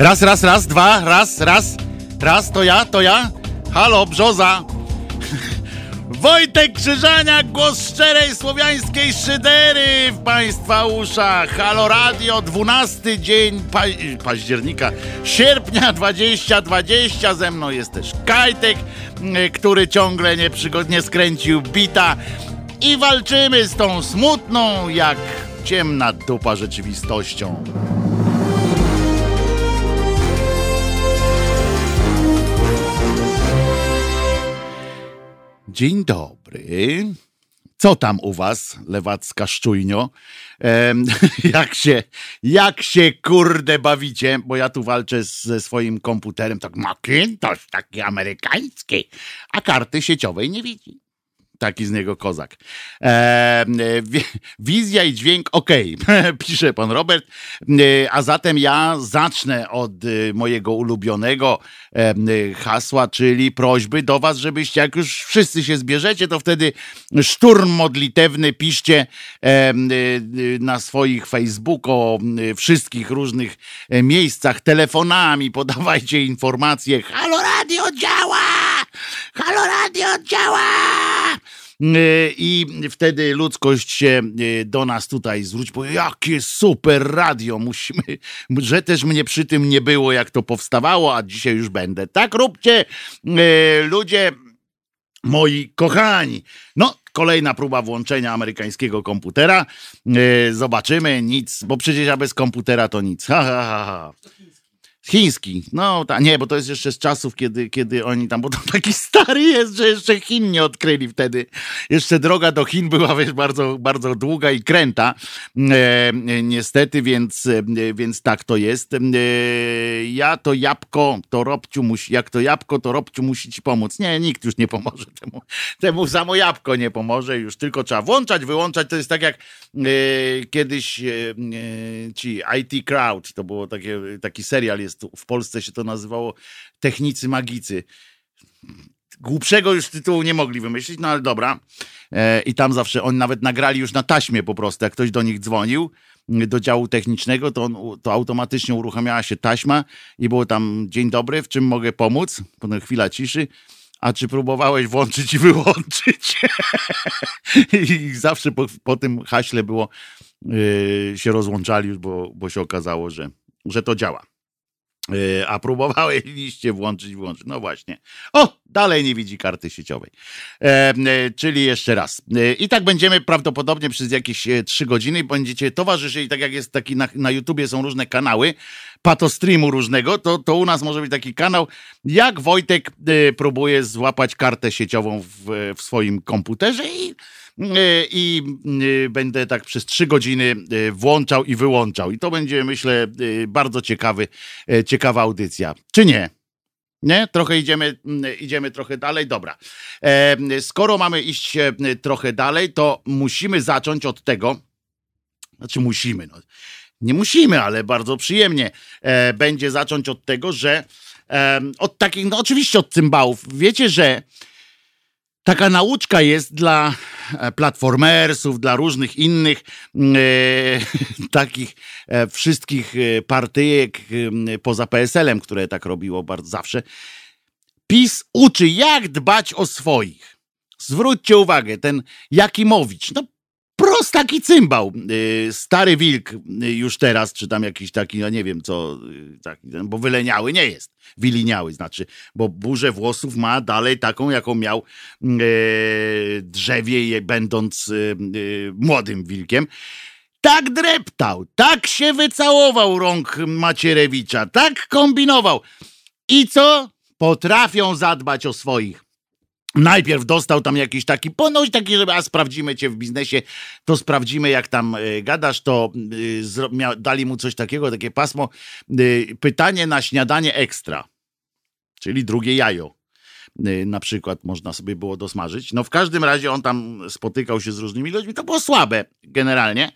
Raz, raz, raz, dwa, raz, raz, raz, to ja, to ja. Halo, brzoza. Wojtek Krzyżaniak, głos szczerej słowiańskiej szydery w Państwa uszach. Halo Radio, 12 dzień pa października, sierpnia 2020. Ze mną jest też Kajtek, który ciągle nieprzygodnie skręcił bita. I walczymy z tą smutną, jak ciemna dupa rzeczywistością. Dzień dobry. Co tam u was, lewacka szczujnio? Ehm, jak się, jak się kurde bawicie? Bo ja tu walczę ze swoim komputerem, tak Macintosh, taki amerykański, a karty sieciowej nie widzi taki z niego kozak. E, wizja i dźwięk ok, pisze pan Robert. E, a zatem ja zacznę od e, mojego ulubionego e, hasła, czyli prośby do was, żebyście, jak już wszyscy się zbierzecie, to wtedy szturm modlitewny piszcie na swoich Facebooku, wszystkich różnych miejscach, telefonami, podawajcie informacje. Halo Radio działa! Halo Radio działa! I wtedy ludzkość się do nas tutaj zwróci, powie, jakie super radio, musimy, że też mnie przy tym nie było, jak to powstawało, a dzisiaj już będę. Tak róbcie, ludzie moi kochani. No, kolejna próba włączenia amerykańskiego komputera. Zobaczymy, nic, bo przecież ja bez komputera to nic. Ha, ha, ha, ha. Chiński. No ta, nie, bo to jest jeszcze z czasów, kiedy, kiedy oni tam, bo to taki stary jest, że jeszcze Chin nie odkryli wtedy. Jeszcze droga do Chin była wiesz, bardzo, bardzo długa i kręta. E, niestety, więc, e, więc tak to jest. E, ja to jabłko, to Robciu musi, jak to jabłko, to Robciu musi ci pomóc. Nie, nikt już nie pomoże temu. Temu samo jabłko nie pomoże, już tylko trzeba włączać, wyłączać. To jest tak jak e, kiedyś e, e, ci IT Crowd, to było takie, taki serial jest w Polsce się to nazywało Technicy Magicy. Głupszego już tytułu nie mogli wymyślić, no ale dobra. E, I tam zawsze oni nawet nagrali już na taśmie po prostu, jak ktoś do nich dzwonił do działu technicznego, to, on, to automatycznie uruchamiała się taśma i było tam dzień dobry, w czym mogę pomóc? Potem chwila ciszy. A czy próbowałeś włączyć i wyłączyć? I zawsze po, po tym haśle było, yy, się rozłączali bo, bo się okazało, że, że to działa. A próbowałeś liście włączyć, włączyć. No właśnie. O, dalej nie widzi karty sieciowej. E, e, czyli jeszcze raz. E, I tak będziemy prawdopodobnie przez jakieś e, trzy godziny będziecie towarzyszyli, tak jak jest taki na, na YouTubie są różne kanały, patostreamu różnego, to, to u nas może być taki kanał, jak Wojtek e, próbuje złapać kartę sieciową w, w swoim komputerze i i e, będę tak przez trzy godziny e, włączał i wyłączał. I to będzie, myślę, bardzo ciekawy, ciekawa audycja. Czy nie? Nie? Trochę idziemy, idziemy trochę dalej. Dobra. Skoro mamy iść trochę dalej, to musimy zacząć od tego, znaczy musimy, no. Nie musimy, ale bardzo przyjemnie będzie zacząć od tego, że od takich, no oczywiście od cymbałów. Wiecie, że taka nauczka jest dla e, platformersów, dla różnych innych e, takich e, wszystkich e, partyjek e, poza PSL-em, które tak robiło bardzo zawsze. PiS uczy, jak dbać o swoich. Zwróćcie uwagę, ten Jakimowicz, no prostaki cymbał. Y, stary wilk y, już teraz, czy tam jakiś taki, no nie wiem co, y, taki, bo wyleniały nie jest. Wyliniały znaczy, bo burzę włosów ma dalej taką, jaką miał drzewie, będąc młodym wilkiem. Tak dreptał, tak się wycałował rąk Macierewicza, tak kombinował. I co? Potrafią zadbać o swoich. Najpierw dostał tam jakiś taki ponoć taki, że a sprawdzimy cię w biznesie, to sprawdzimy jak tam y, gadasz, to y, dali mu coś takiego, takie pasmo, y, pytanie na śniadanie ekstra, czyli drugie jajo. Na przykład można sobie było dosmażyć. No w każdym razie on tam spotykał się z różnymi ludźmi, to było słabe generalnie,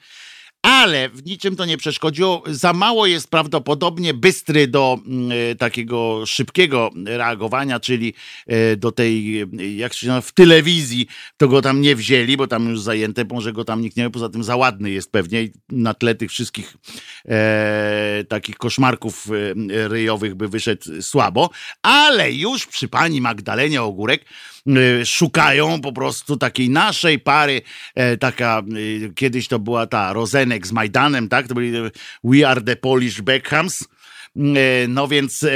ale w niczym to nie przeszkodziło. Za mało jest prawdopodobnie bystry do e, takiego szybkiego reagowania, czyli e, do tej, jak się nazywa, w telewizji, to go tam nie wzięli, bo tam już zajęte, może go tam nikt nie wie, poza tym za ładny jest pewnie na tle tych wszystkich e, takich koszmarków e, ryjowych by wyszedł słabo, ale już przy pani Magdalenie Ogórek Y, szukają po prostu takiej naszej pary, e, taka, y, kiedyś to była ta Rozenek z Majdanem, tak? To byli We Are the Polish Beckhams. Y, no więc,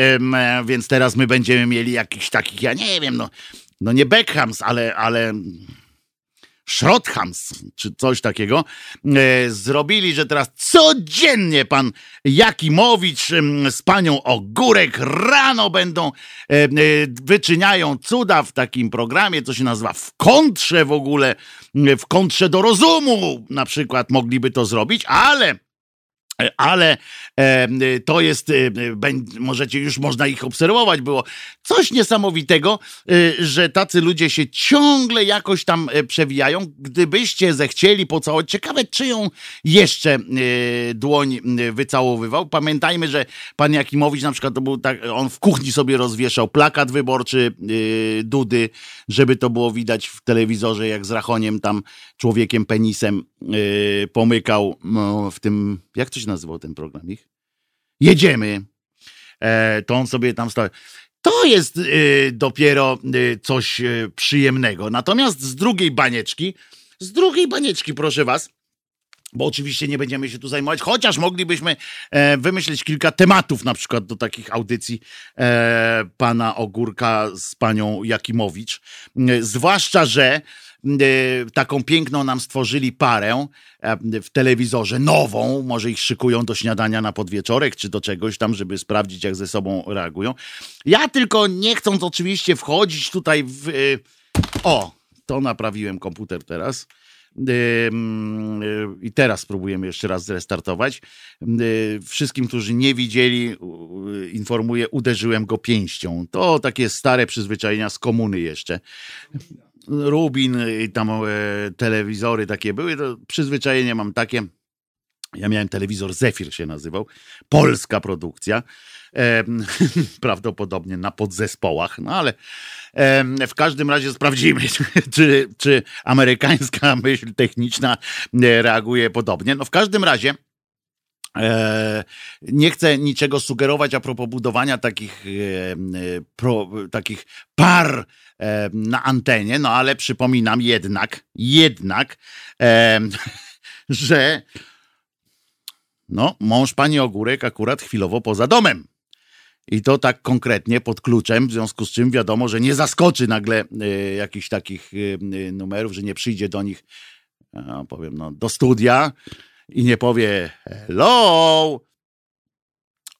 więc teraz my będziemy mieli jakichś takich, ja nie wiem, no, no nie Beckhams, ale, ale Schrothams, czy coś takiego, e, zrobili, że teraz codziennie pan Jakimowicz z panią Ogórek rano będą, e, e, wyczyniają cuda w takim programie, co się nazywa w kontrze w ogóle, w kontrze do rozumu. Na przykład mogliby to zrobić, ale ale e, to jest, e, możecie już można ich obserwować, było coś niesamowitego, e, że tacy ludzie się ciągle jakoś tam przewijają. Gdybyście zechcieli pocałować, ciekawe czyją jeszcze dłoń wycałowywał. Pamiętajmy, że pan Jakimowicz na przykład to był tak, on w kuchni sobie rozwieszał plakat wyborczy Dudy, żeby to było widać w telewizorze, jak z Rachoniem tam człowiekiem penisem pomykał no, w tym, jak to się nazywał ten program ich? Jedziemy. E, to on sobie tam stał. To jest y, dopiero y, coś y, przyjemnego. Natomiast z drugiej banieczki, z drugiej banieczki, proszę was, bo oczywiście nie będziemy się tu zajmować, chociaż moglibyśmy e, wymyślić kilka tematów, na przykład do takich audycji e, pana Ogórka z panią Jakimowicz. E, zwłaszcza, że taką piękną nam stworzyli parę e, w telewizorze, nową, może ich szykują do śniadania na podwieczorek, czy do czegoś tam, żeby sprawdzić, jak ze sobą reagują. Ja tylko nie chcąc oczywiście wchodzić tutaj w... E, o, to naprawiłem komputer teraz. I teraz spróbujemy jeszcze raz zrestartować. Wszystkim, którzy nie widzieli, informuję, uderzyłem go pięścią. To takie stare przyzwyczajenia z komuny jeszcze. Rubin i tam e, telewizory takie były, to przyzwyczajenie mam takie. Ja miałem telewizor Zefir się nazywał, polska produkcja, e, prawdopodobnie na podzespołach, no ale e, w każdym razie sprawdzimy, czy, czy amerykańska myśl techniczna e, reaguje podobnie. No w każdym razie nie chcę niczego sugerować a propos budowania takich, e, pro, takich par e, na antenie, no ale przypominam jednak, jednak, że no, mąż pani Ogórek akurat chwilowo poza domem. I to tak konkretnie pod kluczem, w związku z czym wiadomo, że nie zaskoczy nagle jakichś takich numerów, że nie przyjdzie do nich, powiem, no, do studia i nie powie hello.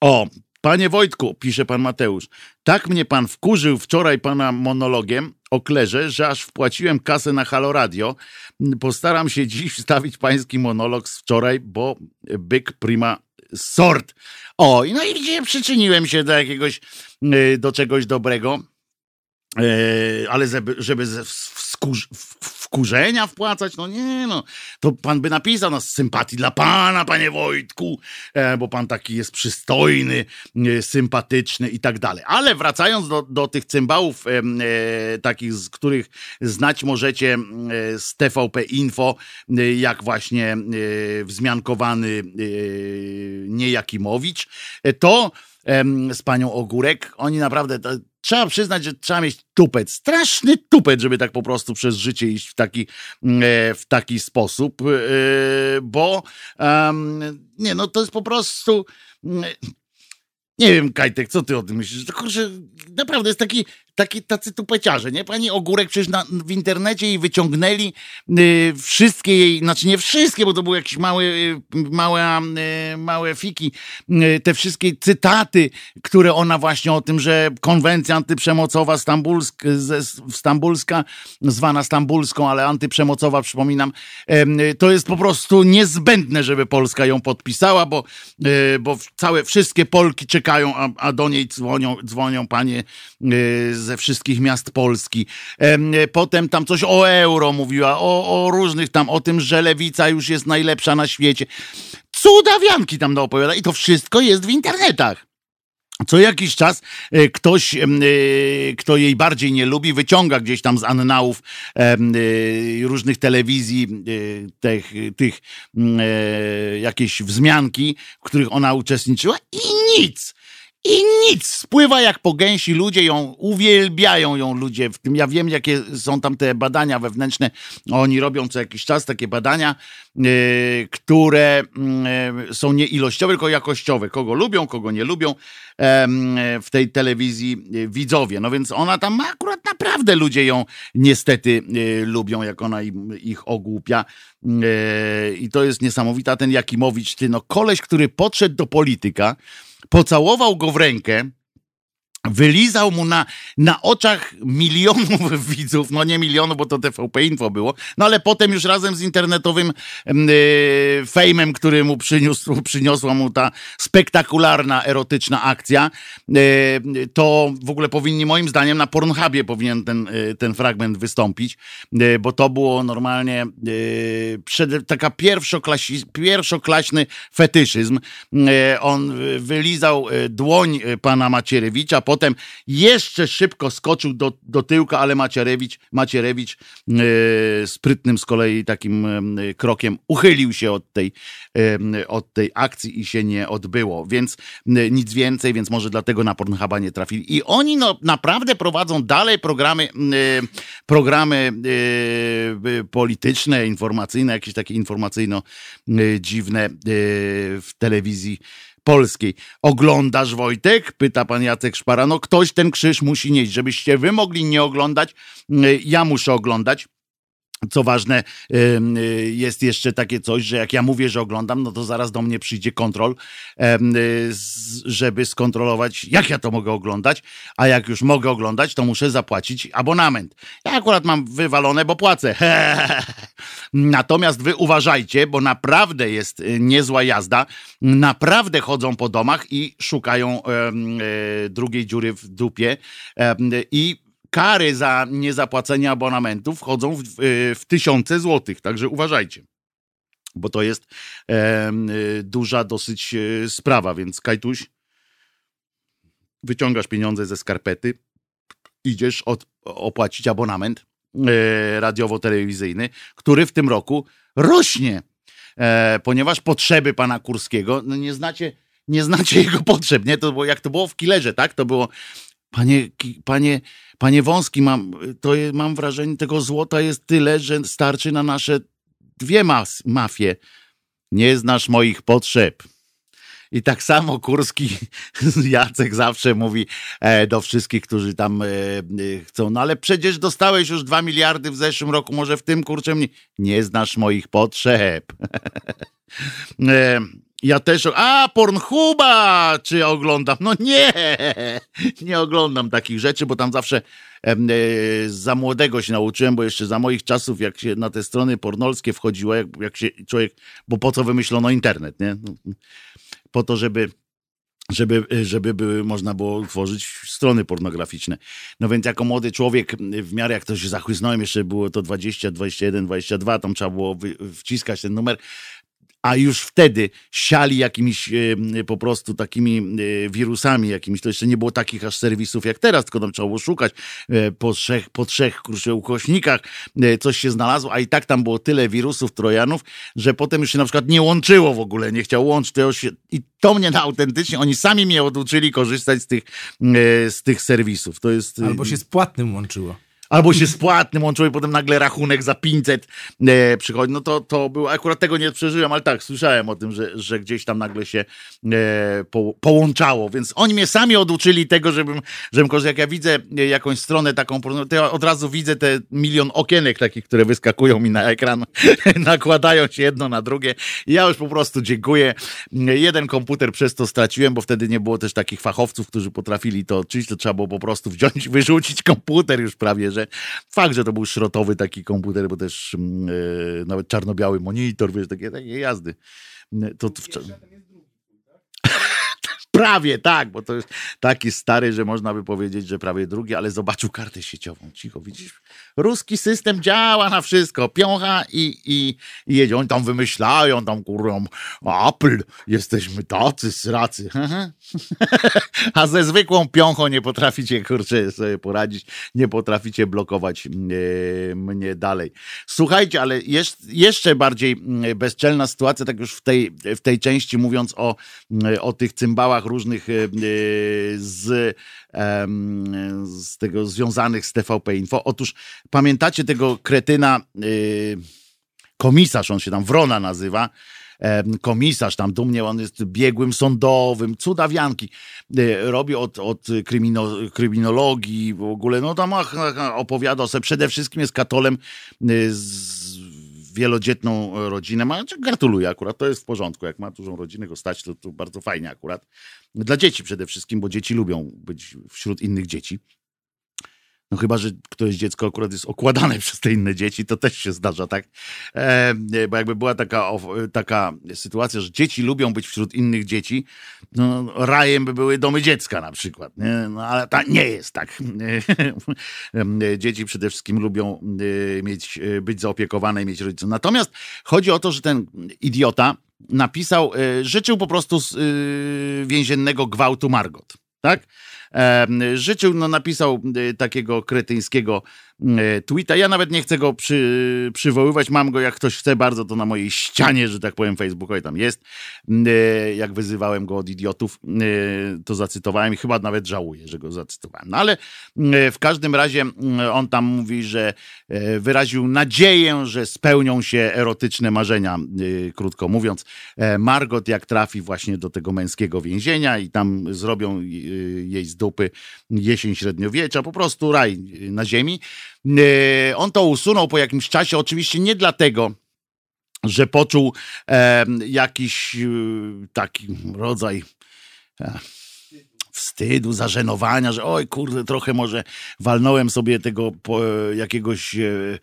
O, panie Wojtku, pisze pan Mateusz, tak mnie pan wkurzył wczoraj pana monologiem o klerze, że aż wpłaciłem kasę na Halo Radio. Postaram się dziś wstawić pański monolog z wczoraj, bo byk prima sort. O, no i widzicie, przyczyniłem się do jakiegoś, y, do czegoś dobrego, y, ale żeby, żeby wkurzenia wpłacać? No nie, no. To pan by napisał nas sympatii dla pana, panie Wojtku, e, bo pan taki jest przystojny, e, sympatyczny i tak dalej. Ale wracając do, do tych cymbałów, e, takich, z których znać możecie z TVP Info, jak właśnie wzmiankowany Niejakimowicz, to z panią Ogórek, oni naprawdę trzeba przyznać, że trzeba mieć tupet, straszny tupet, żeby tak po prostu przez życie iść w taki, mm, e, w taki sposób, e, bo nie, no to jest po prostu mm, nie wiem, Kajtek, co ty o tym myślisz? To kurczę, naprawdę jest taki, taki tacy tupeciarze, nie? Pani Ogórek przecież na, w internecie jej wyciągnęli y, wszystkie jej, znaczy nie wszystkie, bo to były jakieś małe, y, małe, y, małe fiki, y, te wszystkie cytaty, które ona właśnie o tym, że konwencja antyprzemocowa stambulsk, stambulska, zwana stambulską, ale antyprzemocowa, przypominam, y, to jest po prostu niezbędne, żeby Polska ją podpisała, bo, y, bo całe, wszystkie Polki czekają, a, a do niej dzwonią, dzwonią panie z ze wszystkich miast Polski. Potem tam coś o euro mówiła, o, o różnych tam, o tym, że lewica już jest najlepsza na świecie. Cudawianki tam opowiada i to wszystko jest w internetach. Co jakiś czas e, ktoś, e, kto jej bardziej nie lubi, wyciąga gdzieś tam z annałów e, różnych telewizji tych, tych jakieś wzmianki, w których ona uczestniczyła i nic. I nic, spływa jak po gęsi, ludzie ją uwielbiają ją ludzie w tym. Ja wiem, jakie są tam te badania wewnętrzne. Oni robią co jakiś czas takie badania, yy, które yy, są nie ilościowe, tylko jakościowe. Kogo lubią, kogo nie lubią yy, w tej telewizji widzowie. No więc ona tam akurat naprawdę ludzie ją niestety lubią, jak ona im, ich ogłupia. I to jest niesamowita. Ten Jakimowicz, ty, no koleś, który podszedł do polityka, pocałował go w rękę, wylizał mu na, na oczach milionów widzów, no nie milionów, bo to TVP Info było, no ale potem już razem z internetowym yy, fejmem, który mu przyniósł, przyniosła mu ta spektakularna, erotyczna akcja, yy, to w ogóle powinni moim zdaniem na Pornhubie powinien ten, yy, ten fragment wystąpić, yy, bo to było normalnie yy, przed, taka pierwszoklasi, pierwszoklaśny fetyszyzm. Yy, on wylizał dłoń pana Macierewicza, Potem jeszcze szybko skoczył do, do tyłka, ale Macierewicz, Macierewicz yy, sprytnym z kolei takim yy, krokiem uchylił się od tej, yy, od tej akcji i się nie odbyło. Więc nic więcej, więc może dlatego na Pornhuba nie trafili. I oni no, naprawdę prowadzą dalej programy, programy polityczne, informacyjne, jakieś takie informacyjno-dziwne w telewizji polskiej. Oglądasz Wojtek? Pyta pan Jacek Szpara. No ktoś ten krzyż musi nieść. Żebyście wy mogli nie oglądać, y, ja muszę oglądać. Co ważne, y, jest jeszcze takie coś, że jak ja mówię, że oglądam, no to zaraz do mnie przyjdzie kontrol, żeby skontrolować, jak ja to mogę oglądać, a jak już mogę oglądać, to muszę zapłacić abonament. Ja akurat mam wywalone, bo płacę. Natomiast wy uważajcie, bo naprawdę jest y, niezła jazda. Naprawdę chodzą po domach i szukają drugiej dziury w dupie i kary za niezapłacenie abonamentu wchodzą w, y, w tysiące złotych, także uważajcie bo to jest e, duża dosyć e, sprawa, więc Kajtuś, wyciągasz pieniądze ze skarpety, idziesz od, opłacić abonament e, radiowo-telewizyjny, który w tym roku rośnie, e, ponieważ potrzeby pana Kurskiego, no nie znacie, nie znacie jego potrzeb, nie? To było, jak to było w Killerze, tak? To było Panie, panie, panie Wąski, mam, to jest, mam wrażenie, tego złota jest tyle, że starczy na nasze dwie mas, mafie. Nie znasz moich potrzeb. I tak samo Kurski, Jacek zawsze mówi e, do wszystkich, którzy tam e, e, chcą, no ale przecież dostałeś już dwa miliardy w zeszłym roku, może w tym kurczę mnie. Nie znasz moich potrzeb. ja też. A, Pornhuba! Czy oglądam? No nie! Nie oglądam takich rzeczy, bo tam zawsze e, za młodego się nauczyłem, bo jeszcze za moich czasów, jak się na te strony pornolskie wchodziło, jak, jak się człowiek. Bo po co wymyślono internet, nie? No, po to, żeby żeby, żeby były, można było utworzyć strony pornograficzne. No więc jako młody człowiek, w miarę jak to się zachłysnąłem, jeszcze było to 20, 21, 22, tam trzeba było wciskać ten numer, a już wtedy siali jakimiś e, po prostu takimi e, wirusami jakimiś. To jeszcze nie było takich aż serwisów jak teraz, tylko tam trzeba było szukać e, po trzech, po trzech kurczę, ukośnikach, coś się znalazło, a i tak tam było tyle wirusów, trojanów, że potem już się na przykład nie łączyło w ogóle, nie chciał łączyć. To się, I to mnie na autentycznie, oni sami mnie oduczyli korzystać z tych, z tych serwisów. To jest... Albo się z płatnym łączyło albo się z płatnym łączyło i potem nagle rachunek za 500 e, przychodzi, no to, to było, akurat tego nie przeżyłem, ale tak, słyszałem o tym, że, że gdzieś tam nagle się e, po, połączało, więc oni mnie sami oduczyli tego, żebym, żebym korzystał, jak ja widzę jakąś stronę taką, to ja od razu widzę te milion okienek takich, które wyskakują mi na ekran, nakładają się jedno na drugie. Ja już po prostu dziękuję. Jeden komputer przez to straciłem, bo wtedy nie było też takich fachowców, którzy potrafili to odczyć, to trzeba było po prostu wziąć, wyrzucić komputer już prawie, że że fakt, że to był szrotowy taki komputer, bo też yy, nawet czarno-biały monitor, wiesz, takie, takie jazdy. To, to w... Prawie tak, bo to jest taki stary, że można by powiedzieć, że prawie drugi, ale zobaczył kartę sieciową. Cicho, widzisz? Ruski system działa na wszystko. Piącha i, i, i jedzie. Oni tam wymyślają, tam kurą, Apple, jesteśmy tacy, sracy. A ze zwykłą piąchą nie potraficie, kurczę, sobie poradzić. Nie potraficie blokować mnie, mnie dalej. Słuchajcie, ale jest, jeszcze bardziej bezczelna sytuacja, tak już w tej, w tej części mówiąc o, o tych cymbałach różnych e, e, z, z tego związanych z TVP Info. Otóż pamiętacie tego kretyna, e, komisarz, on się tam Wrona nazywa, komisarz tam dumnie, on jest biegłym sądowym, cudawianki, robi od, od krymino, kryminologii w ogóle, no tam opowiada sobie, przede wszystkim jest katolem z wielodzietną rodzinę ma, gratuluję akurat, to jest w porządku. Jak ma dużą rodzinę, go stać, to, to bardzo fajnie akurat. Dla dzieci przede wszystkim, bo dzieci lubią być wśród innych dzieci. No chyba, że któreś dziecko akurat jest okładane przez te inne dzieci, to też się zdarza, tak? E, bo jakby była taka, taka sytuacja, że dzieci lubią być wśród innych dzieci, no rajem by były domy dziecka na przykład, nie? No ale ta nie jest tak. dzieci przede wszystkim lubią e, mieć, e, być zaopiekowane i mieć rodziców. Natomiast chodzi o to, że ten idiota napisał, e, życzył po prostu więziennego gwałtu Margot, tak? Życzył, no napisał y, takiego kretyńskiego E, tweeta. Ja nawet nie chcę go przy, przywoływać. Mam go, jak ktoś chce bardzo, to na mojej ścianie, że tak powiem, facebookowej tam jest. E, jak wyzywałem go od idiotów, e, to zacytowałem i chyba nawet żałuję, że go zacytowałem. No ale w każdym razie on tam mówi, że wyraził nadzieję, że spełnią się erotyczne marzenia, krótko mówiąc. Margot jak trafi właśnie do tego męskiego więzienia i tam zrobią jej z dupy jesień średniowiecza, po prostu raj na ziemi. E, on to usunął po jakimś czasie, oczywiście nie dlatego, że poczuł e, jakiś e, taki rodzaj e, wstydu, zażenowania, że oj kurde, trochę może walnąłem sobie tego jakiegoś e,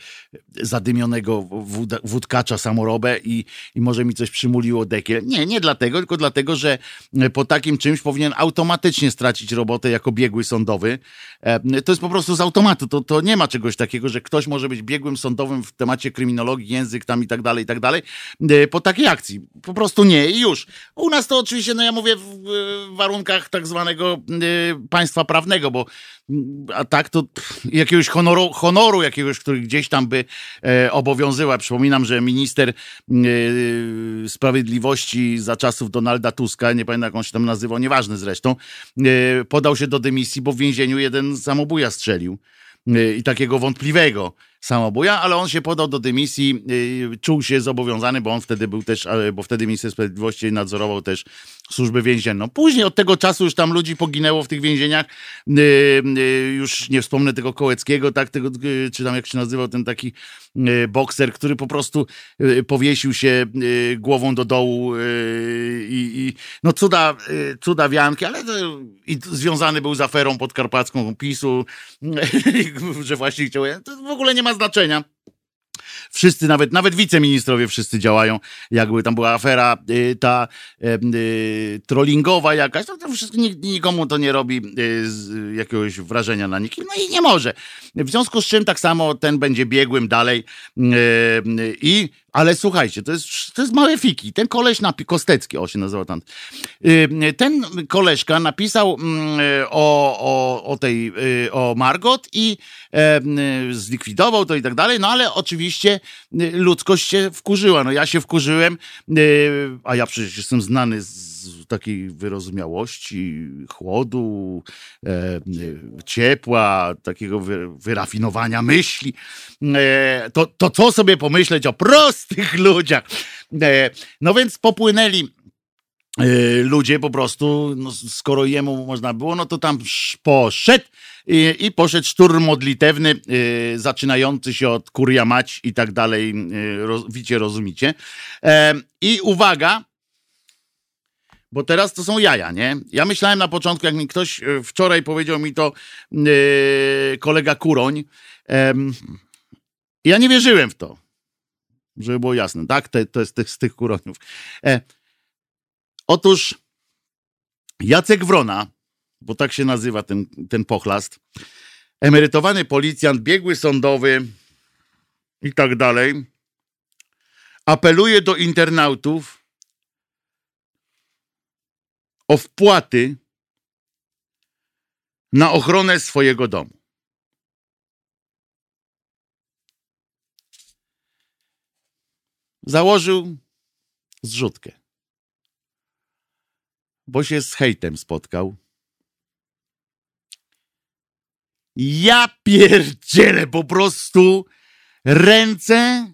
zadymionego wód, wódkacza samorobę i, i może mi coś przymuliło dekiel. Nie, nie dlatego, tylko dlatego, że po takim czymś powinien automatycznie stracić robotę jako biegły sądowy. E, to jest po prostu z automatu, to, to nie ma czegoś takiego, że ktoś może być biegłym sądowym w temacie kryminologii, język tam i tak dalej, i tak dalej, e, po takiej akcji. Po prostu nie i już. U nas to oczywiście, no ja mówię w warunkach tak zwanego Y, państwa prawnego, bo a tak to jakiegoś honoru, honoru jakiegoś, który gdzieś tam by e. Przypominam, że minister e, sprawiedliwości za czasów Donalda Tuska, nie pamiętam jak on się tam nazywał, nieważny zresztą, e, podał się do dymisji, bo w więzieniu jeden samobuja strzelił i takiego wątpliwego samobuja, ale on się podał do dymisji, czuł się zobowiązany, bo on wtedy był też, bo wtedy minister sprawiedliwości nadzorował też służbę więzienną. Później od tego czasu już tam ludzi poginęło w tych więzieniach. Yy, yy, już nie wspomnę tego Kołeckiego, tak, tego, czy tam jak się nazywał ten taki bokser, który po prostu powiesił się głową do dołu i, i no cuda, cuda wianki, ale to, i związany był z aferą podkarpacką PiSu, że właśnie chciał, to w ogóle nie ma znaczenia. Wszyscy, nawet, nawet wiceministrowie wszyscy działają, jakby tam była afera y, ta y, trollingowa jakaś, to, to wszystko, nikomu to nie robi y, jakiegoś wrażenia na nikim, no i nie może. W związku z czym tak samo ten będzie biegłym dalej y, i ale słuchajcie, to jest, to jest małe fiki. Ten koleś napi Kostecki, o się nazywa tam. Y, ten koleżka napisał mm, o, o, o tej, y, o Margot i y, zlikwidował to i tak dalej, no ale oczywiście ludzkość się wkurzyła. No ja się wkurzyłem, a ja przecież jestem znany z takiej wyrozumiałości, chłodu, e, ciepła, takiego wyrafinowania myśli. E, to, to co sobie pomyśleć o prostych ludziach? E, no więc popłynęli ludzie po prostu, no, skoro jemu można było, no to tam poszedł i, i poszedł szturm modlitewny, zaczynający się od kuria mać i tak dalej, roz, wicie, rozumicie. I uwaga, bo teraz to są jaja, nie? Ja myślałem na początku, jak mi ktoś e, wczoraj powiedział mi to yy, kolega Kuroń, yy, ja nie wierzyłem w to, żeby było jasne, tak? To jest z tych Kuroniów. E, otóż Jacek Wrona, bo tak się nazywa ten, ten pochlast, emerytowany policjant, biegły sądowy i tak dalej, apeluje do internautów o wpłaty na ochronę swojego domu. Założył zrzutkę, bo się z hejtem spotkał. Ja pierdzielę po prostu ręce,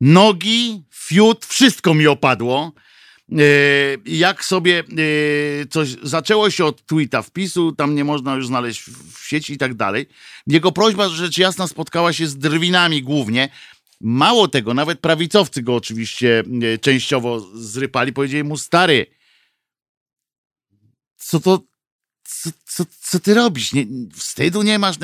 nogi, fiut, wszystko mi opadło. E, jak sobie e, coś zaczęło się od tweeta wpisu, tam nie można już znaleźć w sieci i tak dalej. Jego prośba, rzecz jasna, spotkała się z drwinami głównie. Mało tego, nawet prawicowcy go oczywiście e, częściowo zrypali. Powiedzieli mu, stary, co to, co, co, co ty robisz? Nie, wstydu nie masz?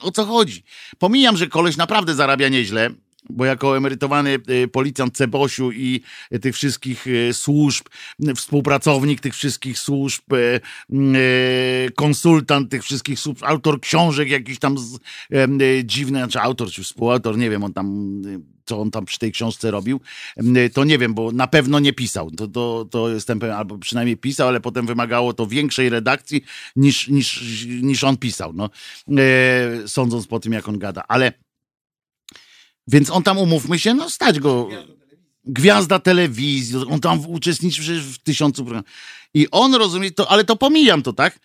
O co chodzi? Pomijam, że koleś naprawdę zarabia nieźle bo jako emerytowany y, policjant Cebosiu i tych wszystkich y, służb, współpracownik tych wszystkich służb, y, konsultant tych wszystkich służb, autor książek jakiś tam dziwny, znaczy autor czy współautor, nie wiem, on tam co on tam przy tej książce robił, to nie wiem, bo na pewno nie pisał. To, to, to jestem pewien, albo przynajmniej pisał, ale potem wymagało to większej redakcji niż, niż, niż on pisał, no, e, sądząc po tym, jak on gada. Ale więc on tam, umówmy się, no stać go. Gwiazda telewizji, on tam uczestniczy w tysiącu programów. I on rozumie to, ale to pomijam to, tak?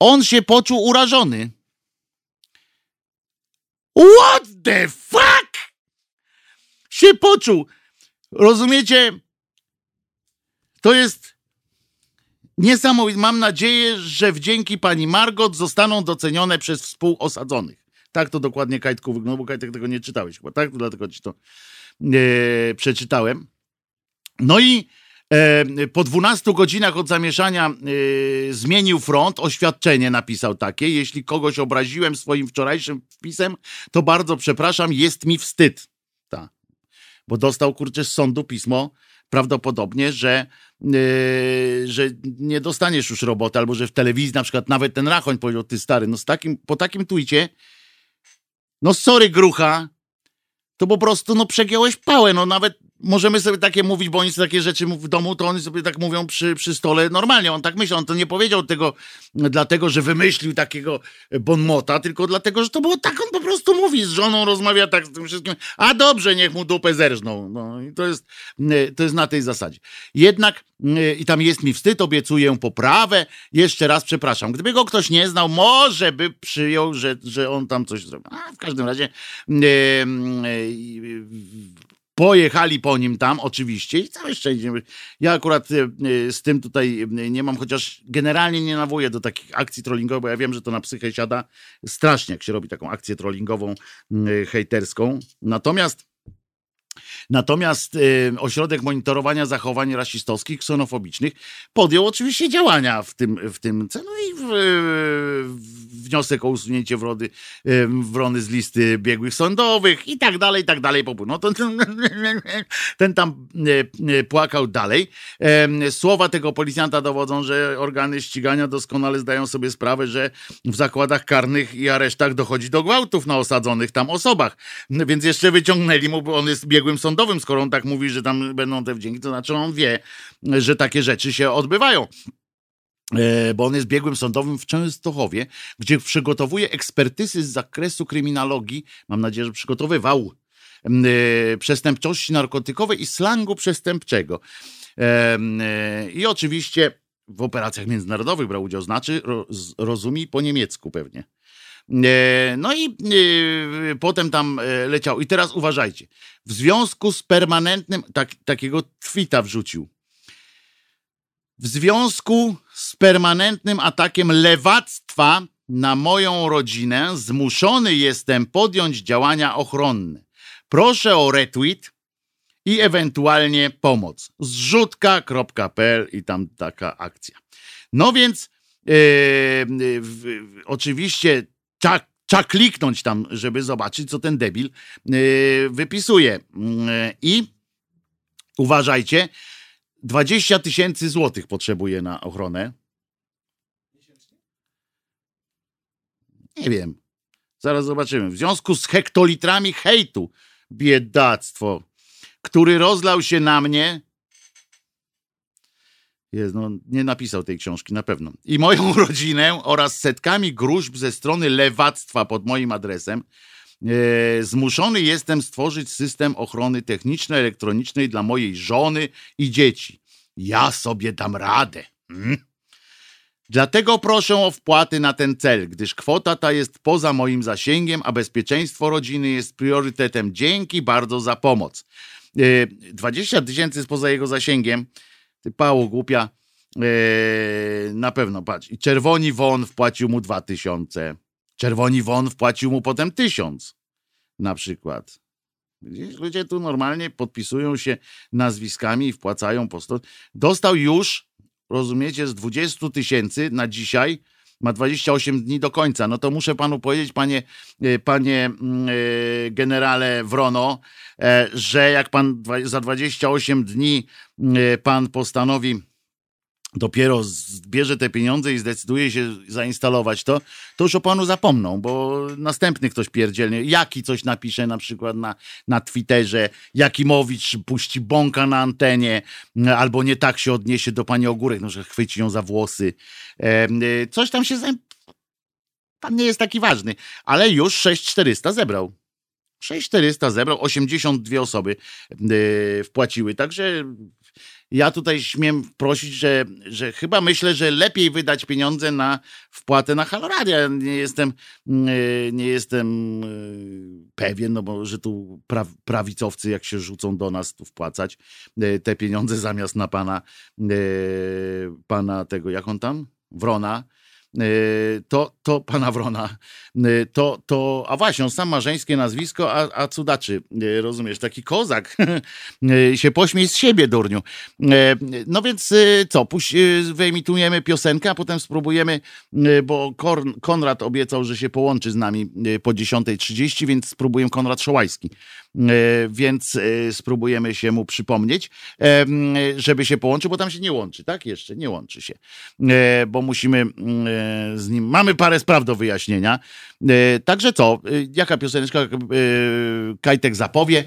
On się poczuł urażony. What the fuck? Się poczuł. Rozumiecie? To jest niesamowite. Mam nadzieję, że wdzięki pani Margot zostaną docenione przez współosadzonych. Tak to dokładnie Kajtku wygląda, bo Kajtek tego nie czytałeś chyba, tak? Dlatego ci to e, przeczytałem. No i e, po 12 godzinach od zamieszania e, zmienił front, oświadczenie napisał takie. Jeśli kogoś obraziłem swoim wczorajszym wpisem, to bardzo przepraszam, jest mi wstyd. Ta. Bo dostał kurczę z sądu pismo, prawdopodobnie, że, yy, że nie dostaniesz już roboty, albo że w telewizji na przykład nawet ten Rachoń powiedział, ty stary, no z takim, po takim tujcie no sorry, grucha, to po prostu no przegiąłeś pałę, no nawet możemy sobie takie mówić, bo oni takie rzeczy w domu, to oni sobie tak mówią przy, przy stole normalnie. On tak myślał, on to nie powiedział tego dlatego, że wymyślił takiego bonmota, tylko dlatego, że to było tak, on po prostu mówi, z żoną rozmawia tak z tym wszystkim, a dobrze, niech mu dupę zerżną. No i to jest, to jest na tej zasadzie. Jednak i tam jest mi wstyd, obiecuję poprawę. Jeszcze raz przepraszam. Gdyby go ktoś nie znał, może by przyjął, że, że on tam coś zrobił. A w każdym razie Pojechali po nim tam, oczywiście, i całe szczęście. Ja akurat e, e, z tym tutaj e, nie mam, chociaż generalnie nie nawołuję do takich akcji trollingowych, bo ja wiem, że to na psychę siada strasznie, jak się robi taką akcję trollingową, hejterską. Natomiast Natomiast y, Ośrodek Monitorowania Zachowań Rasistowskich, Ksenofobicznych podjął oczywiście działania w tym, w tym celu i w, w wniosek o usunięcie wrody, y, wrony z listy biegłych sądowych i tak dalej, i tak dalej. No to ten, ten tam y, płakał dalej. Słowa tego policjanta dowodzą, że organy ścigania doskonale zdają sobie sprawę, że w zakładach karnych i aresztach dochodzi do gwałtów na osadzonych tam osobach. Więc jeszcze wyciągnęli mu, bo on jest biegłym sądowym sądowym, skoro on tak mówi, że tam będą te wdzięki, to znaczy on wie, że takie rzeczy się odbywają e, bo on jest biegłym sądowym w Częstochowie, gdzie przygotowuje ekspertyzy z zakresu kryminologii, mam nadzieję, że przygotowywał, e, przestępczości narkotykowej i slangu przestępczego. E, I oczywiście w operacjach międzynarodowych brał udział, znaczy rozumie po niemiecku pewnie. E, no i e, potem tam e, leciał. I teraz uważajcie. W związku z permanentnym, tak, takiego twita wrzucił. W związku z permanentnym atakiem lewactwa na moją rodzinę zmuszony jestem podjąć działania ochronne. Proszę o retweet i ewentualnie pomoc. Zrzutka.pl i tam taka akcja. No więc yy, oczywiście Trzeba, trzeba kliknąć tam, żeby zobaczyć, co ten debil yy, wypisuje. Yy, I uważajcie, 20 tysięcy złotych potrzebuje na ochronę. Nie wiem. Zaraz zobaczymy. W związku z hektolitrami hejtu, biedactwo, który rozlał się na mnie, jest, no, nie napisał tej książki na pewno. I moją rodzinę oraz setkami gruźb ze strony lewactwa pod moim adresem. E, zmuszony jestem stworzyć system ochrony techniczno-elektronicznej dla mojej żony i dzieci. Ja sobie dam radę. Hmm? Dlatego proszę o wpłaty na ten cel, gdyż kwota ta jest poza moim zasięgiem, a bezpieczeństwo rodziny jest priorytetem. Dzięki bardzo za pomoc. 20 e, tysięcy jest poza jego zasięgiem. Ty pało głupia. E, na pewno, patrz. I Czerwoni Won wpłacił mu dwa tysiące. Czerwoni Won wpłacił mu potem tysiąc. Na przykład. Ludzie tu normalnie podpisują się nazwiskami i wpłacają po sto. Dostał już, rozumiecie, z 20 tysięcy na dzisiaj ma 28 dni do końca. No to muszę panu powiedzieć, panie, e, panie mm, e, generale Wrono, e, że jak pan za 28 dni pan postanowi dopiero zbierze te pieniądze i zdecyduje się zainstalować to, to już o panu zapomną, bo następny ktoś pierdzielnie, jaki coś napisze na przykład na, na Twitterze, Jakimowicz puści bąka na antenie, albo nie tak się odniesie do pani Ogórek, no, że chwyci ją za włosy. E, coś tam się... Pan nie jest taki ważny, ale już 6400 zebrał. 6400 zebrał, 82 osoby e, wpłaciły, także ja tutaj śmiem prosić, że, że chyba myślę, że lepiej wydać pieniądze na wpłatę na Haloradia. Nie jestem, mm, e, nie jestem e, pewien, no bo że tu prawicowcy jak się rzucą do nas tu wpłacać e, te pieniądze zamiast na pana, pana tego, jak on tam? Wrona, to, to pana Wrona, y, to, to, a właśnie, on sam ma żeńskie nazwisko, a, a cudaczy, y, rozumiesz, taki kozak, się pośmiej z siebie, durniu. No więc co, puś, wyemitujemy piosenkę, a potem spróbujemy, bo Konrad obiecał, że się połączy z nami po 10.30, więc spróbuję Konrad Szołajski. Więc spróbujemy się mu przypomnieć, żeby się połączył, bo tam się nie łączy, tak? Jeszcze nie łączy się, bo musimy z nim. Mamy parę spraw do wyjaśnienia. E, także co? E, jaka pioseneczka e, Kajtek zapowie?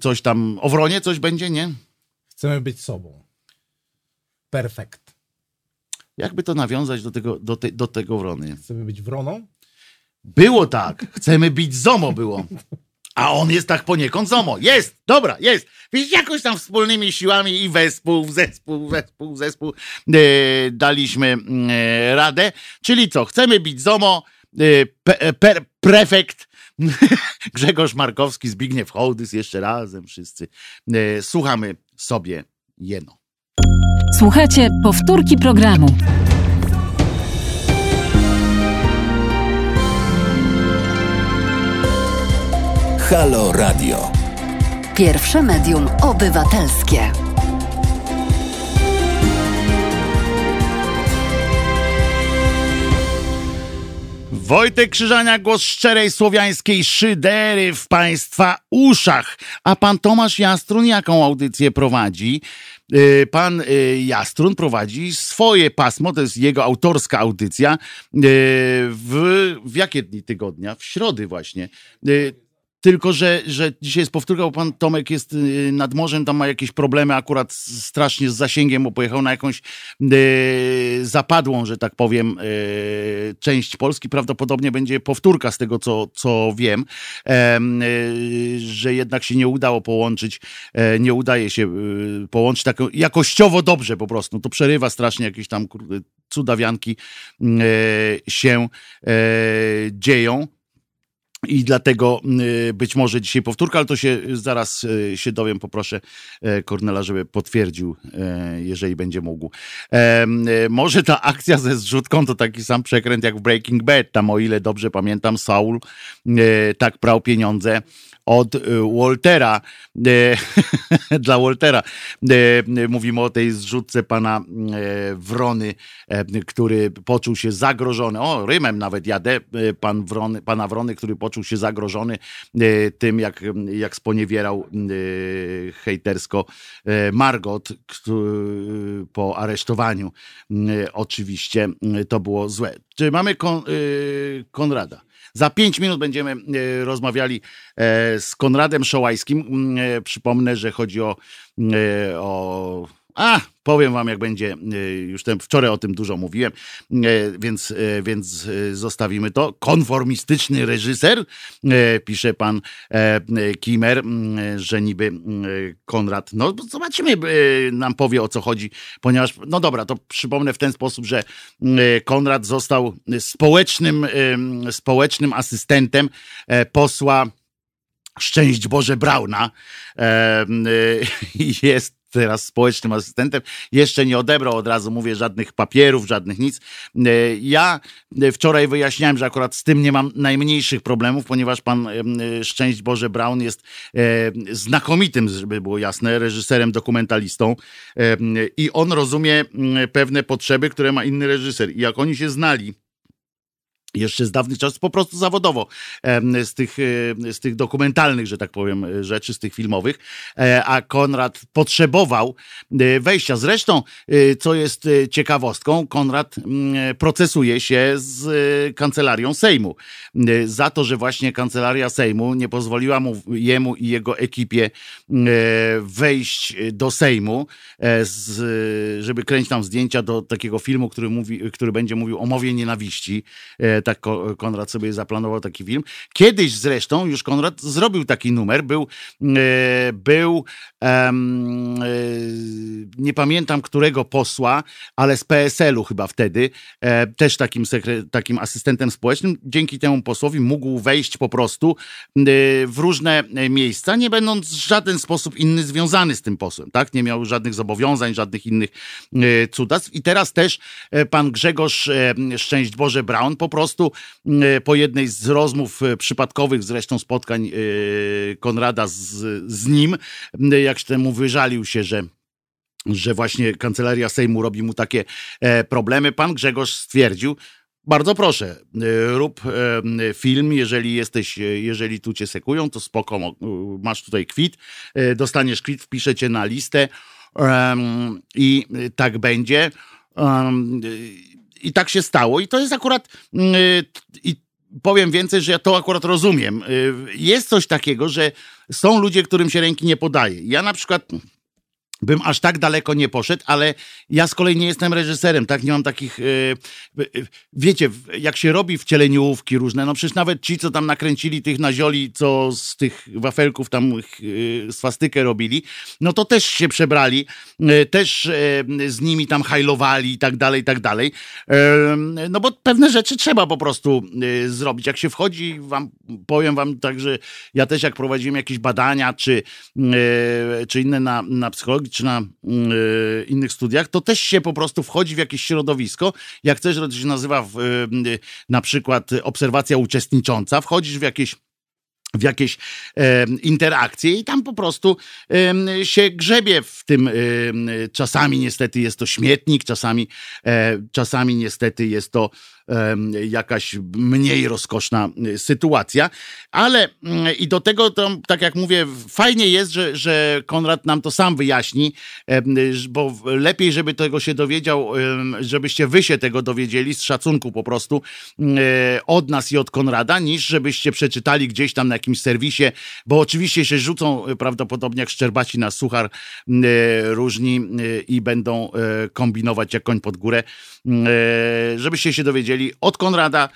Coś tam o Wronie coś będzie, nie? Chcemy być sobą. Perfekt. Jakby to nawiązać do tego, do, te, do tego Wrony? Chcemy być Wroną? Było tak. Chcemy być Zomo było. A on jest tak poniekąd ZOMO. Jest, dobra, jest. Więc jakoś tam wspólnymi siłami i wespół, zespół, zespół, zespół e, daliśmy e, radę. Czyli co, chcemy być ZOMO, e, pe, prefekt, Grzegorz Markowski, Zbigniew Hołdys, jeszcze razem wszyscy. Słuchamy sobie jeno. Słuchajcie powtórki programu. Halo Radio. Pierwsze medium obywatelskie. Wojtek Krzyżania, głos szczerej słowiańskiej szydery w Państwa uszach. A pan Tomasz Jastrun jaką audycję prowadzi? Y, pan y, Jastrun prowadzi swoje pasmo, to jest jego autorska audycja. Y, w, w jakie dni tygodnia? W środy właśnie tylko, że, że dzisiaj jest powtórka, bo pan Tomek jest y, nad morzem, tam ma jakieś problemy akurat strasznie z zasięgiem, bo pojechał na jakąś y, zapadłą, że tak powiem, y, część Polski. Prawdopodobnie będzie powtórka z tego, co, co wiem, e, że jednak się nie udało połączyć, e, nie udaje się połączyć tak jakościowo dobrze po prostu. To przerywa strasznie jakieś tam cudawianki się dzieją. I dlatego y, być może dzisiaj powtórka, ale to się zaraz y, się dowiem. Poproszę Kornela, żeby potwierdził, jeżeli będzie mógł. Może ta akcja ze zrzutką to taki sam przekręt jak w Breaking Bad. Tam, o ile dobrze pamiętam, Saul tak prał pieniądze od y, Waltera, e, dla Waltera. E, mówimy o tej zrzutce pana Wrony, który poczuł się zagrożony. O, Rymem nawet jadę, pan Wrony, pana Wrony, który poczuł się zagrożony tym, jak, jak sponiewierał hejtersko Margot po aresztowaniu. Oczywiście to było złe. Czy mamy kon, Konrada? Za pięć minut będziemy e, rozmawiali e, z Konradem Szołajskim. Mm, e, przypomnę, że chodzi o, o a, powiem wam, jak będzie, y, już ten, wczoraj o tym dużo mówiłem, y, więc, y, więc zostawimy to. Konformistyczny reżyser, pisze pan Kimer, że niby Konrad, no zobaczymy, nam powie o co chodzi, ponieważ, no dobra, to przypomnę w ten sposób, że Konrad został społecznym, społecznym asystentem posła Szczęść Boże Brauna. Jest teraz społecznym asystentem. Jeszcze nie odebrał, od razu mówię, żadnych papierów, żadnych nic. E, ja e, wczoraj wyjaśniałem, że akurat z tym nie mam najmniejszych problemów, ponieważ pan e, Szczęść Boże Brown jest znakomitym, żeby było jasne, reżyserem, dokumentalistą i on rozumie pewne potrzeby, które ma inny reżyser. I jak oni się znali, jeszcze z dawnych czasów, po prostu zawodowo, z tych, z tych dokumentalnych, że tak powiem, rzeczy, z tych filmowych, e, a Konrad potrzebował e, wejścia. Zresztą, e, co jest ciekawostką, Konrad procesuje się z kancelarią Sejmu za to, że właśnie kancelaria Sejmu nie pozwoliła mu, jemu i jego ekipie wejść do Sejmu, żeby kręcić tam zdjęcia do takiego filmu, który, mówi, który będzie mówił o mowie nienawiści tak Konrad sobie zaplanował taki film. Kiedyś zresztą już Konrad zrobił taki numer, był, e, był um, nie pamiętam którego posła, ale z PSL-u chyba wtedy, e, też takim, takim asystentem społecznym. Dzięki temu posłowi mógł wejść po prostu w różne miejsca, nie będąc w żaden sposób inny związany z tym posłem, tak? Nie miał żadnych zobowiązań, żadnych innych cudactw. I teraz też pan Grzegorz Szczęść Boże Brown po prostu prostu e, po jednej z rozmów e, przypadkowych, zresztą spotkań e, Konrada z, z nim, jak temu wyżalił się, że że właśnie kancelaria Sejmu robi mu takie problemy. Pan Grzegorz stwierdził, bardzo proszę, rób film, jeżeli jesteś, jeżeli tu cię sekują, to spoko, masz tutaj kwit, dostaniesz kwit, wpiszę cię na listę i tak będzie. I tak się stało. I to jest akurat. Yy, I powiem więcej, że ja to akurat rozumiem. Yy, jest coś takiego, że są ludzie, którym się ręki nie podaje. Ja na przykład bym aż tak daleko nie poszedł, ale ja z kolei nie jestem reżyserem, tak? Nie mam takich. Yy, wiecie, jak się robi wcieleniówki różne, no przecież nawet ci, co tam nakręcili tych nazioli, co z tych wafelków tam yy, swastykę robili, no to też się przebrali, yy, też z nimi tam hajlowali i tak dalej, i tak dalej. No bo pewne rzeczy trzeba po prostu zrobić. Jak się wchodzi, wam powiem wam tak, że ja też jak prowadziłem jakieś badania, czy, czy inne na, na psychologii, czy na e, innych studiach, to też się po prostu wchodzi w jakieś środowisko. Jak to się nazywa w, e, na przykład obserwacja uczestnicząca, wchodzisz w jakieś w jakieś e, interakcje i tam po prostu e, się grzebie w tym. E, czasami niestety jest to śmietnik, czasami, czasami niestety jest to jakaś mniej rozkoszna y, sytuacja, ale mm, i do tego, to, tak jak mówię, fajnie jest, że, że Konrad nam to sam wyjaśni, bo lepiej, żeby tego się dowiedział, żebyście wy się tego dowiedzieli z szacunku po prostu mm, e, od nas i od Konrada, niż żebyście przeczytali gdzieś tam na jakimś serwisie, bo oczywiście się rzucą e, prawdopodobnie jak szczerbaci na suchar mm, e, różni i będą kombinować jak koń pod górę, żebyście się dowiedzieli, wiedzieli od Konrada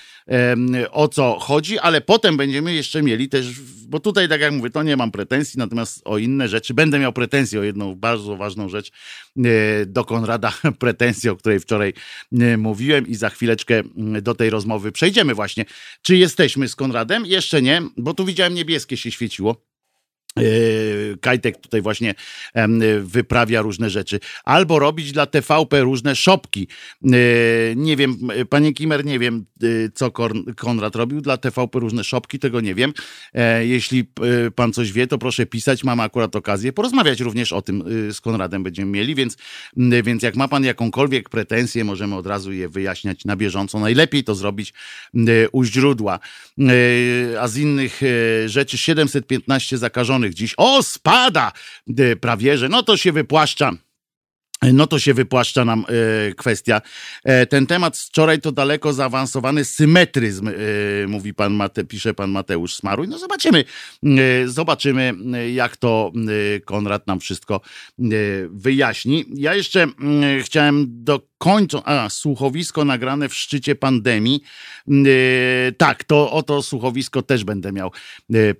o co chodzi, ale potem będziemy jeszcze mieli też, bo tutaj tak jak mówię, to nie mam pretensji, natomiast o inne rzeczy będę miał pretensje o jedną bardzo ważną rzecz e, do Konrada, pretensję, o której wczoraj e, mówiłem i za chwileczkę do tej rozmowy przejdziemy właśnie. Czy jesteśmy z Konradem? Jeszcze nie, bo tu widziałem niebieskie się świeciło. Yy, Kajtek tutaj właśnie wyprawia różne rzeczy. Albo robić dla TVP różne szopki. Yy, nie wiem, panie Kimer, nie wiem, co Konrad robił dla TVP różne szopki, tego nie wiem. E, jeśli pan coś wie, to proszę pisać. Mam akurat okazję porozmawiać również o tym z Konradem będziemy mieli, więc, więc jak ma pan jakąkolwiek pretensję, możemy od razu je wyjaśniać na bieżąco. Najlepiej to zrobić u źródła. A z innych rzeczy 715 zakażonych dziś. O, spada e, prawie, że no to się wypłaszcza no to się wypłaszcza nam e, kwestia. E, ten temat wczoraj to daleko zaawansowany symetryzm, mówi pan Mate, pisze pan Mateusz Smaruj. No zobaczymy, zobaczymy jak to Konrad nam wszystko wyjaśni. Ja jeszcze chciałem dokończyć, a słuchowisko nagrane w szczycie pandemii. tak, to o to słuchowisko też będę miał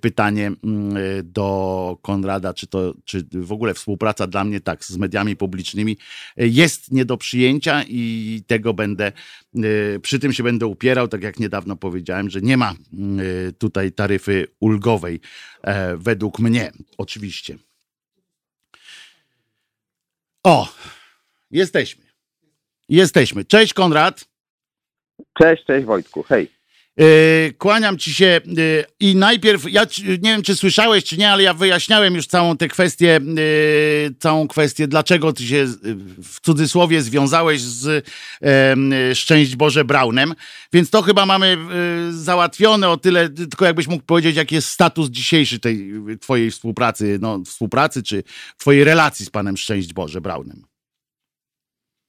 pytanie mm, do Konrada, czy to, czy w ogóle współpraca dla mnie tak z mediami publicznymi E, jest nie do przyjęcia i tego będę, e, przy tym się będę upierał, tak jak niedawno powiedziałem, że nie ma e, tutaj taryfy ulgowej, według mnie, oczywiście. O, jesteśmy. Jesteśmy. Cześć Konrad. Cześć, cześć Wojtku, hej. E, kłaniam ci się e, i najpierw, ja nie wiem, czy słyszałeś, czy nie, ale ja wyjaśniałem już całą tę kwestię, e, całą kwestię, dlaczego ty się w cudzysłowie związałeś z Szczęść Boże Braunem, więc to chyba mamy załatwione o tyle, tylko jakbyś mógł powiedzieć, jaki jest status dzisiejszy tej twojej współpracy, no współpracy, czy twojej relacji z panem Szczęść Boże Braunem.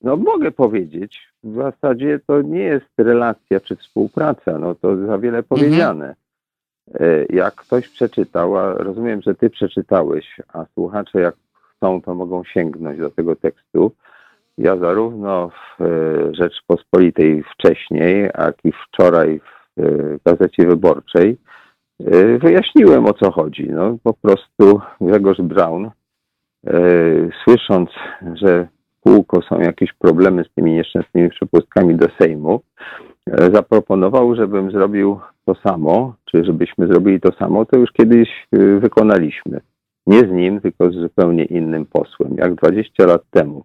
No mogę powiedzieć, w zasadzie to nie jest relacja czy współpraca, no to za wiele mhm. powiedziane. Mhm. Jak ktoś przeczytał, a rozumiem, że ty przeczytałeś, a słuchacze jak chcą, to mogą sięgnąć do tego tekstu. Ja zarówno w e, Rzeczpospolitej wcześniej, jak i wczoraj w e, Gazecie Wyborczej wyjaśniłem o co chodzi. No, po prostu Grzegorz Braun, słysząc, że kółko są jakieś problemy z tymi nieszczęsnymi przepustkami do Sejmu, e, zaproponował, żebym zrobił to samo, czy żebyśmy zrobili to samo, to już kiedyś e, wykonaliśmy. Nie z nim, tylko z zupełnie innym posłem. Jak 20 lat temu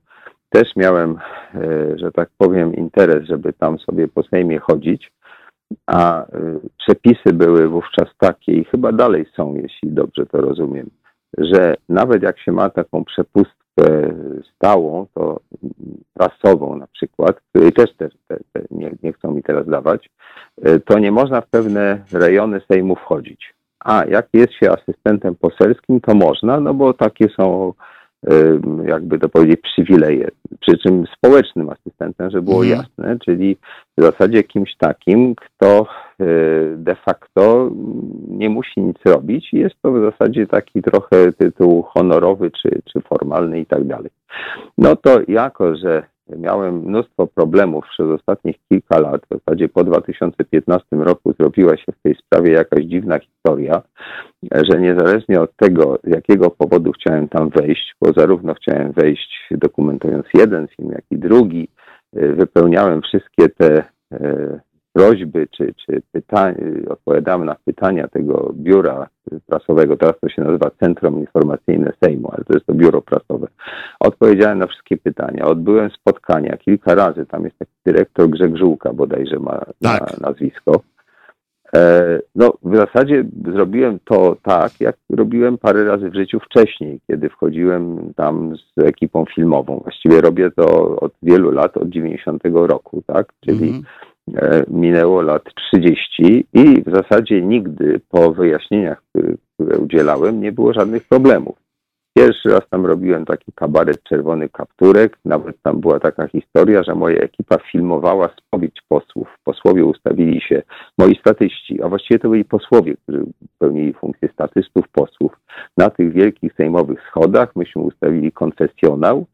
też miałem, e, że tak powiem, interes, żeby tam sobie po Sejmie chodzić, a przepisy były wówczas takie i chyba dalej są, jeśli dobrze to rozumiem, że nawet jak się ma taką przepustkę stałą, to prasową na przykład, której też te, te, te nie, nie, chcą mi teraz dawać, e, to nie można w pewne rejony Sejmu wchodzić. A jak jest się asystentem poselskim, to można, no bo takie są jakby to powiedzieć, przywileje, przy czym społecznym asystentem, żeby było mhm. jasne, czyli w zasadzie kimś takim, kto y, de facto nie musi nic robić i jest to w zasadzie taki trochę tytuł honorowy czy, czy formalny i tak dalej. No to jako, że miałem mnóstwo problemów przez ostatnich kilka lat. W zasadzie po 2015 roku zrobiła się w tej sprawie jakaś dziwna historia, że niezależnie od tego, z jakiego powodu chciałem tam wejść, bo zarówno chciałem wejść dokumentując jeden film, jak i drugi, wypełniałem wszystkie te e, prośby czy, czy pytań, odpowiadamy na pytania tego biura prasowego, teraz to się nazywa Centrum Informacyjne Sejmu, ale to jest to biuro prasowe. Odpowiedziałem na wszystkie pytania, odbyłem spotkania kilka razy, tam jest taki dyrektor Grzegżółka bodajże ma tak. na nazwisko. E, no, w zasadzie zrobiłem to tak, jak robiłem parę razy w życiu wcześniej, kiedy wchodziłem tam z ekipą filmową. Właściwie robię to od wielu lat, od 90 roku, tak? Czyli mm -hmm minęło lat 30 i w zasadzie nigdy po wyjaśnieniach, które udzielałem, nie było żadnych problemów. Pierwszy raz tam robiłem taki kabaret Czerwony Kapturek. Nawet tam była taka historia, że moja ekipa filmowała spowiedź posłów. Posłowie ustawili się, moi statyści, a właściwie to byli posłowie, którzy pełnili funkcję statystów, posłów. Na tych wielkich sejmowych schodach myśmy ustawili konfesjonał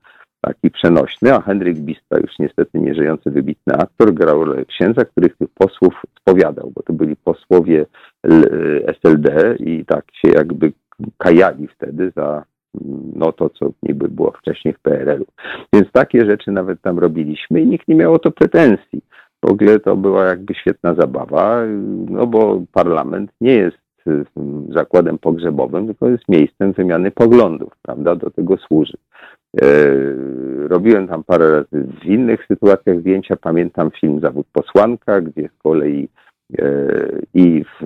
taki przenośny, a Henryk Bista, już niestety nieżyjący wybitny aktor, grał księdza, których tych posłów spowiadał, bo to byli posłowie SLD i tak się jakby kajali wtedy za no to, co niby było wcześniej w PRL-u. Więc takie rzeczy nawet tam robiliśmy i nikt nie miał o to pretensji. W ogóle to była jakby świetna zabawa, no bo parlament nie jest zakładem pogrzebowym, tylko jest miejscem wymiany poglądów, prawda? Do tego służy. E, robiłem tam parę razy w innych sytuacjach zdjęcia. Pamiętam film Zawód Posłanka, gdzie z kolei e, i w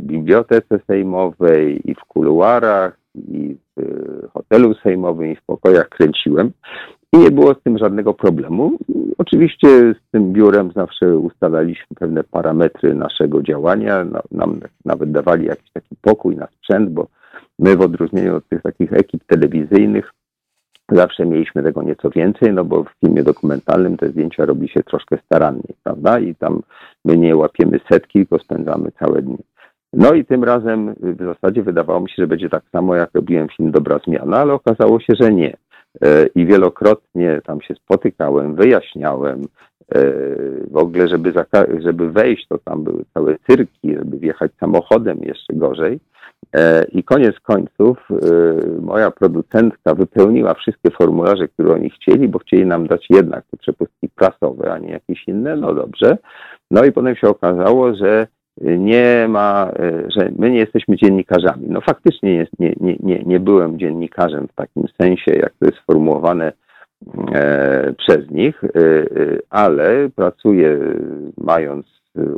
bibliotece sejmowej, i w kuluarach, i w e, hotelu sejmowym, i w pokojach kręciłem. I nie było z tym żadnego problemu. Oczywiście z tym biurem zawsze ustalaliśmy pewne parametry naszego działania. No, Nam nawet dawali jakiś taki pokój na sprzęt, bo my w odróżnieniu od tych takich ekip telewizyjnych zawsze mieliśmy tego nieco więcej, no bo w filmie dokumentalnym te zdjęcia robi się troszkę staranniej, prawda? I tam my nie łapiemy setki, tylko spędzamy całe dnie. No i tym razem w zasadzie wydawało mi się, że będzie tak samo, jak robiłem film Dobra Zmiana, ale okazało się, że nie. E, I wielokrotnie tam się spotykałem, wyjaśniałem. e, W ogóle, żeby, żeby wejść, to tam były całe cyrki, żeby wjechać samochodem jeszcze gorzej. E, I koniec końców moja producentka wypełniła wszystkie formularze, które oni chcieli, bo chcieli nam dać jednak te przepustki prasowe, a nie jakieś inne. No dobrze. No i potem się okazało, że nie ma, e, że my nie jesteśmy dziennikarzami. No faktycznie nie, nie, nie, nie, byłem dziennikarzem w takim sensie, jak to jest sformułowane e, przez nich, e, e, ale pracuję mając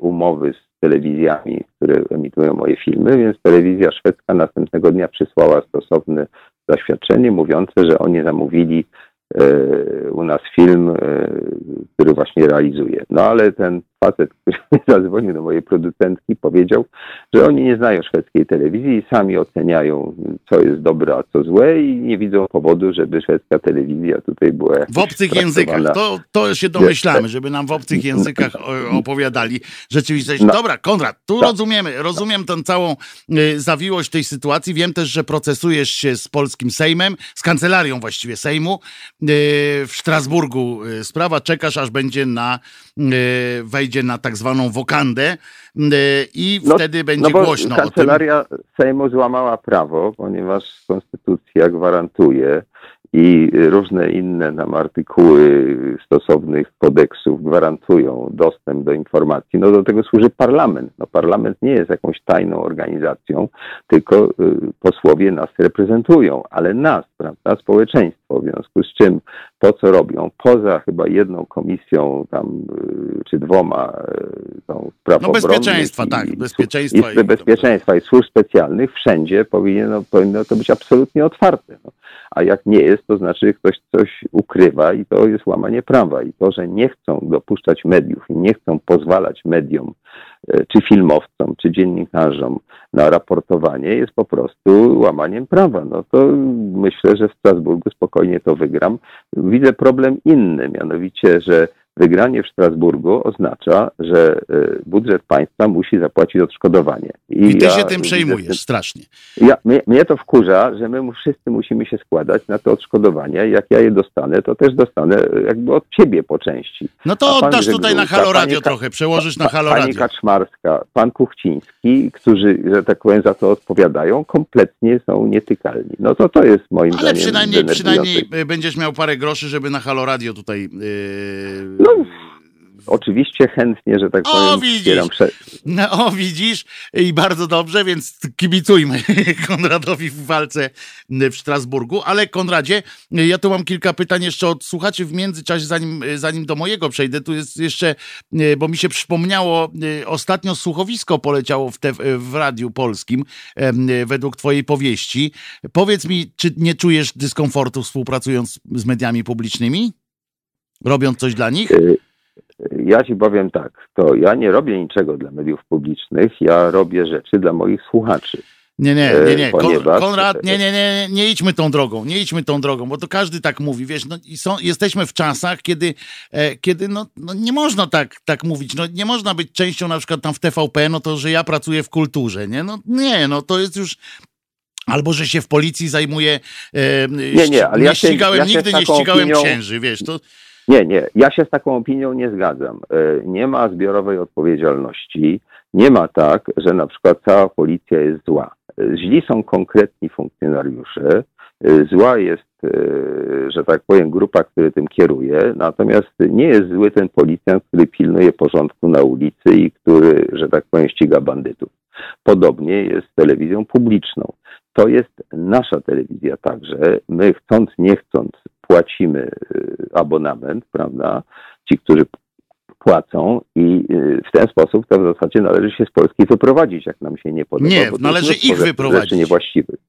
umowy z telewizjami, które emitują moje filmy, więc telewizja szwedzka następnego dnia przysłała stosowne zaświadczenie mówiące, że oni zamówili e, u nas film, e, który właśnie realizuje. No ale ten facet, który zadzwonił do mojej producentki, powiedział, że oni nie znają szwedzkiej telewizji i sami oceniają, co jest dobre, a co złe i nie widzą powodu, żeby szwedzka telewizja tutaj była W obcych językach. To, to się domyślamy, żeby nam w obcych językach opowiadali rzeczywistość. No. Dobra, Konrad, tu Tak. rozumiemy, rozumiem tę całą y, zawiłość tej sytuacji. Wiem też, że procesujesz się z polskim Sejmem, z kancelarią właściwie Sejmu. Y, w Strasburgu y, sprawa, czekasz aż będzie na, y, wejdzie na tak zwaną wokandę y, i No, wtedy będzie no bo głośno kancelaria Sejmu złamała prawo, ponieważ konstytucja gwarantuje i różne inne tam artykuły stosownych kodeksów gwarantują dostęp do informacji. No do tego służy parlament. No parlament nie jest jakąś tajną organizacją, tylko y, posłowie nas reprezentują, ale nas, prawda, społeczeństwo, w związku z czym to, co robią, poza chyba jedną komisją tam, y, czy dwoma y, tą spraw No obronnych bezpieczeństwa, i- tak, i- bezpieczeństwa i- Bezpieczeństwa i służb specjalnych wszędzie powinno, powinno to być absolutnie otwarte. No. A jak nie jest, to znaczy ktoś coś ukrywa i to jest łamanie prawa. I to, że nie chcą dopuszczać mediów i nie chcą pozwalać mediom, czy filmowcom, czy dziennikarzom na raportowanie, jest po prostu łamaniem prawa. No to myślę, że w Strasburgu spokojnie to wygram. Widzę problem inny, mianowicie, że wygranie w Strasburgu oznacza, że e, budżet państwa musi zapłacić odszkodowanie. I ty ja się tym przejmujesz strasznie. ja, mnie, mnie to wkurza, że my wszyscy musimy się składać na to odszkodowania. Jak ja je dostanę, to też dostanę e, jakby od ciebie po części. No to oddasz tutaj na Halo pani Radio trochę, przełożysz na Halo Pani Radio. Kaczmarska, pan Kuchciński, którzy, że tak powiem, za to odpowiadają, kompletnie są nietykalni. No to to jest moim Ale zdaniem przynajmniej, denerwujące. przynajmniej y, będziesz miał parę groszy, żeby na Halo Radio tutaj. Yy... No, Oczywiście chętnie, że tak O, powiem, widzisz. No, o, widzisz, i bardzo dobrze, więc kibicujmy Konradowi w walce w Strasburgu. Ale Konradzie, ja tu mam kilka pytań jeszcze od słuchaczy w międzyczasie, zanim, zanim do mojego przejdę. Tu jest jeszcze, bo mi się przypomniało, ostatnio słuchowisko poleciało w, te, w Radiu Polskim według twojej powieści. Powiedz mi, czy nie czujesz dyskomfortu współpracując z mediami publicznymi? Robiąc coś dla nich? Y, Ja ci powiem tak, to ja nie robię niczego dla mediów publicznych, ja robię rzeczy dla moich słuchaczy. Nie, nie, nie, nie. Kon, ponieważ- Konrad, nie, nie, nie, nie idźmy tą drogą, nie idźmy tą drogą, bo to każdy tak mówi, wiesz, no i są, jesteśmy w czasach, kiedy, e, kiedy no, no nie można tak, tak mówić, no nie można być częścią na przykład tam w TVP, no to, że ja pracuję w kulturze, nie, no nie, no to jest już... Albo, że się w policji zajmuję. E, Nie, nie, ale ja się- ścigałem, ja się nigdy z nie ścigałem opinią- księży, wiesz, to. Nie, nie, ja się z taką opinią nie zgadzam. E, Nie ma zbiorowej odpowiedzialności. Nie ma tak, że na przykład cała policja jest zła. E, Źli są konkretni funkcjonariusze. E, Zła jest, że tak powiem, grupa, która tym kieruje. Natomiast nie jest zły ten policjant, który pilnuje porządku na ulicy i który, że tak powiem, ściga bandytów. Podobnie jest z telewizją publiczną. To jest nasza telewizja także. My chcąc, nie chcąc płacimy y, abonament, prawda? Ci, którzy płacą i y, w ten sposób to w zasadzie należy się z Polski wyprowadzić, jak nam się nie podoba. Nie, należy ich wyprowadzić. Niewłaściwych.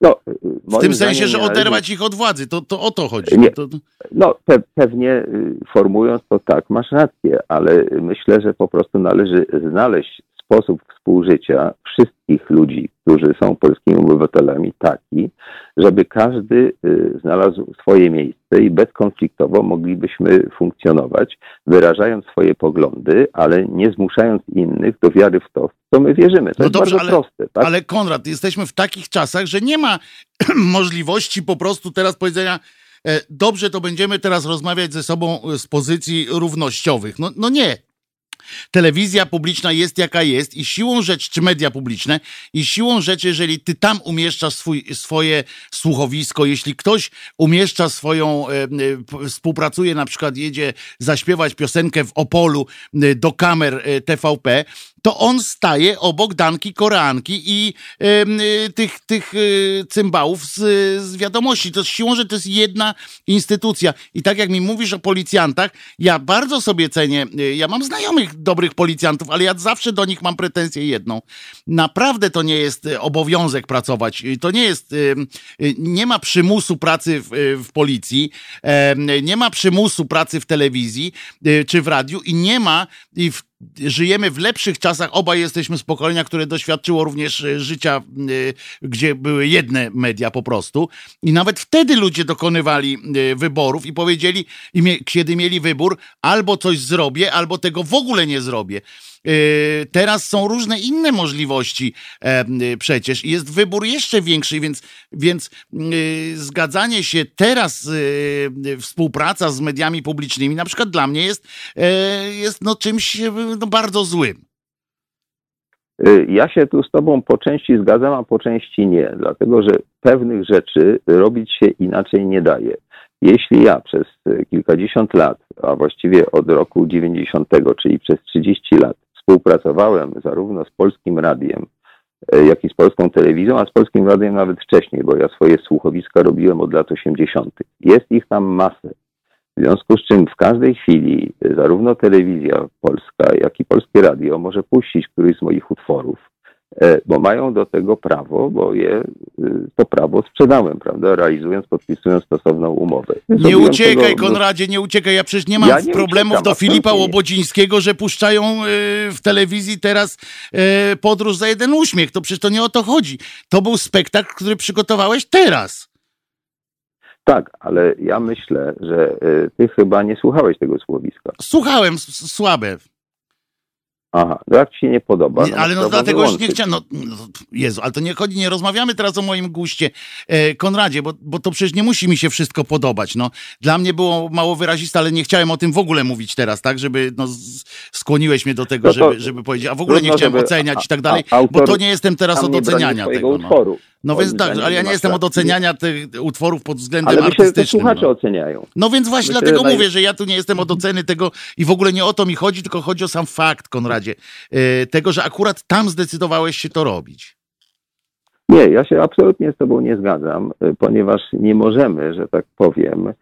No, y, W tym sensie, że należy- oderwać ich od władzy. To, to o to chodzi. Nie. To, No, pe pewnie formułując to tak, masz rację, ale myślę, że po prostu należy znaleźć sposób współżycia wszystkich ludzi, którzy są polskimi obywatelami, taki, żeby każdy y, znalazł swoje miejsce i bezkonfliktowo moglibyśmy funkcjonować, wyrażając swoje poglądy, ale nie zmuszając innych do wiary w to, w co my wierzymy. To No jest dobrze, bardzo ale- proste. Tak? Ale Konrad, jesteśmy w takich czasach, że nie ma możliwości po prostu teraz powiedzenia, e, dobrze, to będziemy teraz rozmawiać ze sobą z pozycji równościowych. No, no nie. Telewizja publiczna jest jaka jest i siłą rzeczy, czy media publiczne, i siłą rzeczy, jeżeli ty tam umieszczasz swój, swoje słuchowisko, jeśli ktoś umieszcza swoją, e, e, współpracuje, na przykład jedzie zaśpiewać piosenkę w Opolu e, do kamer TVP, to on staje obok Danki Koreanki i y, tych, tych cymbałów z, z wiadomości. To siłą, że to jest jedna instytucja. I tak jak mi mówisz o policjantach, ja bardzo sobie cenię, ja mam znajomych dobrych policjantów, ale ja zawsze do nich mam pretensję jedną. Naprawdę to nie jest y, obowiązek pracować. To nie jest, y, y, nie ma przymusu pracy w, w policji, nie ma przymusu pracy w telewizji czy w radiu i nie ma i w żyjemy w lepszych czasach, obaj jesteśmy z pokolenia, które doświadczyło również e, życia, y, gdzie były jedne media po prostu. I nawet wtedy ludzie dokonywali y, wyborów i powiedzieli, kiedy mieli wybór, albo coś zrobię, albo tego w ogóle nie zrobię. Y, Teraz są różne inne możliwości e, y, przecież i jest wybór jeszcze większy, więc, więc y, zgadzanie się teraz, współpraca z mediami publicznymi, na przykład dla mnie jest, e, jest no czymś e, no, bardzo złym. Ja się tu z Tobą po części zgadzam, a po części nie, dlatego że pewnych rzeczy robić się inaczej nie daje. Jeśli ja przez kilkadziesiąt lat, a właściwie od roku 90, czyli przez 30 lat, współpracowałem zarówno z Polskim Radiem, y, jak i z Polską Telewizją, a z Polskim Radiem nawet wcześniej, bo ja swoje słuchowiska robiłem od lat 80. Jest ich tam masę. W związku z czym w każdej chwili y, zarówno telewizja polska, jak i polskie radio może puścić któryś z moich utworów, e, bo mają do tego prawo, bo je y, to prawo sprzedałem, prawda, realizując, podpisując stosowną umowę. Nie uciekaj, tego- Konradzie, nie uciekaj. Ja przecież nie mam Ja nie problemów uciekam, do Filipa. Łobodzińskiego, że puszczają e, w telewizji teraz e, podróż za jeden uśmiech. To przecież to nie o to chodzi. To był spektakl, który przygotowałeś teraz. Tak, ale ja myślę, że y, ty chyba nie słuchałeś tego słowiska. Słuchałem, słabe. Aha, no jak ci się nie podoba. Nie, ale no dlatego już nie chciałem. No, no, Jezu, ale to nie chodzi, nie rozmawiamy teraz o moim guście, e, Konradzie, bo, bo to przecież nie musi mi się wszystko podobać. No, dla mnie było mało wyraziste, ale nie chciałem o tym w ogóle mówić teraz, tak? Żeby no, z, skłoniłeś mnie do tego, No to żeby, żeby powiedzieć, a w ogóle nie chciałem żeby oceniać a- i tak dalej, a- autor bo to nie jestem teraz od oceniania tego. No, utworu. no Moim więc tak, ale ja nie jestem od oceniania tych utworów pod względem Ale myślę, artystycznym. słuchacze no. oceniają. No więc właśnie Myślę, dlatego że naj- mówię, że ja tu nie jestem od oceny tego i w ogóle nie o to mi chodzi, tylko chodzi o sam fakt, Konradzie, e, tego, że akurat tam zdecydowałeś się to robić. Nie, ja się absolutnie z Tobą nie zgadzam, y, ponieważ nie możemy, że tak powiem,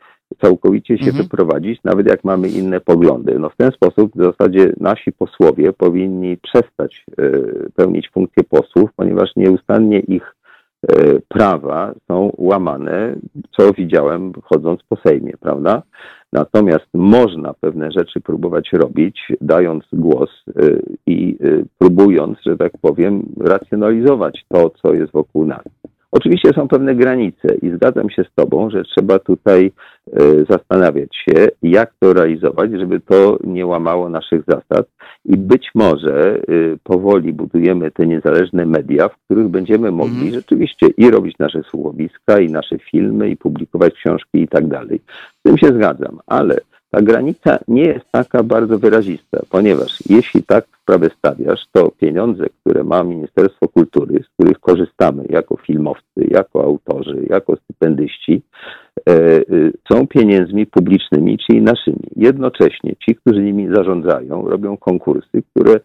całkowicie się Mhm. wyprowadzić, nawet jak mamy inne poglądy. No w ten sposób w zasadzie nasi posłowie powinni przestać y, pełnić funkcję posłów, ponieważ nieustannie ich y, prawa są łamane, co widziałem chodząc po Sejmie, prawda? Natomiast można pewne rzeczy próbować robić, dając głos y, i y, próbując, że tak powiem, racjonalizować to, co jest wokół nas. Oczywiście są pewne granice i zgadzam się z Tobą, że trzeba tutaj y, zastanawiać się, jak to realizować, żeby to nie łamało naszych zasad i być może y, powoli budujemy te niezależne media, w których będziemy mogli Mhm. rzeczywiście i robić nasze słuchowiska, i nasze filmy, i publikować książki i tak dalej. Z tym się zgadzam, ale ta granica nie jest taka bardzo wyrazista, ponieważ jeśli tak sprawę stawiasz, to pieniądze, które ma Ministerstwo Kultury, z których korzystamy jako filmowcy, jako autorzy, jako stypendyści, e, e, są pieniędzmi publicznymi, czyli naszymi. Jednocześnie ci, którzy nimi zarządzają, robią konkursy, które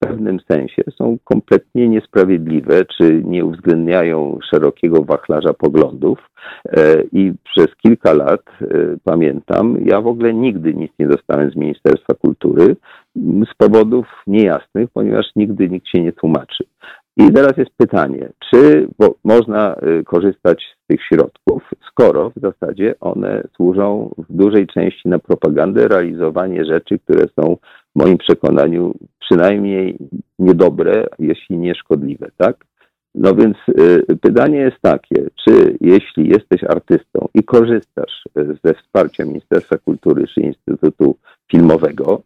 pewnym sensie są kompletnie niesprawiedliwe, czy nie uwzględniają szerokiego wachlarza poglądów. E, I przez kilka lat, e, pamiętam, ja w ogóle nigdy nic nie dostałem z Ministerstwa Kultury z powodów niejasnych, ponieważ nigdy nikt się nie tłumaczy. I teraz jest pytanie, czy można y, korzystać z tych środków, skoro w zasadzie one służą w dużej części na propagandę, realizowanie rzeczy, które są w moim przekonaniu przynajmniej niedobre, jeśli nie szkodliwe, tak? No więc y, pytanie jest takie, czy jeśli jesteś artystą i korzystasz y, ze wsparcia Ministerstwa Kultury czy Instytutu Filmowego,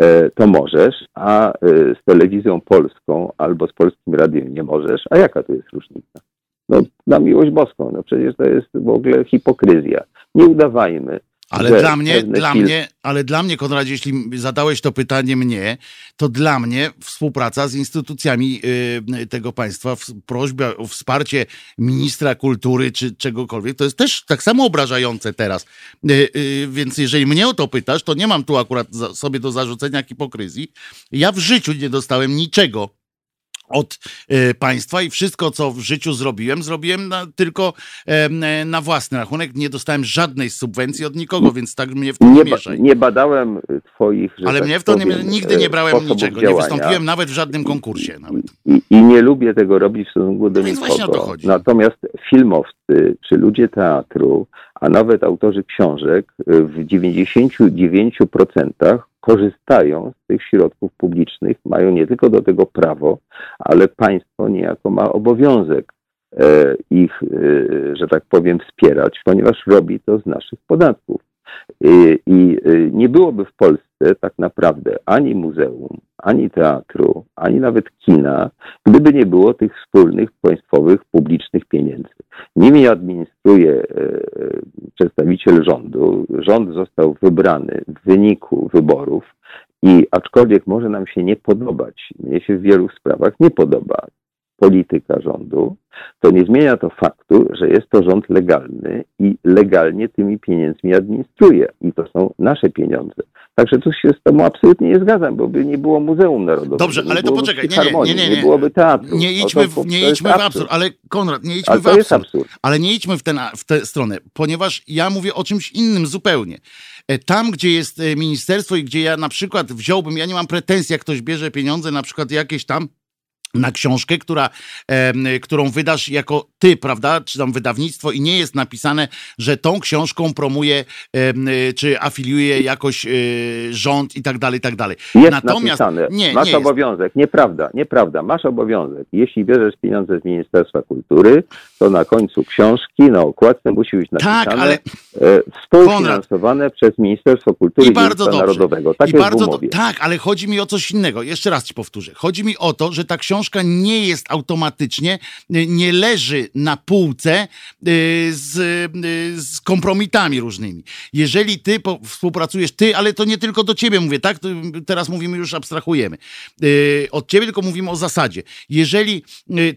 E, to możesz, a e, z telewizją polską albo z polskim radiem nie możesz. A jaka to jest różnica? No, na miłość boską, no przecież to jest w ogóle hipokryzja. Nie udawajmy, ale dla mnie, dla mnie, ale dla mnie, Konradzie, jeśli zadałeś to pytanie mnie, to dla mnie współpraca z instytucjami y, tego państwa, prośba o wsparcie ministra kultury czy czegokolwiek, to jest też tak samo obrażające teraz. Y, y, więc jeżeli mnie o to pytasz, to nie mam tu akurat sobie do zarzucenia hipokryzji. Ja w życiu nie dostałem niczego od e, państwa i wszystko, co w życiu zrobiłem, zrobiłem na, tylko e, na własny rachunek. Nie dostałem żadnej subwencji od nikogo, więc tak mnie w to nie, nie mieszaj. Nie badałem twoich, Ale tak mnie w to powiem, nie, nigdy nie brałem niczego. Działania. Nie wystąpiłem nawet w żadnym konkursie. Nawet. I, I, nie lubię tego robić w stosunku do no nikogo. Natomiast filmowcy, czy ludzie teatru, a nawet autorzy książek w 99% korzystają z tych środków publicznych, mają nie tylko do tego prawo, ale państwo niejako ma obowiązek e, ich, e, że tak powiem, wspierać, ponieważ robi to z naszych podatków. I y, nie byłoby w Polsce tak naprawdę ani muzeum, ani teatru, ani nawet kina, gdyby nie było tych wspólnych, państwowych, publicznych pieniędzy. Nimi administruje e, przedstawiciel rządu. Rząd został wybrany w wyniku wyborów i aczkolwiek może nam się nie podobać, mnie się w wielu sprawach nie podoba polityka rządu, to nie zmienia to faktu, że jest to rząd legalny i legalnie tymi pieniędzmi administruje. I to są nasze pieniądze. Także tu się z tobą absolutnie nie zgadzam, bo by nie było Muzeum Narodowego. Dobrze, ale to poczekaj, nie, nie, nie, nie, nie, byłoby teatru. Nie idźmy, w, nie idźmy w absurd, ale Konrad, nie idźmy w absurd, absurd, ale nie idźmy w, ten, w tę stronę, ponieważ ja mówię o czymś innym zupełnie. E, tam, gdzie jest e, ministerstwo i gdzie ja na przykład wziąłbym, ja nie mam pretensji, jak ktoś bierze pieniądze, na przykład jakieś tam na książkę, która, e, którą wydasz jako ty, prawda, czy tam wydawnictwo i nie jest napisane, że tą książką promuje, e, czy afiliuje jakoś e, rząd i tak dalej, i tak dalej. Jest Natomiast napisane. Nie, Masz nie obowiązek. Jest. Nieprawda, nieprawda. Masz obowiązek. Jeśli bierzesz pieniądze z Ministerstwa Kultury, to na końcu książki, na okładce musi być tak, napisane tak, ale... E, współfinansowane Konrad. przez Ministerstwo Kultury i, bardzo Narodowego. Tak I jest bardzo w umowie. Do... Tak, ale chodzi mi o coś innego. Jeszcze raz ci powtórzę. Chodzi mi o to, że ta książka książka nie jest automatycznie, y, nie leży na półce y, z, y, z kompromitami różnymi. Jeżeli ty współpracujesz, ty, ale to nie tylko do ciebie mówię, tak? Teraz mówimy, już abstrahujemy. Od ciebie tylko mówimy o zasadzie. Jeżeli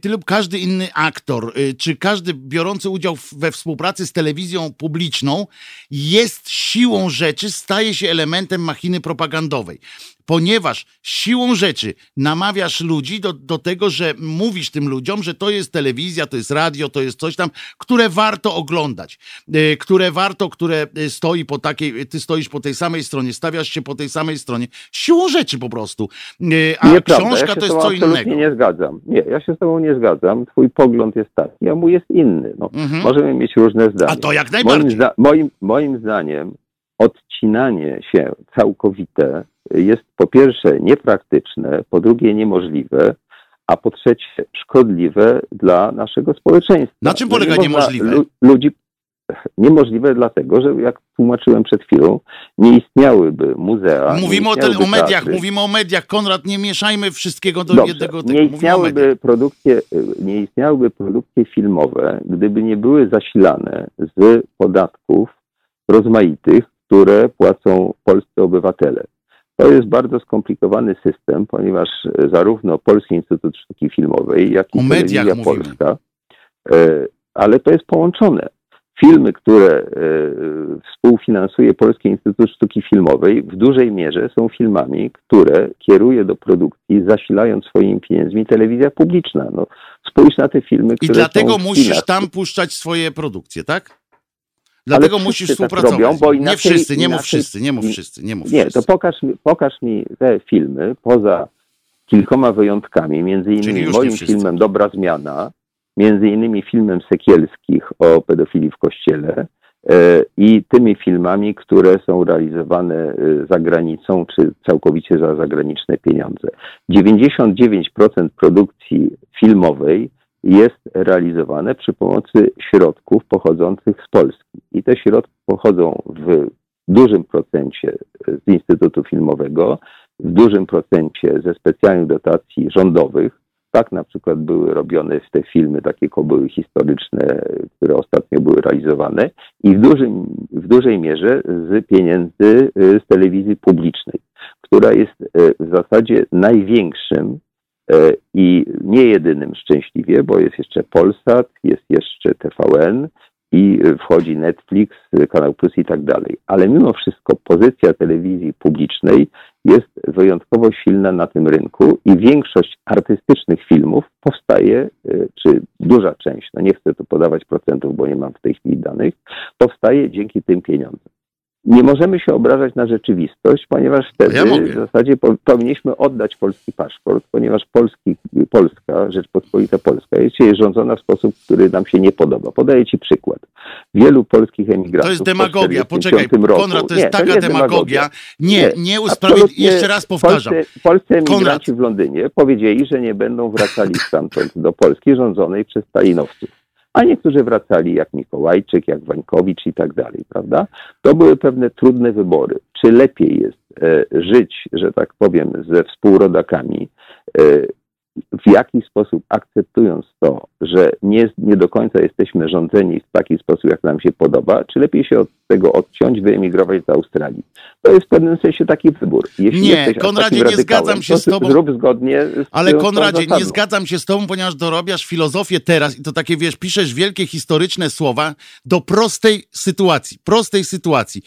ty lub każdy inny aktor, czy każdy biorący udział we współpracy z telewizją publiczną jest siłą rzeczy, staje się elementem machiny propagandowej ponieważ siłą rzeczy namawiasz ludzi do, do tego, że mówisz tym ludziom, że to jest telewizja, to jest radio, to jest coś tam, które warto oglądać, e, które warto, które e, stoi po takiej, ty stoisz po tej samej stronie, stawiasz się po tej samej stronie. Siłą rzeczy po prostu. E, a Nieprawda. książka ja to jest co innego. nie zgadzam. Nie, ja się z tobą nie zgadzam. Twój pogląd jest taki, a mój jest inny. No, mhm. Możemy mieć różne zdania. A to jak najbardziej. Moim, zda moim, moim zdaniem odcinanie się całkowite jest po pierwsze niepraktyczne, po drugie niemożliwe, a po trzecie szkodliwe dla naszego społeczeństwa. Na czym polega nie niemożliwe? Ludzi niemożliwe dlatego, że jak tłumaczyłem przed chwilą, nie istniałyby muzea. Mówimy o, te, o mediach, teatry. mówimy o mediach. Konrad, nie mieszajmy wszystkiego do Dobrze, jednego tego. Nie istniałyby, produkcje, nie istniałyby produkcje filmowe, gdyby nie były zasilane z podatków rozmaitych, które płacą polscy obywatele. To jest bardzo skomplikowany system, ponieważ e, zarówno Polski Instytut Sztuki Filmowej, jak i Telewizja Polska, e, ale to jest połączone. filmy, które e, współfinansuje Polski Instytut Sztuki Filmowej, w dużej mierze są filmami, które kieruje do produkcji, zasilając swoimi pieniędzmi telewizja publiczna. No, spójrz na te filmy, I które dlatego są w musisz tam puszczać swoje produkcje, tak? Dlatego musisz tak współpracować. robią, bo nie inaczej- wszyscy, nie mów inaczej- wszyscy, nie mów wszyscy, nie mów Nie, wszyscy. to pokaż mi, pokaż mi te filmy poza kilkoma wyjątkami, między innymi nie moim filmem Dobra Zmiana, między innymi filmem Sekielskich o pedofilii w kościele e, i tymi filmami, które są realizowane e, za granicą, czy całkowicie za zagraniczne pieniądze. 99% produkcji filmowej jest realizowane przy pomocy środków pochodzących z Polski. I te środki pochodzą w dużym procencie z Instytutu Filmowego, w dużym procencie ze specjalnych dotacji rządowych. Tak na przykład były robione te filmy, takie kobyły historyczne, które ostatnio były realizowane i w, dużym, w dużej mierze z pieniędzy y, z telewizji publicznej, która jest y, w zasadzie największym i nie jedynym szczęśliwie, bo jest jeszcze Polsat, jest jeszcze TVN i wchodzi Netflix, Kanał Plus i tak dalej. Ale mimo wszystko pozycja telewizji publicznej jest wyjątkowo silna na tym rynku i większość artystycznych filmów powstaje, y, czy duża część, no nie chcę tu podawać procentów, bo nie mam w tej chwili danych, powstaje dzięki tym pieniądzom. Nie możemy się obrażać na rzeczywistość, ponieważ wtedy Ja w zasadzie po, powinniśmy oddać polski paszport, ponieważ Polski, Polska, Rzeczpospolita Polska jest dzisiaj rządzona w sposób, który nam się nie podoba. Podaję Ci przykład. Wielu polskich emigrantów To jest po demagogia. Poczekaj, 45 roku, Konrad, to jest nie, taka nie demagogia. Nie, Nie. Absolutnie Jeszcze raz powtarzam. Polscy, polscy emigranci Konrad. w Londynie powiedzieli, że nie będą wracali stamtąd do Polski rządzonej przez stalinowców. A niektórzy wracali jak Mikołajczyk, jak Wańkowicz i tak dalej, prawda? To były pewne trudne wybory. Czy lepiej jest e, żyć, że tak powiem, ze współrodakami, e, w jaki sposób akceptując to, że nie, nie do końca jesteśmy rządzeni w taki sposób, jak nam się podoba, czy lepiej się od tego odciąć, wyemigrować do Australii? To jest w pewnym sensie taki wybór. Jeśli Nie, Konradzie, nie zgadzam się to z tobą. Zrób zgodnie z Ale tą Konradzie, nie zgadzam się z tobą, ponieważ dorabiasz filozofię teraz i to takie, wiesz, piszesz wielkie historyczne słowa do prostej sytuacji. Prostej sytuacji.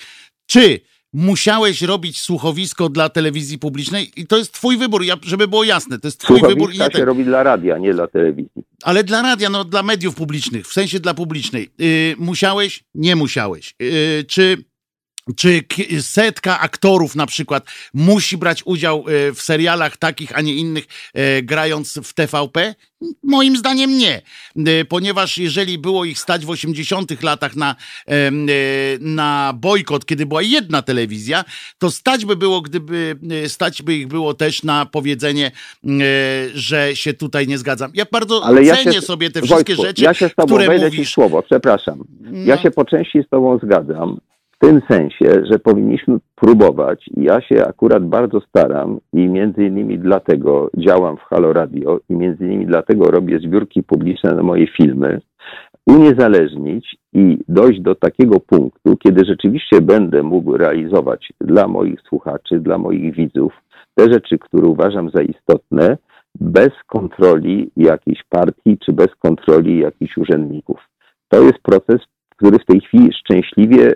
Czy musiałeś robić słuchowisko dla telewizji publicznej? I to jest twój wybór, ja, żeby było jasne. To jest twój wybór i nie się robi dla radia, nie dla telewizji. Ale dla radia, no dla mediów publicznych, w sensie dla publicznej. Yy, musiałeś? Nie musiałeś. Yy, czy czy setka aktorów na przykład musi brać udział yy, w serialach takich, a nie innych, yy, grając w TVP? Moim zdaniem nie, Yy, ponieważ jeżeli było ich stać w 80 latach na, na bojkot, kiedy była jedna telewizja, to stać by było, gdyby stać by ich było też na powiedzenie, że się tutaj nie zgadzam. Ja bardzo Ale ja cenię się, sobie te wszystkie Wojtku, rzeczy, ja się z tobą które mówisz. słowo, przepraszam. Ja No. się po części z tobą zgadzam, w tym sensie, że powinniśmy próbować. i Ja się akurat bardzo staram i między innymi dlatego działam w Halo Radio i między innymi dlatego robię zbiórki publiczne na moje filmy, uniezależnić i dojść do takiego punktu, kiedy rzeczywiście będę mógł realizować dla moich słuchaczy, dla moich widzów te rzeczy, które uważam za istotne, bez kontroli jakiejś partii czy bez kontroli jakichś urzędników. To jest proces, który w tej chwili szczęśliwie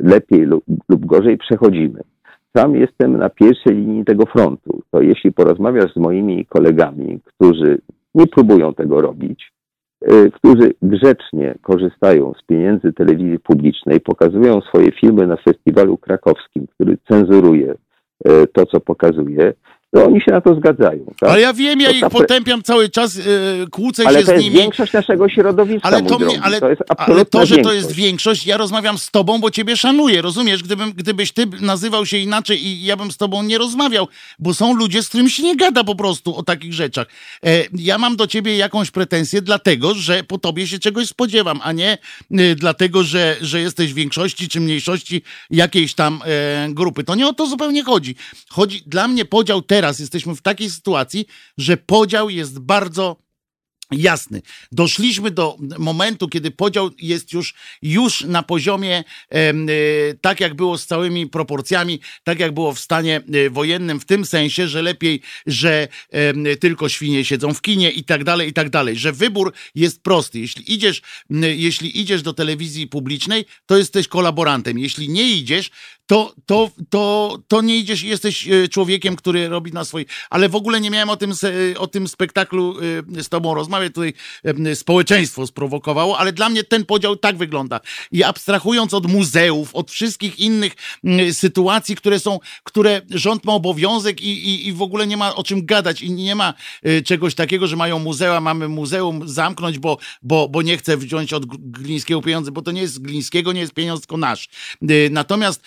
lepiej lub, lub gorzej przechodzimy. Sam jestem na pierwszej linii tego frontu. To jeśli porozmawiasz z moimi kolegami, którzy nie próbują tego robić, y, którzy grzecznie korzystają z pieniędzy telewizji publicznej, pokazują swoje filmy na festiwalu krakowskim, który cenzuruje y, to, co pokazuje, to oni się na to zgadzają. Tak? Ale ja wiem, ja To ich ta potępiam cały czas, yy, kłócę Ale się to z jest nimi. większość naszego środowiska, Ale to, mnie, ale, to jest ale to, że to większość. jest większość, ja rozmawiam z tobą, bo ciebie szanuję, rozumiesz? Gdybym, gdybyś ty nazywał się inaczej i ja bym z tobą nie rozmawiał, bo są ludzie, z którymi się nie gada po prostu o takich rzeczach. E, ja mam do ciebie jakąś pretensję dlatego, że po tobie się czegoś spodziewam, a nie e, dlatego, że, że jesteś w większości czy mniejszości jakiejś tam e, grupy. To nie o to zupełnie chodzi. Chodzi, dla mnie podział teraz, jesteśmy w takiej sytuacji, że podział jest bardzo jasny. Doszliśmy do momentu, kiedy podział jest już, już na poziomie e, tak, jak było z całymi proporcjami, tak jak było w stanie e, wojennym, w tym sensie, że lepiej, że tylko świnie siedzą w kinie i tak dalej, i tak dalej, że wybór jest prosty. Jeśli idziesz, jeśli idziesz do telewizji publicznej, to jesteś kolaborantem. Jeśli nie idziesz, to, to, to, to nie idziesz, jesteś e, człowiekiem, który robi na swój. Ale w ogóle nie miałem o tym, o tym spektaklu e, z tobą rozmawiać. Tutaj e, społeczeństwo sprowokowało, ale dla mnie ten podział tak wygląda. I abstrahując od muzeów, od wszystkich innych sytuacji, które są, które rząd ma obowiązek i, i, i w ogóle nie ma o czym gadać i nie ma czegoś takiego, że mają muzea, mamy muzeum zamknąć, bo, bo, bo nie chce wziąć od Glińskiego pieniądze, bo to nie jest Glińskiego, nie jest pieniądz, tylko nasz. Natomiast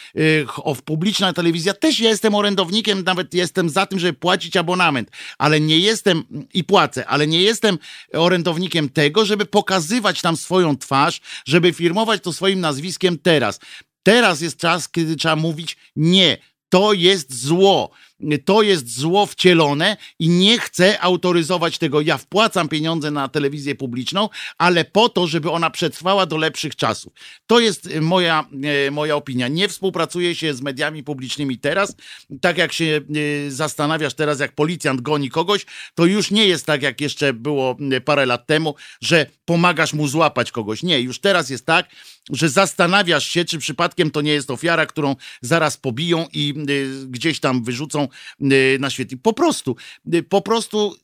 o, publiczna telewizja, też ja jestem orędownikiem, nawet jestem za tym, żeby płacić abonament, ale nie jestem i płacę, ale nie jestem orędownikiem tego, żeby pokazywać tam swoją twarz, żeby firmować to swoim nazwiskiem teraz. Teraz jest czas, kiedy trzeba mówić nie. To jest zło. To jest zło wcielone i nie chcę autoryzować tego. Ja wpłacam pieniądze na telewizję publiczną, ale po to, żeby ona przetrwała do lepszych czasów. To jest e, moja, e, moja opinia. Nie współpracuję się z mediami publicznymi teraz. Tak jak się e, zastanawiasz teraz, jak policjant goni kogoś, to już nie jest tak, jak jeszcze było parę lat temu, że pomagasz mu złapać kogoś. Nie, już teraz jest tak, że zastanawiasz się, czy przypadkiem to nie jest ofiara, którą zaraz pobiją i gdzieś tam wyrzucą y, na świat. I po prostu, y, po prostu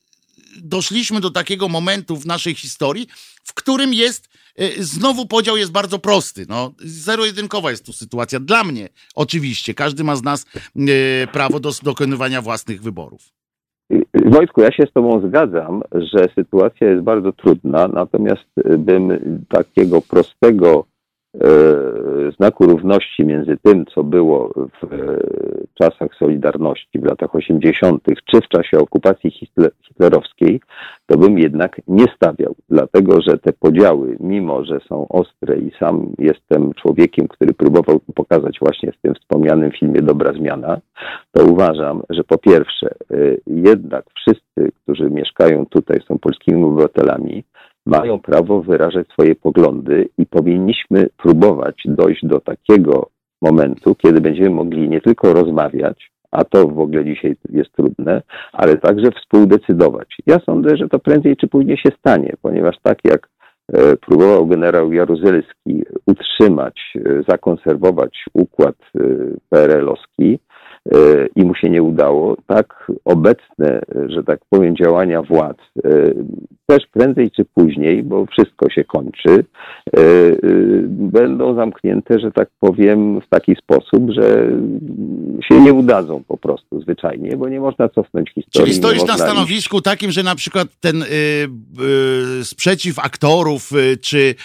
doszliśmy do takiego momentu w naszej historii, w którym jest y, znowu podział jest bardzo prosty. No, zero-jedynkowa jest tu sytuacja. Dla mnie oczywiście. Każdy ma z nas prawo do dokonywania własnych wyborów. Wojtku, ja się z Tobą zgadzam, że sytuacja jest bardzo trudna, natomiast bym takiego prostego znaku równości między tym, co było w e, czasach Solidarności w latach 80., czy w czasie okupacji hitle- hitlerowskiej, to bym jednak nie stawiał, dlatego że te podziały, mimo że są ostre i sam jestem człowiekiem, który próbował pokazać właśnie w tym wspomnianym filmie Dobra Zmiana, to uważam, że po pierwsze, y, jednak wszyscy, którzy mieszkają tutaj, są polskimi obywatelami, mają prawo wyrażać swoje poglądy i powinniśmy próbować dojść do takiego momentu, kiedy będziemy mogli nie tylko rozmawiać, a to w ogóle dzisiaj jest trudne, ale także współdecydować. Ja sądzę, że to prędzej czy później się stanie, ponieważ tak jak e, próbował generał Jaruzelski utrzymać, e, zakonserwować układ e, PRL-owski i mu się nie udało, tak obecne, że tak powiem, działania władz e, też prędzej czy później, bo wszystko się kończy, e, e, będą zamknięte, że tak powiem, w taki sposób, że się nie udadzą po prostu zwyczajnie, bo nie można cofnąć historii. Czyli stoisz na można iść- stanowisku takim, że na przykład ten y, y, sprzeciw aktorów, y, czy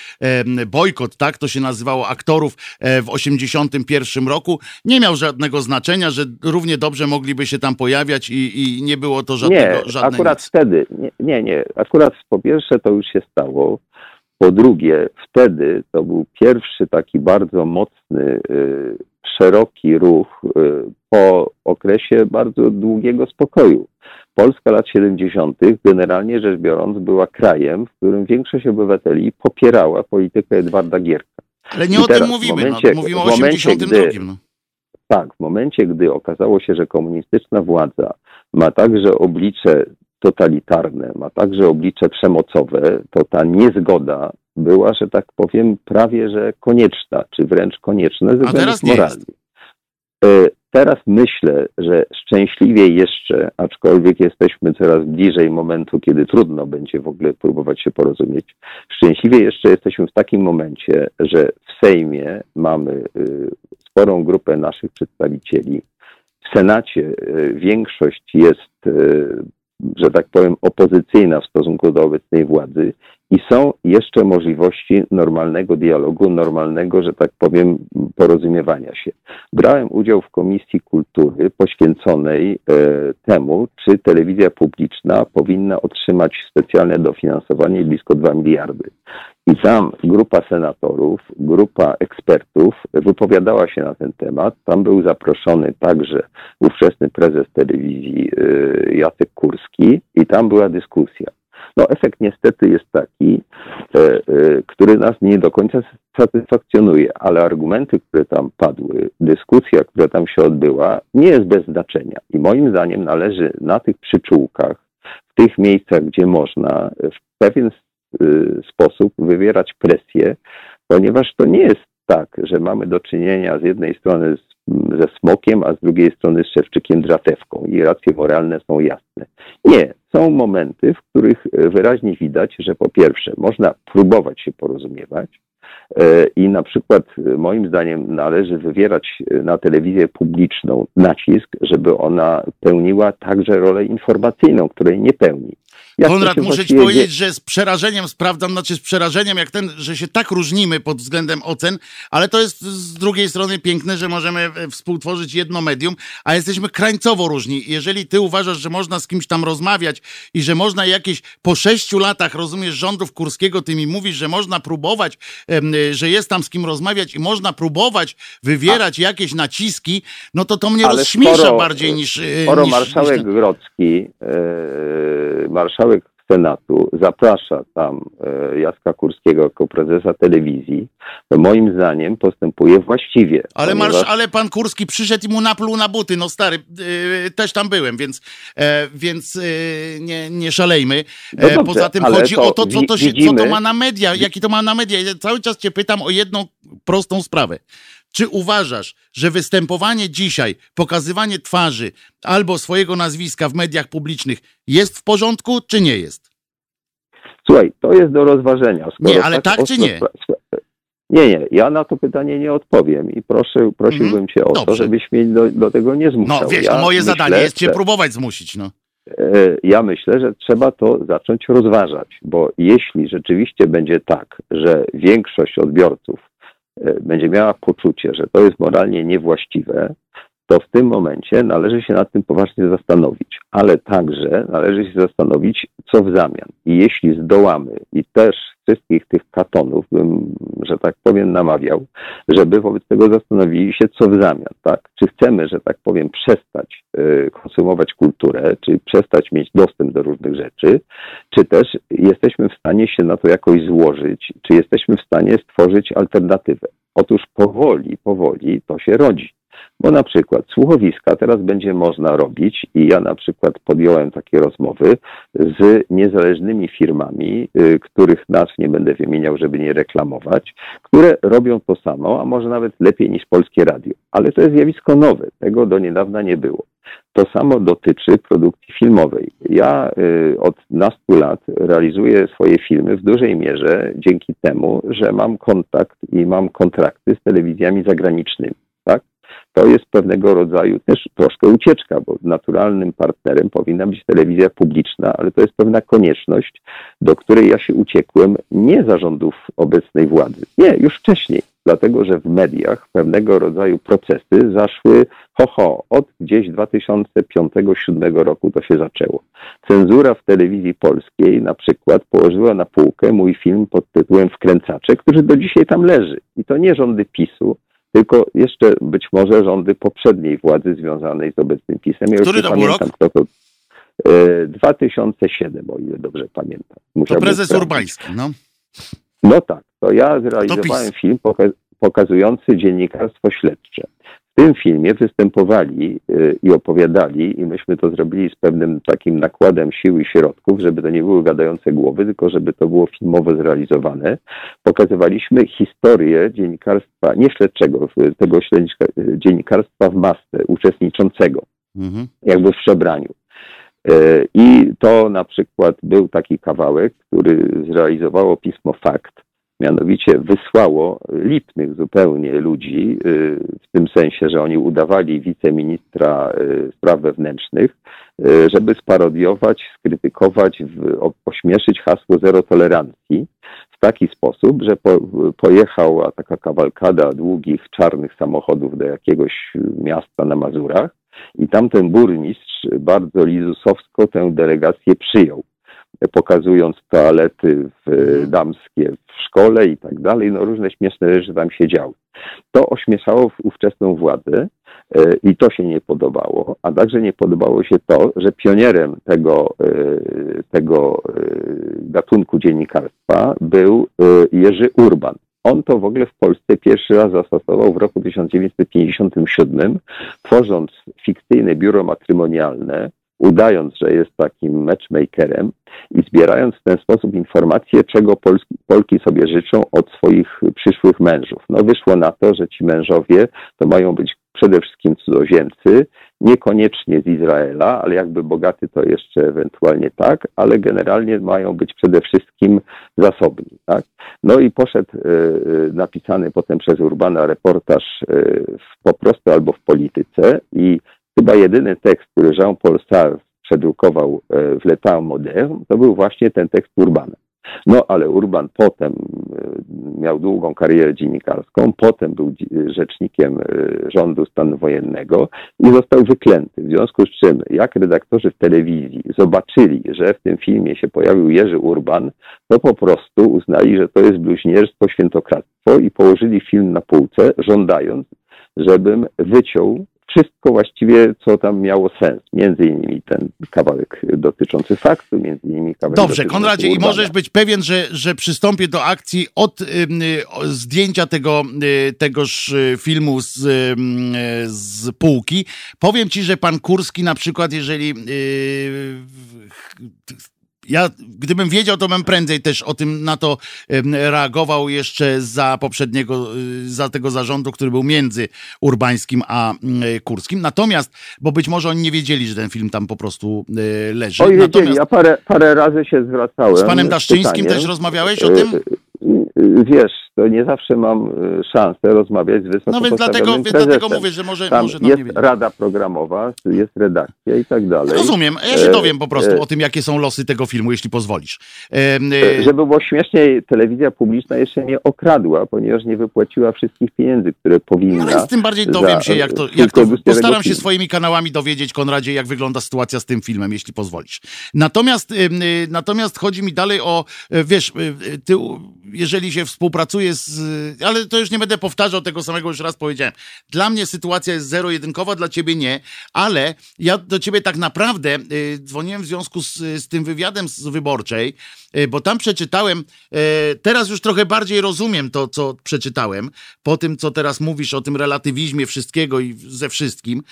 bojkot, tak to się nazywało, aktorów w 81 roku, nie miał żadnego znaczenia, że równie dobrze mogliby się tam pojawiać i, i nie było to żadnego, nie, żadne akurat wtedy, nie, nie, nie, akurat po pierwsze to już się stało, po drugie wtedy to był pierwszy taki bardzo mocny, y, szeroki ruch y, po okresie bardzo długiego spokoju. Polska lat 70. generalnie rzecz biorąc była krajem, w którym większość obywateli popierała politykę Edwarda Gierka. Ale nie I o tym mówimy, momencie- no, mówimy o w momencie, 82. gdy- No. Tak, w momencie, gdy okazało się, że komunistyczna władza ma także oblicze totalitarne, ma także oblicze przemocowe, to ta niezgoda była, że tak powiem, prawie że konieczna, czy wręcz konieczna ze względów moralnych. E, Teraz myślę, że szczęśliwie jeszcze, aczkolwiek jesteśmy coraz bliżej momentu, kiedy trudno będzie w ogóle próbować się porozumieć, szczęśliwie jeszcze jesteśmy w takim momencie, że w Sejmie mamy y, sporą grupę naszych przedstawicieli. W Senacie y, większość jest, y, że tak powiem, opozycyjna w stosunku do obecnej władzy i są jeszcze możliwości normalnego dialogu, normalnego, że tak powiem, porozumiewania się. Brałem udział w Komisji Kultury poświęconej e, temu, czy telewizja publiczna powinna otrzymać specjalne dofinansowanie blisko 2 miliardy. I tam grupa senatorów, grupa ekspertów wypowiadała się na ten temat. Tam był zaproszony także ówczesny prezes telewizji e, Jacek Kurski i tam była dyskusja. No efekt niestety jest taki, e, e, który nas nie do końca satysfakcjonuje, ale argumenty, które tam padły, dyskusja, która tam się odbyła, nie jest bez znaczenia. I moim zdaniem należy na tych przyczółkach, w tych miejscach, gdzie można, w pewien y, sposób wywierać presję, ponieważ to nie jest tak, że mamy do czynienia z jednej strony z, ze smokiem, a z drugiej strony z szewczykiem dratewką i racje moralne są jasne. Nie, są momenty, w których wyraźnie widać, że po pierwsze można próbować się porozumiewać, E, I na przykład e, moim zdaniem należy wywierać e, na telewizję publiczną nacisk, żeby ona pełniła także rolę informacyjną, której nie pełni. Jak Konrad, muszę ci powiedzieć, że z przerażeniem sprawdzam, znaczy z przerażeniem, jak ten, że się tak różnimy pod względem ocen, ale to jest z drugiej strony piękne, że możemy współtworzyć jedno medium, a jesteśmy krańcowo różni. Jeżeli ty uważasz, że można z kimś tam rozmawiać i że można jakieś po sześciu latach, rozumiesz, rządów Kurskiego, ty mi mówisz, że można próbować Y, że jest tam z kim rozmawiać i można próbować wywierać A. jakieś naciski, no to to mnie rozśmiesza sporo, bardziej niż... Y, sporo niż, marszałek niż. Grodzki, yy, marszałek Senatu zaprasza tam e, Jacka Kurskiego jako prezesa telewizji, to moim zdaniem postępuje właściwie. Ale, ponieważ... marsz, ale pan Kurski przyszedł i mu napluł na buty. No stary, yy, też tam byłem, więc, e, więc yy, nie, nie szalejmy. No dobrze, Poza tym chodzi to o to, co to, się, widzimy... co to ma na media, jaki to ma na media. Ja cały czas cię pytam o jedną prostą sprawę. Czy uważasz, że występowanie dzisiaj, pokazywanie twarzy albo swojego nazwiska w mediach publicznych jest w porządku, czy nie jest? Słuchaj, to jest do rozważenia. nie, ale tak, tak czy nie? Nie, nie, ja na to pytanie nie odpowiem i proszę, prosiłbym mm, cię o dobrze. to, żebyś mnie do, do, tego nie zmuszał. No wiesz, ja moje myślę, zadanie jest cię że, próbować zmusić, no. E, ja myślę, że trzeba to zacząć rozważać, bo jeśli rzeczywiście będzie tak, że większość odbiorców będzie miała poczucie, że to jest moralnie niewłaściwe, to w tym momencie należy się nad tym poważnie zastanowić, ale także należy się zastanowić, co w zamian. I jeśli zdołamy, i też wszystkich tych katonów bym, że tak powiem, namawiał, żeby wobec tego zastanowili się, co w zamian, tak? Czy chcemy, że tak powiem, przestać y, konsumować kulturę, czy przestać mieć dostęp do różnych rzeczy, czy też jesteśmy w stanie się na to jakoś złożyć, czy jesteśmy w stanie stworzyć alternatywę. Otóż powoli, powoli to się rodzi. Bo na przykład słuchowiska teraz będzie można robić i ja na przykład podjąłem takie rozmowy z niezależnymi firmami, y, których nazw nie będę wymieniał, żeby nie reklamować, które robią to samo, a może nawet lepiej niż polskie radio. Ale to jest zjawisko nowe, tego do niedawna nie było. To samo dotyczy produkcji filmowej. Ja y, od nastu lat realizuję swoje filmy w dużej mierze dzięki temu, że mam kontakt i mam kontrakty z telewizjami zagranicznymi to jest pewnego rodzaju też troszkę ucieczka, bo naturalnym partnerem powinna być telewizja publiczna, ale to jest pewna konieczność, do której ja się uciekłem nie za rządów obecnej władzy. Nie, już wcześniej, dlatego że w mediach pewnego rodzaju procesy zaszły ho, ho od gdzieś 2005-2007 roku to się zaczęło. Cenzura w telewizji polskiej na przykład położyła na półkę mój film pod tytułem Wkręcacze, który do dzisiaj tam leży. I to nie rządy PiSu, tylko jeszcze być może rządy poprzedniej władzy związanej z obecnym PiSem. Ja Który to był rok? Kto to, 2007, e, o ile dobrze pamiętam. to prezes Urbański, no. No tak, to ja zrealizowałem to film pokazujący dziennikarstwo śledcze. W tym filmie występowali y, i opowiadali, i myśmy to zrobili z pewnym takim nakładem sił i środków, żeby to nie były gadające głowy, tylko żeby to było filmowo zrealizowane. Pokazywaliśmy historię dziennikarstwa, nie śledczego, tego dziennikarstwa w masce, uczestniczącego, mhm. jakby w przebraniu. Y, I to na przykład był taki kawałek, który zrealizowało pismo Fakt, mianowicie wysłało lipnych zupełnie ludzi, y, w tym sensie, że oni udawali wiceministra y, spraw wewnętrznych, y, żeby sparodiować, skrytykować, ośmieszyć hasło zero tolerancji w taki sposób, że po, pojechała taka kawalkada długich, czarnych samochodów do jakiegoś miasta na Mazurach i tamten burmistrz bardzo lizusowsko tę delegację przyjął pokazując toalety w, mhm. damskie w szkole i tak dalej, no różne śmieszne rzeczy tam się działy. To ośmieszało ówczesną władzę E, I to się nie podobało, a także nie podobało się to, że pionierem tego, e, tego e, gatunku dziennikarstwa był Jerzy Urban. On to w ogóle w Polsce pierwszy raz zastosował w roku 1957, tworząc fikcyjne biuro matrymonialne, udając, że jest takim matchmakerem i zbierając w ten sposób informacje, czego Polki sobie życzą od swoich przyszłych mężów. No wyszło na to, że ci mężowie to mają być przede wszystkim cudzoziemcy, niekoniecznie z Izraela, ale jakby bogaty to jeszcze ewentualnie tak, ale generalnie mają być przede wszystkim zasobni. Tak? No i poszedł y, napisany potem przez Urbana reportaż y, w, po prostu albo w polityce i chyba jedyny tekst, który Jean-Paul Sartre przedrukował y, w L'État moderne, to był właśnie ten tekst Urbana. No ale Urban potem e, miał długą karierę dziennikarską, potem był rzecznikiem e, rządu stanu wojennego i został wyklęty. W związku z czym, jak redaktorzy w telewizji zobaczyli, że w tym filmie się pojawił Jerzy Urban, to po prostu uznali, że to jest bluźnierstwo, świętokradztwo i położyli film na półce, żądając, żebym wyciął wszystko właściwie, co tam miało sens. Między innymi ten kawałek dotyczący faktu, między innymi kawałek Dobrze, Konradzie, i możesz być pewien, że, że przystąpię do akcji od y, y, zdjęcia tego, y, tegoż y, filmu z, y, z półki. Powiem ci, że pan Kurski na przykład, jeżeli y, ja gdybym wiedział, to bym prędzej też o tym na to reagował jeszcze za poprzedniego, y, za tego zarządu, który był między Urbańskim a Kurskim. Natomiast, bo być może oni nie wiedzieli, że ten film tam po prostu y, leży. Oj, wiedzieli, Natomiast... ja parę, parę razy się zwracałem. Z panem Daszczyńskim też rozmawiałeś o tym? Wiesz, to nie zawsze mam y, szansę rozmawiać z wysoko No więc dlatego, więc dlatego mówię, że może, Tam może no, jest rada programowa, jest redakcja i tak dalej. Rozumiem, ja się E, dowiem po prostu e, o tym, jakie są losy tego filmu, jeśli pozwolisz. E, E, Żeby było śmieszniej, telewizja publiczna jeszcze nie okradła, ponieważ nie wypłaciła wszystkich pieniędzy, które powinna. No więc tym bardziej dowiem się, jak to, e, jak to postaram się swoimi kanałami dowiedzieć, Konradzie, jak wygląda sytuacja z tym filmem, jeśli pozwolisz. Natomiast, natomiast chodzi mi dalej o, wiesz, ty, u- jeżeli się współpracuje z, ale to już nie będę powtarzał tego samego, już raz powiedziałem. Dla mnie sytuacja jest zero-jedynkowa, dla ciebie nie, ale ja do ciebie tak naprawdę y, dzwoniłem w związku z, z tym wywiadem z wyborczej, y, bo tam przeczytałem, y, teraz już trochę bardziej rozumiem to, co przeczytałem, po tym, co teraz mówisz o tym relatywizmie wszystkiego i ze wszystkim.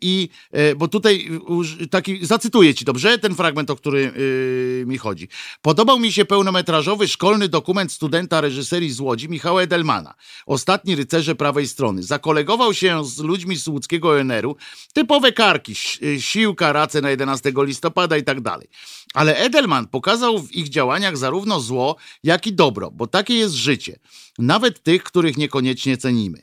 I bo tutaj taki, zacytuję ci dobrze ten fragment, o który mi chodzi. Podobał mi się pełnometrażowy szkolny dokument studenta reżyserii z Łodzi, Michała Edelmana. Ostatni rycerze prawej strony. Zakolegował się z ludźmi z łódzkiego ONR-u. Typowe karki, siłka, race na 11 listopada i tak dalej. Ale Edelman pokazał w ich działaniach zarówno zło, jak i dobro, bo takie jest życie. Nawet tych, których niekoniecznie cenimy.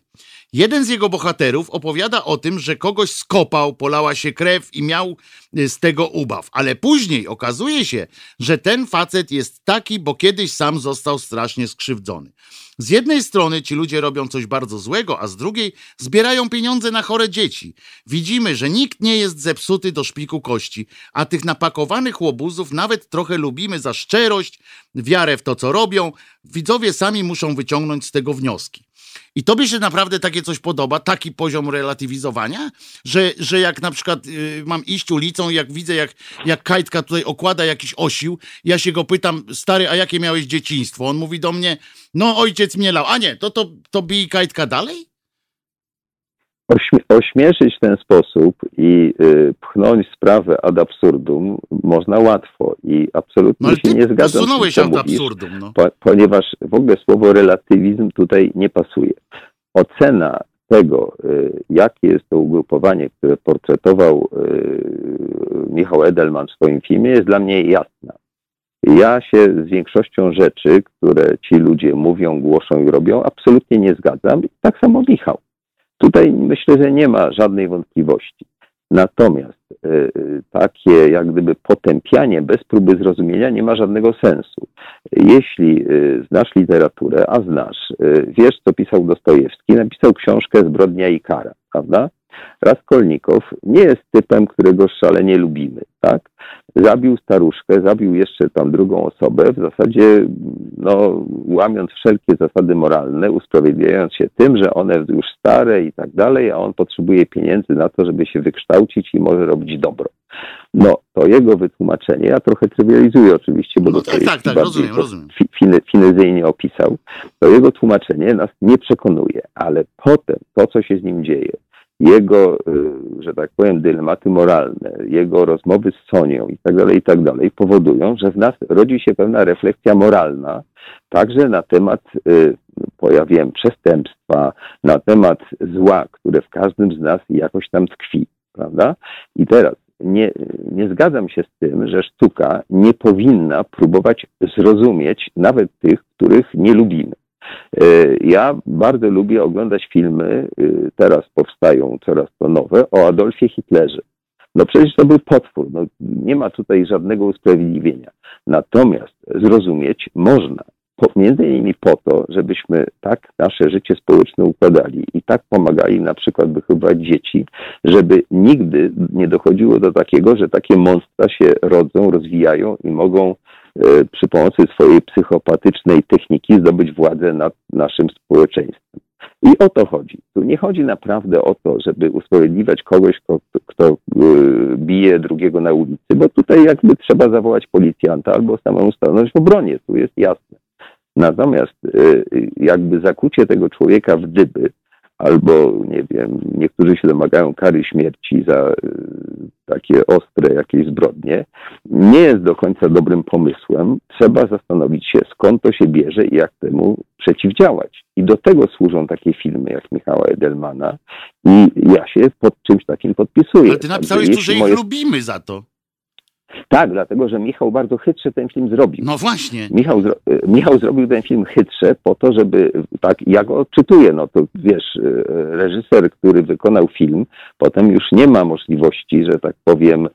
Jeden z jego bohaterów opowiada o tym, że kogoś skopał, polała się krew i miał y, z tego ubaw. Ale później okazuje się, że ten facet jest taki, bo kiedyś sam został strasznie skrzywdzony. Z jednej strony ci ludzie robią coś bardzo złego, a z drugiej zbierają pieniądze na chore dzieci. Widzimy, że nikt nie jest zepsuty do szpiku kości, a tych napakowanych łobuzów nawet trochę lubimy za szczerość, wiarę w to, co robią. Widzowie sami muszą wyciągnąć z tego wnioski. I tobie się naprawdę takie coś podoba, taki poziom relatywizowania, że, że jak na przykład y, mam iść ulicą i jak widzę, jak, jak Kajtka tutaj okłada jakiś osił, ja się go pytam, stary, a jakie miałeś dzieciństwo? On mówi do mnie, no ojciec mnie lał. A nie, to, to, to bij Kajtka dalej? Ośmie- ośmieszyć w ten sposób i y, pchnąć sprawę ad absurdum można łatwo i absolutnie No się nie zgadzam z tym, posunąłeś mówisz, absurdum. No. po, ponieważ w ogóle słowo relatywizm tutaj nie pasuje. Ocena tego, y, jakie jest to ugrupowanie, które portretował y, Michał Edelman w swoim filmie, jest dla mnie jasna. Ja się z większością rzeczy, które ci ludzie mówią, głoszą i robią, absolutnie nie zgadzam. Tak samo Michał. Tutaj myślę, że nie ma żadnej wątpliwości. Natomiast y, y, takie jak gdyby potępianie bez próby zrozumienia nie ma żadnego sensu. Jeśli y, znasz literaturę, a znasz, wiesz co pisał Dostojewski, napisał książkę Zbrodnia i kara, prawda? Raskolnikow nie jest typem, którego szalenie lubimy, tak? zabił staruszkę, zabił jeszcze tam drugą osobę, w zasadzie no, łamiąc wszelkie zasady moralne, usprawiedliwiając się tym, że one już stare i tak dalej, a on potrzebuje pieniędzy na to, żeby się wykształcić i może robić dobro. No, to jego wytłumaczenie, ja trochę trywializuję oczywiście, bo No no tak, tak, tak, rozumiem, rozumiem. finezyjnie opisał, to jego tłumaczenie nas nie przekonuje, ale potem to, co się z nim dzieje, jego, y, że tak powiem, dylematy moralne, jego rozmowy z Sonią i tak dalej, i tak dalej, powodują, że w nas rodzi się pewna refleksja moralna, także na temat, y, pojawiłem przestępstwa, na temat zła, które w każdym z nas jakoś tam tkwi, prawda? I teraz nie, nie zgadzam się z tym, że sztuka nie powinna próbować zrozumieć nawet tych, których nie lubimy. Y, Ja bardzo lubię oglądać filmy, y, teraz powstają coraz to nowe, o Adolfie Hitlerze. No przecież to był potwór, no, nie ma tutaj żadnego usprawiedliwienia. Natomiast zrozumieć można, między innymi po to, żebyśmy tak nasze życie społeczne układali i tak pomagali na przykład wychowywać dzieci, żeby nigdy nie dochodziło do takiego, że takie monstra się rodzą, rozwijają i mogą przy pomocy swojej psychopatycznej techniki zdobyć władzę nad naszym społeczeństwem. I o to chodzi. Tu nie chodzi naprawdę o to, żeby usprawiedliwiać kogoś, kto, kto y, bije drugiego na ulicy, bo tutaj jakby trzeba zawołać policjanta albo samemu stanąć w obronie, tu jest jasne. Natomiast y, jakby zakucie tego człowieka w dyby, albo nie wiem, niektórzy się domagają kary śmierci za y, takie ostre jakieś zbrodnie, nie jest do końca dobrym pomysłem. Trzeba zastanowić się, skąd to się bierze i jak temu przeciwdziałać. I do tego służą takie filmy jak Michała Edelmana i ja się pod czymś takim podpisuję. Ale ty napisałeś tu, że ich moje- lubimy za to. Tak, dlatego, że Michał bardzo chytrze ten film zrobił. No właśnie. Michał, zro- e, Michał zrobił ten film chytrze po to, żeby, tak, ja go odczytuję, no to wiesz, e, reżyser, który wykonał film, potem już nie ma możliwości, że tak powiem,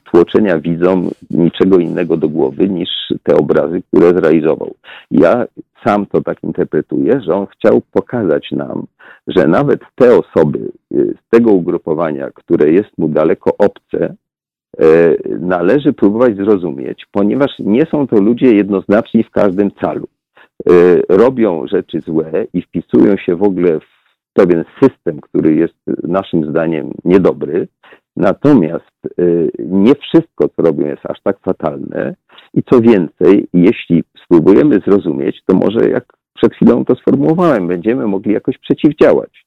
wtłoczenia widzom niczego innego do głowy niż te obrazy, które zrealizował. Ja sam to tak interpretuję, że on chciał pokazać nam, że nawet te osoby z tego ugrupowania, które jest mu daleko obce, należy próbować zrozumieć, ponieważ nie są to ludzie jednoznaczni w każdym calu. E, Robią rzeczy złe i wpisują się w ogóle w pewien system, który jest naszym zdaniem niedobry. Natomiast e, nie wszystko, co robią, jest aż tak fatalne. I co więcej, jeśli spróbujemy zrozumieć, to może jak przed chwilą to sformułowałem, będziemy mogli jakoś przeciwdziałać.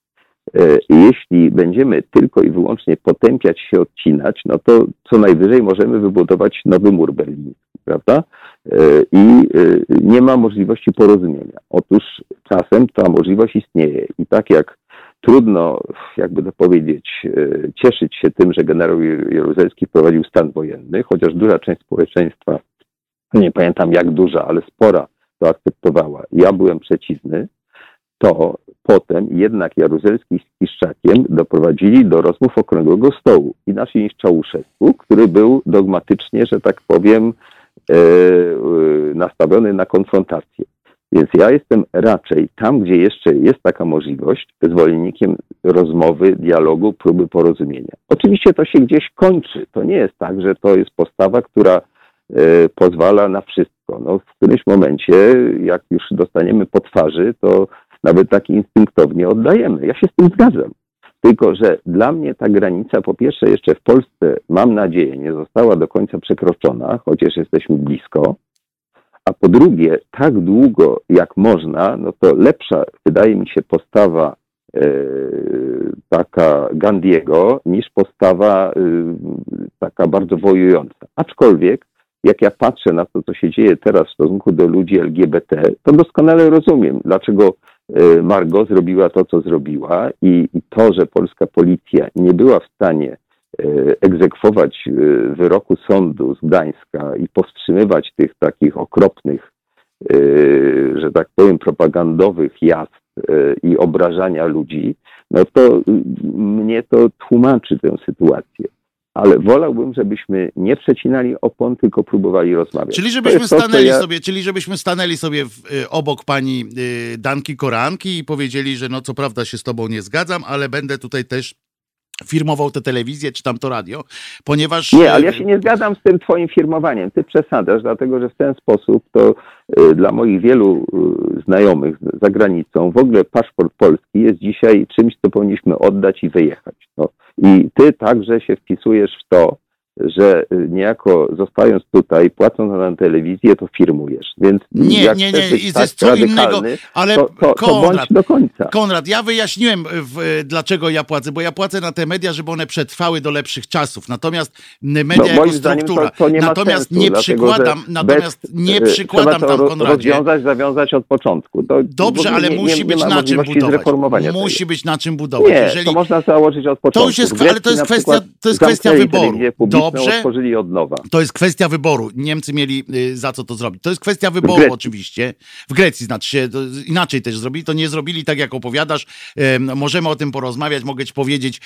E, Jeśli będziemy tylko i wyłącznie potępiać się, odcinać, no to co najwyżej możemy wybudować nowy mur berliński, prawda? E, I e, nie ma możliwości porozumienia. Otóż czasem ta możliwość istnieje i tak jak trudno, jakby to powiedzieć, cieszyć się tym, że generał Jaruzelski wprowadził stan wojenny, chociaż duża część społeczeństwa, nie pamiętam jak duża, ale spora, to akceptowała. Ja byłem przeciwny, to potem jednak Jaruzelski z Kiszczakiem doprowadzili do rozmów okrągłego stołu. Inaczej niż Czałszewski, który był dogmatycznie, że tak powiem, e, e, nastawiony na konfrontację. Więc ja jestem raczej tam, gdzie jeszcze jest taka możliwość, zwolennikiem rozmowy, dialogu, próby porozumienia. Oczywiście to się gdzieś kończy. To nie jest tak, że to jest postawa, która e, pozwala na wszystko. No, w którymś momencie, jak już dostaniemy po twarzy, to nawet tak instynktownie oddajemy. Ja się z tym zgadzam. Tylko, że dla mnie ta granica, po pierwsze, jeszcze w Polsce, mam nadzieję, nie została do końca przekroczona, chociaż jesteśmy blisko. A po drugie, tak długo jak można, no to lepsza wydaje mi się postawa e, taka Gandiego niż postawa e, taka bardzo wojująca. Aczkolwiek, jak ja patrzę na to, co się dzieje teraz w stosunku do ludzi LGBT, to doskonale rozumiem, dlaczego Margot zrobiła to, co zrobiła i, i to, że polska policja nie była w stanie e, egzekwować e, wyroku sądu z Gdańska i powstrzymywać tych takich okropnych, że tak powiem, propagandowych jazd i obrażania ludzi, no to y, mnie to tłumaczy tę sytuację. Ale wolałbym, żebyśmy nie przecinali opon, tylko próbowali rozmawiać. Czyli żebyśmy to, stanęli ja- sobie, czyli żebyśmy stanęli sobie w, y, obok pani y, Danki Koranki i powiedzieli, że no co prawda się z tobą nie zgadzam, ale będę tutaj też firmował tę telewizję czy tam to radio, ponieważ... Nie, ale ja się nie zgadzam z tym twoim firmowaniem. Ty przesadzasz, dlatego że w ten sposób to y, dla moich wielu y, znajomych za granicą w ogóle paszport polski jest dzisiaj czymś, co powinniśmy oddać i wyjechać. No. I ty także się wpisujesz w to, że y, niejako zostając tutaj, płacąc na telewizję, to firmujesz. Więc Nie, jak nie, nie, być jest tak co innego, ale to, to, to bądź Konrad, do końca. Konrad, ja wyjaśniłem, w, dlaczego ja płacę, bo ja płacę na te media, żeby one przetrwały do lepszych czasów. Natomiast media No, jako struktura. to, nie natomiast sensu, nie przykładam, natomiast nie przykładam tam, Konradzie. rozwiązać, zawiązać od początku. To Dobrze, ale nie, musi nie, być na czym budować. Musi tego. być na czym budować. Nie, Jeżeli... to można założyć od początku. To już jest- ale to jest kwestia- to jest kwestia wyboru. Dobrze. otworzyli od nowa. To jest kwestia wyboru. Niemcy mieli y, za co to zrobić. To jest kwestia wyboru oczywiście. W Grecji znaczy się, to inaczej też zrobili. To nie zrobili tak, jak opowiadasz. Em, możemy o tym porozmawiać. Mogę ci powiedzieć,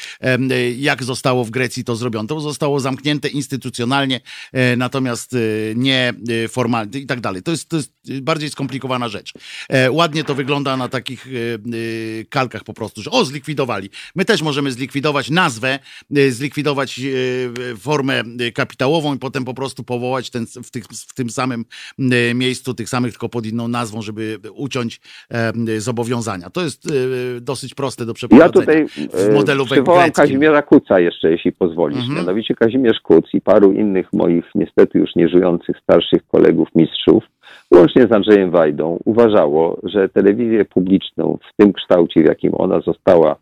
y, jak zostało w Grecji to zrobione. To zostało zamknięte instytucjonalnie, e, natomiast y, nie formalnie i tak dalej. To jest, to jest bardziej skomplikowana rzecz. E, ładnie to wygląda na takich y, kalkach po prostu, że o, zlikwidowali. My też możemy zlikwidować nazwę, zlikwidować y, formę y, kapitałową i potem po prostu powołać ten, w, tych, w tym samym y, miejscu, tych samych, tylko pod inną nazwą, żeby uciąć zobowiązania. To jest y, dosyć proste do Ja przeprowadzenia. tutaj w modelu greckim. Kazimierza Kuca jeszcze, jeśli pozwolisz. Mhm. Mianowicie Kazimierz Kuc i paru innych moich niestety już nieżyjących starszych kolegów mistrzów, łącznie z Andrzejem Wajdą, uważało, że telewizję publiczną w tym kształcie, w jakim ona została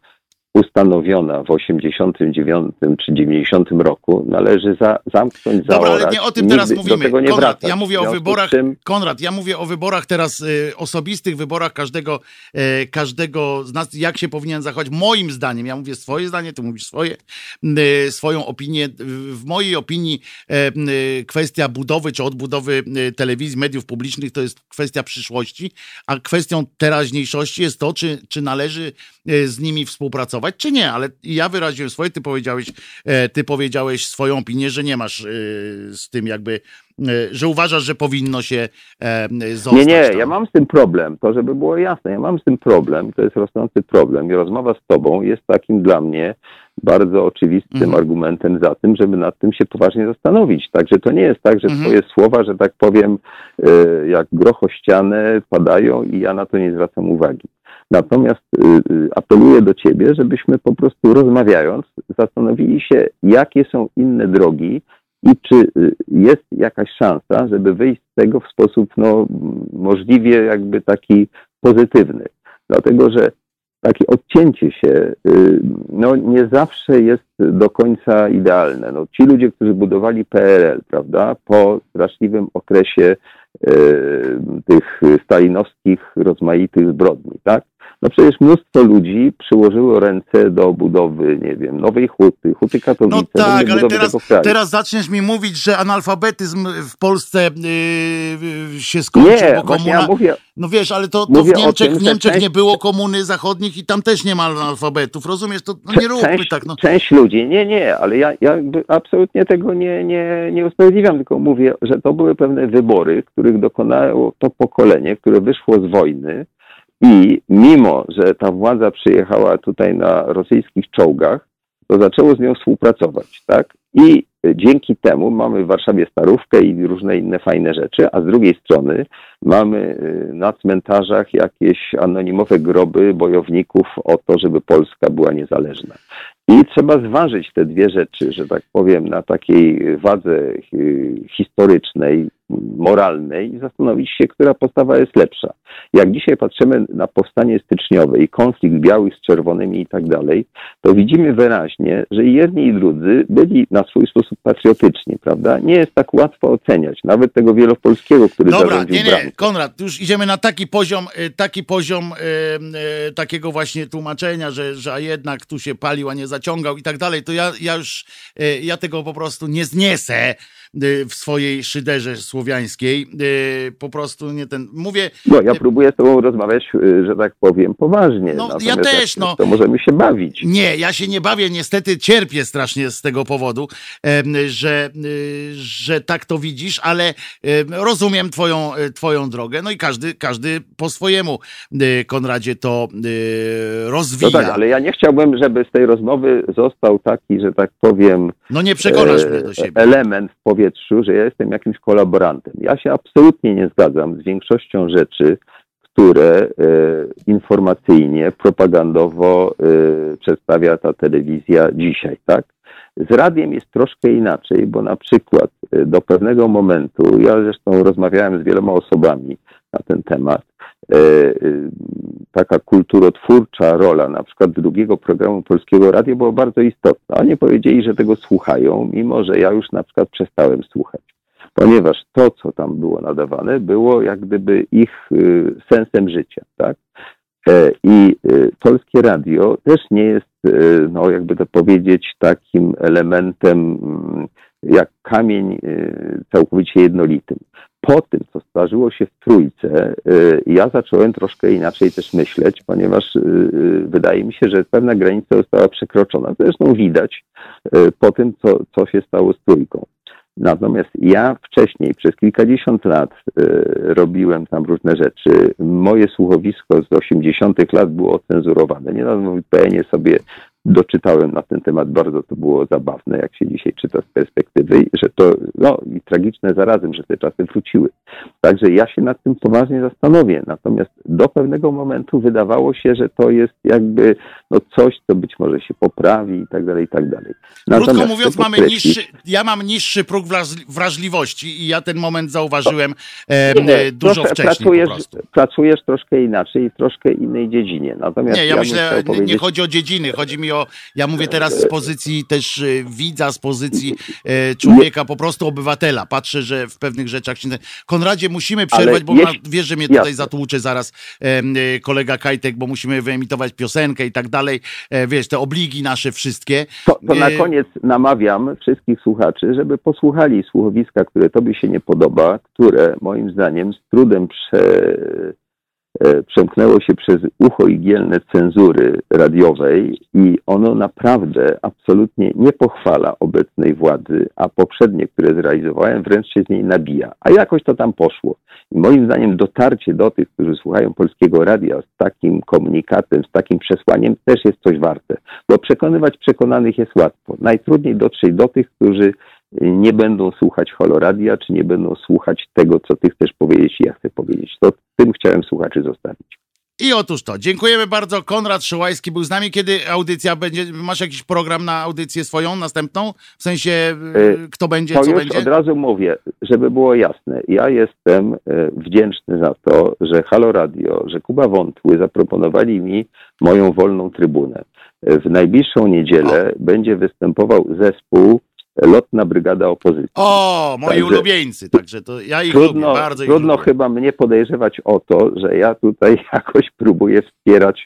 ustanowiona w 89 czy 90 roku, należy za, zamknąć, Dobra, ale nie o tym teraz nigdy mówimy. Konrad, wracać. ja mówię o wyborach. czym- Konrad, ja mówię o wyborach teraz, y, osobistych wyborach każdego, e, każdego z nas, jak się powinien zachować. Moim zdaniem, ja mówię swoje zdanie, ty mówisz swoje, y, swoją opinię. W mojej opinii e, y, kwestia budowy czy odbudowy y, telewizji, mediów publicznych to jest kwestia przyszłości, a kwestią teraźniejszości jest to, czy, czy należy z nimi współpracować, czy nie. Ale ja wyraziłem swoje, ty powiedziałeś, e, ty powiedziałeś swoją opinię, że nie masz e, z tym jakby, e, że uważasz, że powinno się zostać. Nie, nie, tam. ja mam z tym problem, to żeby było jasne, ja mam z tym problem, to jest rosnący problem i rozmowa z tobą jest takim dla mnie bardzo oczywistym Mhm. argumentem za tym, żeby nad tym się poważnie zastanowić. Także to nie jest tak, że Mhm. twoje słowa, że tak powiem, jak groch ścianę padają i ja na to nie zwracam uwagi. Natomiast y, y, apeluję do ciebie, żebyśmy po prostu rozmawiając zastanowili się, jakie są inne drogi i czy y, jest jakaś szansa, żeby wyjść z tego w sposób no, możliwie jakby taki pozytywny. Dlatego, że takie odcięcie się no, nie zawsze jest do końca idealne. No, ci ludzie, którzy budowali PRL, prawda, po straszliwym okresie y, tych stalinowskich rozmaitych zbrodni, tak? No przecież mnóstwo ludzi przyłożyło ręce do budowy, nie wiem, Nowej Huty, Huty Katowice, No tak, ale teraz, teraz zaczniesz mi mówić, że analfabetyzm w Polsce yy, się skończył, nie, bo komuna... ja mówię, No wiesz, ale to, to w Niemczech, tym, w Niemczech część- nie było komuny zachodnich i tam też nie ma analfabetów, rozumiesz? To no nie róbmy część, tak, no. część ludzi, nie, nie, ale ja, ja absolutnie tego nie, nie, nie usprawiedliwiam, tylko mówię, że to były pewne wybory, których dokonało to pokolenie, które wyszło z wojny i mimo, że ta władza przyjechała tutaj na rosyjskich czołgach, to zaczęło z nią współpracować, tak? I dzięki temu mamy w Warszawie Starówkę i różne inne fajne rzeczy, a z drugiej strony mamy y, na cmentarzach jakieś anonimowe groby bojowników o to, żeby Polska była niezależna. I trzeba zważyć te dwie rzeczy, że tak powiem, na takiej wadze y, historycznej, moralnej i zastanowić się, która postawa jest lepsza. Jak dzisiaj patrzymy na powstanie styczniowe i konflikt białych z czerwonymi i tak dalej, to widzimy wyraźnie, że i jedni i drudzy byli na swój sposób patriotyczni, prawda? Nie jest tak łatwo oceniać, nawet tego wielopolskiego, który Dobra, nie, nie, bramkę. Konrad, już idziemy na taki poziom, y, taki poziom y, y, takiego właśnie tłumaczenia, że, że jednak tu się palił, a nie zaciągał i tak dalej, to ja, ja już, y, ja tego po prostu nie zniesę, w swojej szyderze słowiańskiej. Po prostu nie ten. Mówię. No, ja próbuję z tobą rozmawiać, że tak powiem, poważnie. No, ja też, no. To możemy się bawić. Nie, ja się nie bawię, niestety cierpię strasznie z tego powodu, że, że tak to widzisz, ale rozumiem twoją, twoją drogę, no i każdy, każdy po swojemu, Konradzie, to rozwija. No tak, ale ja nie chciałbym, żeby z tej rozmowy został taki, że tak powiem, no nie przekonasz mnie do siebie. element w powietrzu, że ja jestem jakimś kolaborantem. Ja się absolutnie nie zgadzam z większością rzeczy, które e, informacyjnie, propagandowo e, przedstawia ta telewizja dzisiaj, tak? Z radiem jest troszkę inaczej, bo na przykład e, do pewnego momentu, ja zresztą rozmawiałem z wieloma osobami na ten temat, E, e, taka kulturotwórcza rola na przykład drugiego programu Polskiego Radia była bardzo istotna. Oni powiedzieli, że tego słuchają, mimo że ja już na przykład przestałem słuchać. Ponieważ to, co tam było nadawane, było jak gdyby ich e, sensem życia, tak? I Polskie Radio też nie jest, no jakby to powiedzieć, takim elementem mm, jak kamień całkowicie jednolitym po tym, co zdarzyło się w Trójce, y, ja zacząłem troszkę inaczej też myśleć, ponieważ y, y, wydaje mi się, że pewna granica została przekroczona. Zresztą widać po tym, co, co się stało z Trójką. Natomiast ja wcześniej, przez kilkadziesiąt lat robiłem tam różne rzeczy. Moje słuchowisko z 80 lat było ocenzurowane. Niedawno w IPN sobie doczytałem na ten temat, bardzo to było zabawne, jak się dzisiaj czyta z perspektywy, że to, no i tragiczne zarazem, że te czasy wróciły. Także ja się nad tym poważnie zastanowię, natomiast do pewnego momentu wydawało się, że to jest jakby no coś, co być może się poprawi i tak dalej, i tak dalej. Natomiast Krótko mówiąc, mamy niższy, ja mam niższy próg wrażliwości i ja ten moment zauważyłem e, nie, dużo wcześniej pracujesz, pracujesz troszkę inaczej i w troszkę innej dziedzinie. Natomiast nie, ja, ja myślę, powiedzieć... nie chodzi o dziedziny, chodzi mi o ja mówię teraz z pozycji też e, widza, z pozycji e, człowieka, po prostu obywatela. Patrzę, że w pewnych rzeczach się... Konradzie, musimy przerwać, bo jeśli... wiesz, że mnie tutaj zatłucze zaraz e, kolega Kajtek, bo musimy wyemitować piosenkę i tak dalej. Wiesz, te obligi nasze wszystkie. To, to na koniec namawiam wszystkich słuchaczy, żeby posłuchali słuchowiska, które tobie się nie podoba, które moim zdaniem z trudem prze E, przemknęło się przez ucho igielne cenzury radiowej i ono naprawdę absolutnie nie pochwala obecnej władzy, a poprzednie, które zrealizowałem, wręcz się z niej nabija. A jakoś to tam poszło. I moim zdaniem dotarcie do tych, którzy słuchają polskiego radia z takim komunikatem, z takim przesłaniem też jest coś warte. Bo przekonywać przekonanych jest łatwo. Najtrudniej dotrzeć do tych, którzy nie będą słuchać holoradia, czy nie będą słuchać tego, co ty chcesz powiedzieć i ja chcę powiedzieć. To tym chciałem słuchaczy zostawić. I otóż to, dziękujemy bardzo. Konrad Szołajski był z nami. Kiedy audycja będzie? Masz jakiś program na audycję swoją, następną? W sensie, y, kto będzie, to co już będzie? od razu mówię, żeby było jasne. Ja jestem y, wdzięczny za to, że Halo Radio, że Kuba Wątły zaproponowali mi moją wolną trybunę. W najbliższą niedzielę o. będzie występował zespół lotna brygada opozycji. O, moi także ulubieńcy, także to ja ich trudno, lubię, bardzo Trudno lubię. chyba mnie podejrzewać o to, że ja tutaj jakoś próbuję wspierać,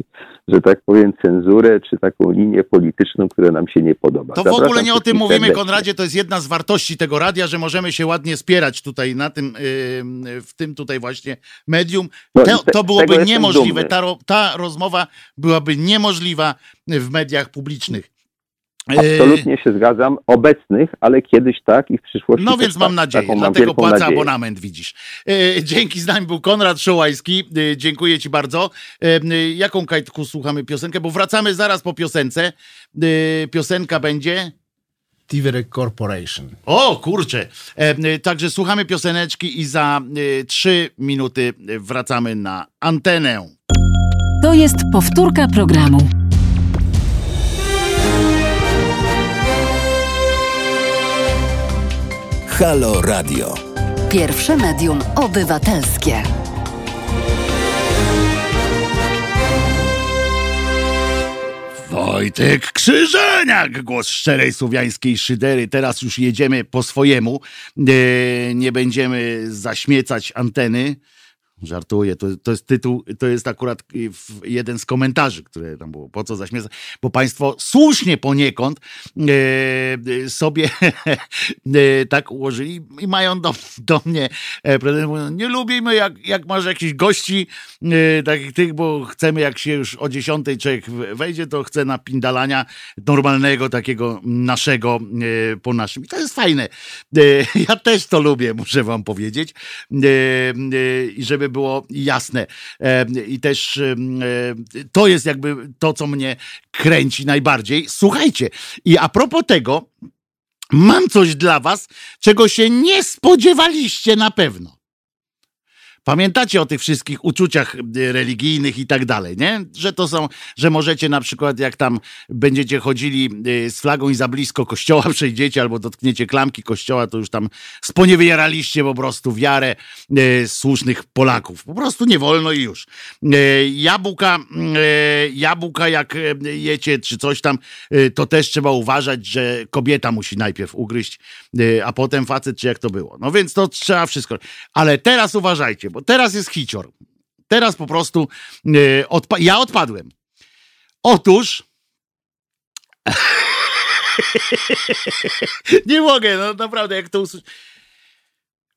że tak powiem, cenzurę, czy taką linię polityczną, która nam się nie podoba. To Zapraszam w ogóle nie o tym mówimy, serdecznie. Konradzie, to jest jedna z wartości tego radia, że możemy się ładnie spierać tutaj na tym, yy, w tym tutaj właśnie medium. No to, to byłoby niemożliwe, ta, ta rozmowa byłaby niemożliwa w mediach publicznych. Absolutnie się zgadzam. Obecnych, ale kiedyś tak i w przyszłości. No więc mam tak. nadzieję, Taką dlatego płacę nadzieję. abonament, widzisz. E, dzięki, z nami był Konrad Szołajski. E, dziękuję Ci bardzo. E, jaką kajtku słuchamy piosenkę? Bo wracamy zaraz po piosence. Piosenka będzie. Tiverek Corporation. O, kurczę. Także słuchamy pioseneczki i za trzy minuty wracamy na antenę. To jest powtórka programu. Halo Radio. Pierwsze medium obywatelskie. Wojtek Krzyżeniak, głos szczerej słowiańskiej szydery. Teraz już jedziemy po swojemu. Nie będziemy zaśmiecać anteny Żartuję, to, to jest tytuł, to jest akurat jeden z komentarzy, które tam było. Po co zaśmiecać? Bo Państwo słusznie poniekąd e, sobie e, tak ułożyli i mają do, do mnie e. Nie lubimy, jak, jak masz jakichś gości e, takich tych, bo chcemy, jak się już o dziesiątej człowiek wejdzie, to chce napindalania normalnego, takiego naszego e, po naszym. I to jest fajne. E, ja też to lubię, muszę Wam powiedzieć. I żeby było jasne. I też to jest jakby to, co mnie kręci najbardziej. Słuchajcie, i a propos tego, mam coś dla Was, czego się nie spodziewaliście na pewno. Pamiętacie o tych wszystkich uczuciach y, religijnych i tak dalej, nie? Że to są, że możecie na przykład jak tam będziecie chodzili y, z flagą i za blisko kościoła przejdziecie albo dotkniecie klamki kościoła, to już tam sponiewieraliście po prostu wiarę e, słusznych Polaków. Po prostu nie wolno i już. E, jabłka, e, jabłka jak jecie czy coś tam, to też trzeba uważać, że kobieta musi najpierw ugryźć, a potem facet, czy jak to było. No więc to trzeba wszystko. Ale teraz uważajcie, bo bo teraz jest hicior. Teraz po prostu yy, odpa ja odpadłem. Otóż nie mogę, no naprawdę, jak to usłyszę.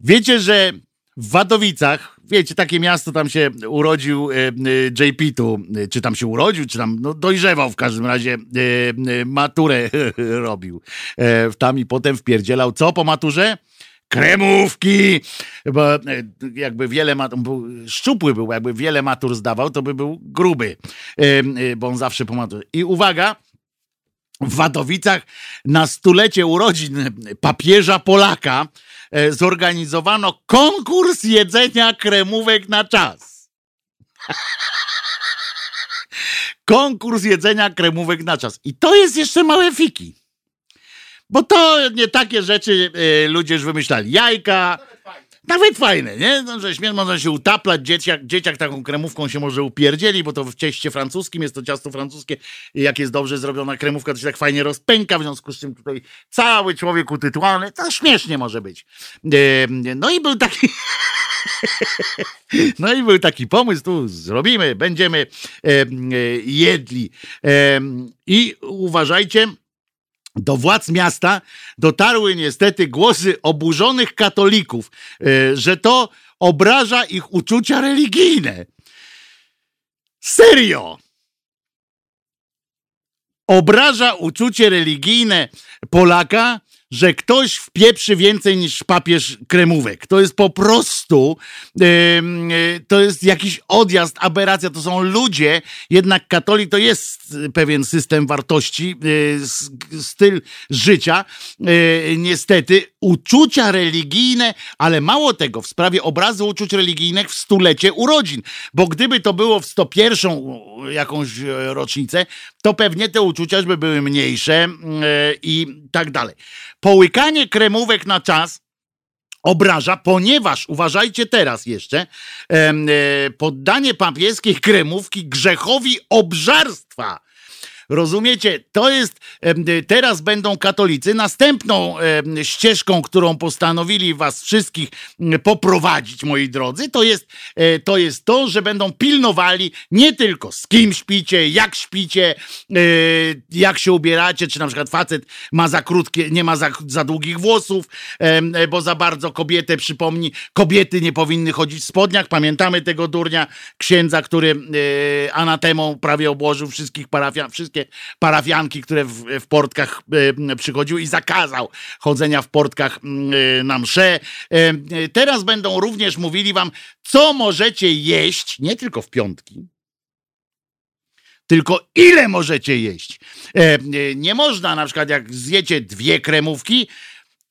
Wiecie, że w Wadowicach, wiecie, takie miasto tam się urodził e, e, JP tu, e, czy tam się urodził, czy tam no, dojrzewał w każdym razie, maturę robił. Tam i potem wpierdzielał co po maturze? Kremówki, bo e, jakby wiele matur, szczupły był, jakby wiele matur zdawał, to by był gruby, e, e, bo on zawsze po maturze. I uwaga, w Wadowicach na stulecie urodzin papieża Polaka zorganizowano konkurs jedzenia kremówek na czas. konkurs jedzenia kremówek na czas. I to jest jeszcze małe fiki. Bo to nie takie rzeczy y, ludzie już wymyślali. Jajka, nawet fajne, nie? No, że śmierć można się utaplać, dzieciak, dzieciak taką kremówką się może upierdzieli, bo to w cieście francuskim jest to ciasto francuskie. Jak jest dobrze zrobiona kremówka, to się tak fajnie rozpęka, w związku z czym tutaj cały człowiek utytułowany, to śmiesznie może być. No i był taki... No i był taki pomysł, tu zrobimy, będziemy jedli. I uważajcie, do władz miasta dotarły niestety głosy oburzonych katolików, e, że to obraża ich uczucia religijne. Serio! Obraża uczucie religijne Polaka, że ktoś wpieprzy więcej niż papież kremówek. To jest po prostu, yy, to jest jakiś odjazd, aberracja. To są ludzie, jednak katolik to jest pewien system wartości, yy, styl życia. Yy, niestety uczucia religijne, ale mało tego, w sprawie obrazu uczuć religijnych w stulecie urodzin. Bo gdyby to było w 101 jakąś rocznicę, to pewnie te uczucia by były mniejsze i tak dalej. Połykanie kremówek na czas obraża, ponieważ, uważajcie teraz jeszcze, e, poddanie papieskiej kremówki grzechowi obżarstwa Rozumiecie? To jest, teraz będą katolicy. Następną ścieżką, którą postanowili was wszystkich poprowadzić, moi drodzy, to jest, e, to jest to, że będą pilnowali nie tylko z kim śpicie, jak śpicie, e, jak się ubieracie, czy na przykład facet ma za krótkie, nie ma za, za długich włosów, bo za bardzo kobietę przypomni, kobiety nie powinny chodzić w spodniach. Pamiętamy tego durnia księdza, który e, anatemą prawie obłożył wszystkich parafian, wszystkie parafianki, które w, w portkach e, przychodziły i zakazał chodzenia w portkach e, na msze. E, teraz będą również mówili wam, co możecie jeść, nie tylko w piątki, tylko ile możecie jeść. Nie można na przykład, jak zjecie dwie kremówki,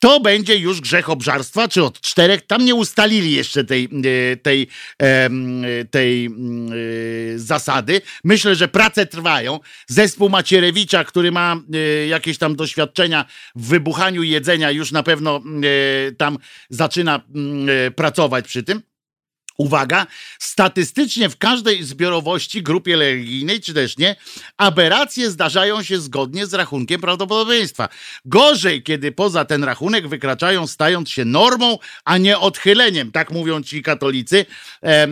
to będzie już grzech obżarstwa, czy od czterech, tam nie ustalili jeszcze tej, e, tej, tej mm, e, zasady. Myślę, że prace trwają. Zespół Macierewicza, który ma e, jakieś tam doświadczenia w wybuchaniu jedzenia, już na pewno tam zaczyna pracować przy tym. Uwaga, statystycznie w każdej zbiorowości, grupie religijnej, czy też nie, aberracje zdarzają się zgodnie z rachunkiem prawdopodobieństwa. Gorzej, kiedy poza ten rachunek wykraczają, stając się normą, a nie odchyleniem. Tak mówią ci katolicy, e,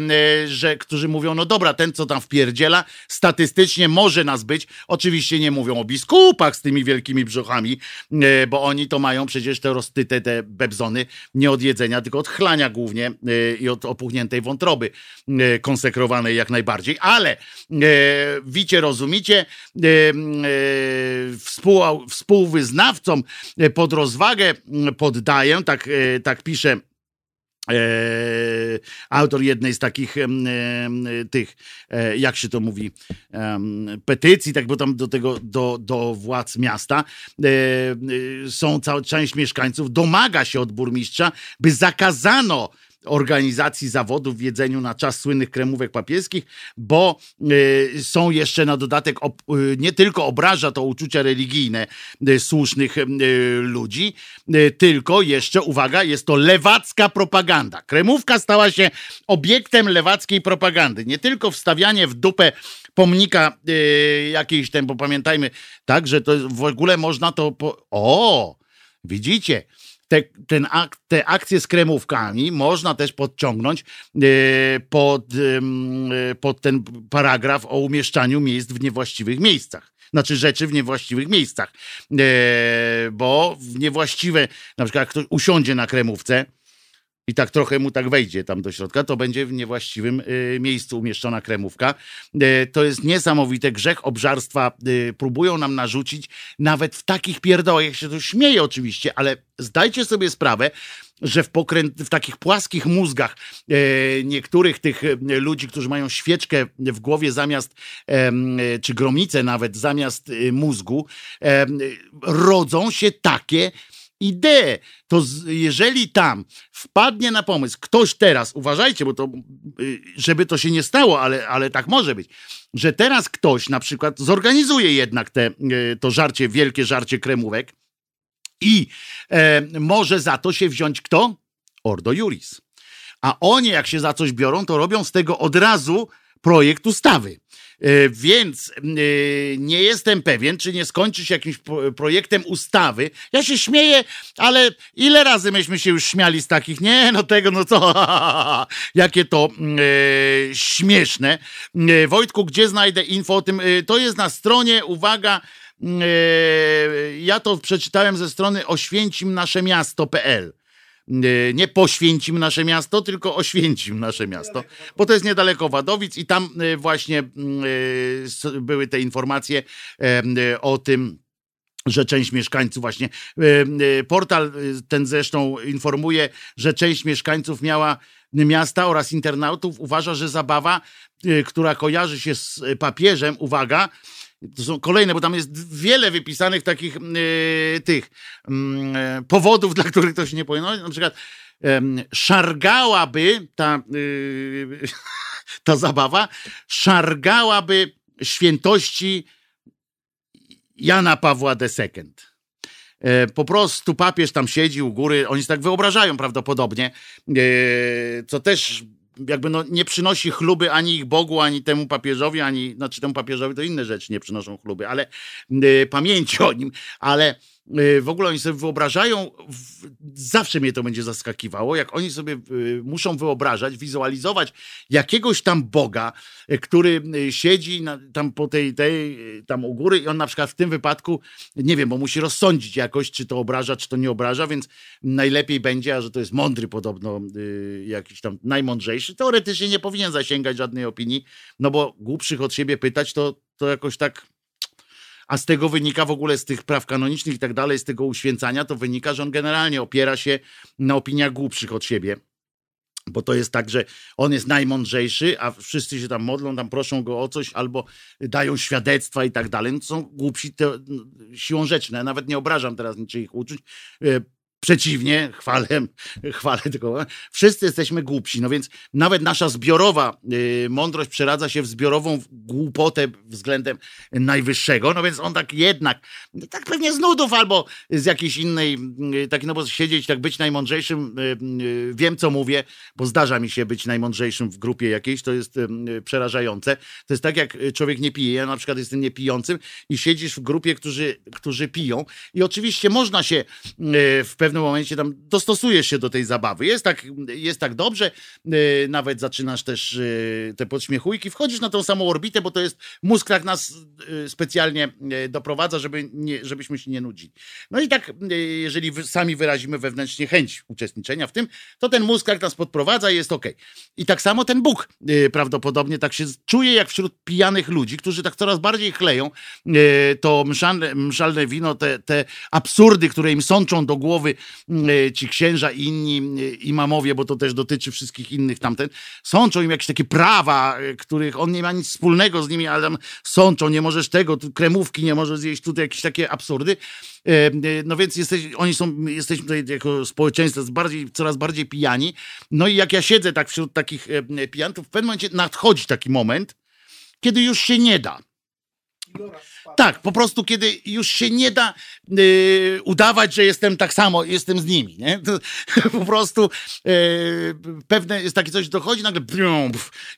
że, którzy mówią, no dobra, ten co tam wpierdziela, statystycznie może nas być. Oczywiście nie mówią o biskupach z tymi wielkimi brzuchami, e, bo oni to mają przecież te roztyte, te bebzony nie od jedzenia, tylko od chlania głównie e, i od opuchniętej wątroby e, konsekrowanej jak najbardziej, ale e, wicie, rozumicie, e, współ, współwyznawcom pod rozwagę poddaję, tak, tak pisze autor jednej z takich tych, jak się to mówi, petycji, tak bo tam do tego, do, do władz miasta są cała część mieszkańców domaga się od burmistrza, by zakazano organizacji zawodów w jedzeniu na czas słynnych kremówek papieskich, bo y, są jeszcze na dodatek, y, nie tylko obraża to uczucia religijne y, słusznych ludzi, tylko jeszcze, uwaga, jest to lewacka propaganda. Kremówka stała się obiektem lewackiej propagandy. Nie tylko wstawianie w dupę pomnika jakiejś ten, bo pamiętajmy, tak, że to w ogóle można to... Po... O! Widzicie? Te, ten ak, te akcje z kremówkami można też podciągnąć e, pod, e, pod ten paragraf o umieszczaniu miejsc w niewłaściwych miejscach. Znaczy rzeczy w niewłaściwych miejscach. E, bo w niewłaściwe, na przykład jak ktoś usiądzie na kremówce, i tak trochę mu tak wejdzie tam do środka, to będzie w niewłaściwym y, miejscu umieszczona kremówka. Y, to jest niesamowite grzech obżarstwa. Y, próbują nam narzucić nawet w takich pierdołach, jak się to śmieje oczywiście, ale zdajcie sobie sprawę, że w, pokręt, w takich płaskich mózgach e, niektórych tych e, ludzi, którzy mają świeczkę w głowie zamiast, e, czy gromicę nawet zamiast e, mózgu, em, rodzą się takie idee. To z, jeżeli tam wpadnie na pomysł ktoś teraz, uważajcie, bo to, y, żeby to się nie stało, ale, ale tak może być, że teraz ktoś na przykład zorganizuje jednak te, y, to żarcie, wielkie żarcie kremówek i e, może za to się wziąć kto? Ordo Juris. A oni, jak się za coś biorą, to robią z tego od razu projekt ustawy. E, Więc e, nie jestem pewien, czy nie skończy się jakimś pro- projektem ustawy. Ja się śmieję, ale ile razy myśmy się już śmiali z takich, nie, no tego, no co, jakie to mm, e, śmieszne. Wojtku, gdzie znajdę info o tym? To jest na stronie, uwaga, mm, ja to przeczytałem ze strony oświęcimnaszemiasto.pl. E, Nie poświęcim nasze miasto, tylko oświęcim nasze miasto, bo to jest niedaleko Wadowic i tam e, właśnie s- były te informacje o tym, że część mieszkańców właśnie, portal ten zresztą informuje, że część mieszkańców miała miasta oraz internautów uważa, że zabawa, która kojarzy się z papieżem, uwaga, to są kolejne, bo tam jest wiele wypisanych takich e, tych mm, e, powodów, dla których to się nie powinno. Na przykład em, szargałaby ta, y, ta zabawa, szargałaby świętości Jana Pawła II. E, Po prostu papież tam siedzi u góry, oni się tak wyobrażają prawdopodobnie, e, co też jakby no nie przynosi chluby ani ich Bogu, ani temu papieżowi, ani, znaczy temu papieżowi to inne rzeczy nie przynoszą chluby, ale e, pamięci o nim, ale w ogóle oni sobie wyobrażają, zawsze mnie to będzie zaskakiwało, jak oni sobie e, muszą wyobrażać, wizualizować jakiegoś tam Boga, e, który e, siedzi tam po tej, tej, e, tam u góry i on na przykład w tym wypadku, nie wiem, bo musi rozsądzić jakoś, czy to obraża, czy to nie obraża, więc najlepiej będzie, a że to jest mądry podobno, jakiś tam najmądrzejszy, teoretycznie nie powinien zasięgać żadnej opinii, no bo głupszych od siebie pytać, to, to jakoś tak a z tego wynika w ogóle z tych praw kanonicznych i tak dalej, z tego uświęcania, to wynika, że on generalnie opiera się na opiniach głupszych od siebie. Bo to jest tak, że on jest najmądrzejszy, a wszyscy się tam modlą, tam proszą go o coś, albo dają świadectwa i tak dalej. No to są głupsi te, siłą rzeczy. No Ja nawet nie obrażam teraz niczyich uczuć. Przeciwnie, chwalę, chwalę tylko. Wszyscy jesteśmy głupsi, no więc nawet nasza zbiorowa y, mądrość przeradza się w zbiorową głupotę względem najwyższego, no więc on tak jednak, tak pewnie z nudów albo z jakiejś innej, tak no bo siedzieć, tak być najmądrzejszym, y, wiem co mówię, bo zdarza mi się być najmądrzejszym w grupie jakiejś, to jest przerażające. To jest tak jak człowiek nie pije, ja na przykład jestem niepijącym i siedzisz w grupie, którzy, którzy piją i oczywiście można się w pewnym momencie tam dostosujesz się do tej zabawy. Jest tak, jest tak dobrze, y, nawet zaczynasz też y, te podśmiechujki, wchodzisz na tą samą orbitę, bo to jest mózg tak nas y, specjalnie doprowadza, żeby nie, żebyśmy się nie nudzili. No i tak, jeżeli sami wyrazimy wewnętrznie chęć uczestniczenia w tym, to ten mózg tak nas podprowadza i jest ok. I tak samo ten Bóg prawdopodobnie tak się czuje jak wśród pijanych ludzi, którzy tak coraz bardziej chleją to mszalne, mszalne wino, te, te absurdy, które im sączą do głowy ci księża i inni y, imamowie, bo to też dotyczy wszystkich innych tamten, sączą im jakieś takie prawa, y, których on nie ma nic wspólnego z nimi, ale tam sączą, nie możesz tego, kremówki nie możesz zjeść, tutaj jakieś takie absurdy. E, e, No więc jesteś, oni są, jesteśmy tutaj jako społeczeństwo bardziej, coraz bardziej pijani. No i jak ja siedzę tak wśród takich e, pijantów, w pewnym momencie nadchodzi taki moment, kiedy już się nie da. Tak, po prostu kiedy już się nie da y, udawać, że jestem tak samo, jestem z nimi, nie? To, po prostu y, pewne jest takie coś, dochodzi nagle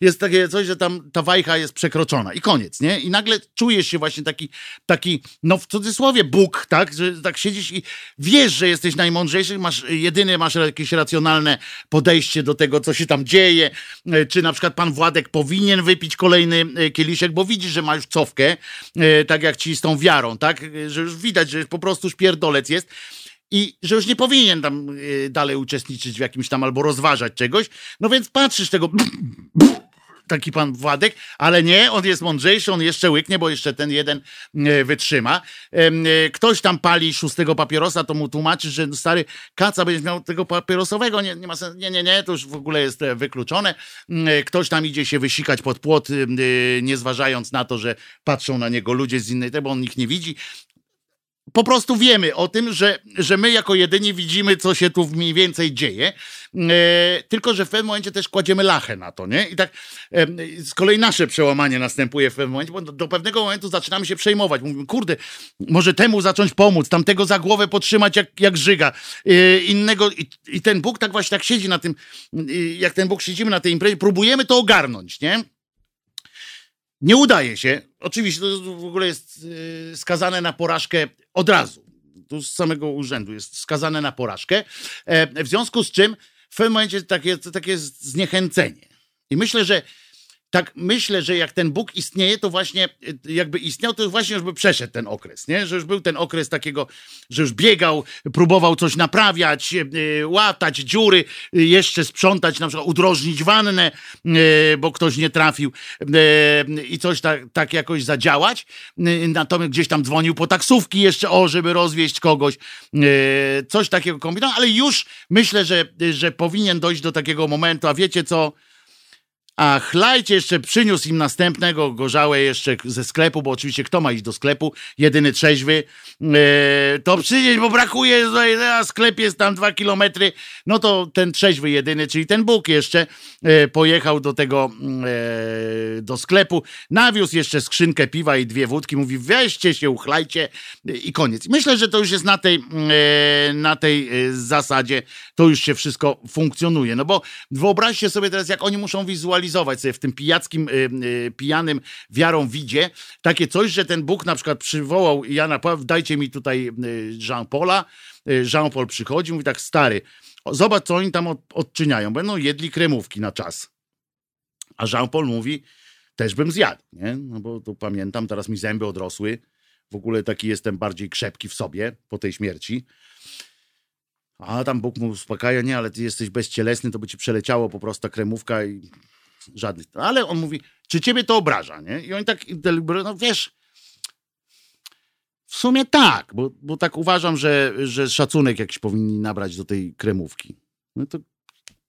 jest takie coś, że tam ta wajcha jest przekroczona i koniec, nie? I nagle czujesz się właśnie taki, taki no w cudzysłowie Bóg, tak? Że tak siedzisz i wiesz, że jesteś najmądrzejszy, masz jedyny, masz jakieś racjonalne podejście do tego, co się tam dzieje, y, czy na przykład pan Władek powinien wypić kolejny y, kieliszek, bo widzisz, że ma już cofkę, tak jak ci z tą wiarą, tak? Że już widać, że po prostu szpierdolec jest i że już nie powinien tam y, dalej uczestniczyć w jakimś tam albo rozważać czegoś. No więc patrzysz tego taki pan Władek, ale nie, on jest mądrzejszy, on jeszcze łyknie, bo jeszcze ten jeden e, wytrzyma. E, Ktoś tam pali szóstego papierosa, to mu tłumaczy, że stary kaca będziesz miał tego papierosowego, nie, nie ma sensu, nie, nie, nie, to już w ogóle jest e, wykluczone. Mm, Ktoś tam idzie się wysikać pod płot, e, nie zważając na to, że patrzą na niego ludzie z innej, bo on ich nie widzi po prostu wiemy o tym, że, że my jako jedyni widzimy, co się tu mniej więcej dzieje, e, tylko że w pewnym momencie też kładziemy lachę na to, nie? I tak e, z kolei nasze przełamanie następuje w pewnym momencie, bo do, do pewnego momentu zaczynamy się przejmować. Mówimy, kurde, może temu zacząć pomóc, tamtego za głowę podtrzymać jak, jak żyga, e, innego i, i ten Bóg tak właśnie tak siedzi na tym, e, jak ten Bóg siedzimy na tej imprezie, próbujemy to ogarnąć, nie? Nie udaje się. Oczywiście to w ogóle jest yy, skazane na porażkę od razu. Tu z samego urzędu jest skazane na porażkę. E, w związku z czym w pewnym momencie takie, takie zniechęcenie. I myślę, że tak myślę, że jak ten Bóg istnieje, to właśnie y, jakby istniał, to właśnie już by przeszedł ten okres, nie? Że już był ten okres takiego, że już biegał, próbował coś naprawiać, yy, łatać dziury, yy, jeszcze sprzątać, na przykład udrożnić wannę, bo ktoś nie trafił i coś tak, tak jakoś zadziałać. Natomiast gdzieś tam dzwonił po taksówki jeszcze, o, żeby rozwieść kogoś. Coś takiego kombinował, ale już myślę, że, że powinien dojść do takiego momentu, a wiecie co? A chlajcie jeszcze przyniósł im następnego gorzałe jeszcze ze sklepu, bo oczywiście kto ma iść do sklepu? Jedyny trzeźwy. E, to przynieść, bo brakuje, a sklep jest tam dwa kilometry. No to ten trzeźwy jedyny, czyli ten Bóg jeszcze e, pojechał do tego, e, do sklepu, nawiózł jeszcze skrzynkę piwa i dwie wódki, mówi weźcie się, uchlajcie e, i koniec. Myślę, że to już jest na tej, e, na tej zasadzie, to już się wszystko funkcjonuje. No bo wyobraźcie sobie teraz, jak oni muszą wizualizować sobie w tym pijackim, y, y, pijanym wiarą widzie, takie coś, że ten Bóg na przykład przywołał Jana Pawła, dajcie mi tutaj y, Jean-Paula, Jean-Paul przychodzi, mówi tak, stary, zobacz co oni tam od, odczyniają, będą jedli kremówki na czas. A Jean-Paul mówi, też bym zjadł, nie? No bo tu pamiętam, teraz mi zęby odrosły, w ogóle taki jestem bardziej krzepki w sobie po tej śmierci. A tam Bóg mu uspokaja, nie, ale ty jesteś bezcielesny, to by ci przeleciało po prostu kremówka i żadnych. Ale on mówi, czy ciebie to obraża, nie? I oni tak, no wiesz, w sumie tak, bo, bo tak uważam, że, że szacunek jakiś powinni nabrać do tej kremówki. No to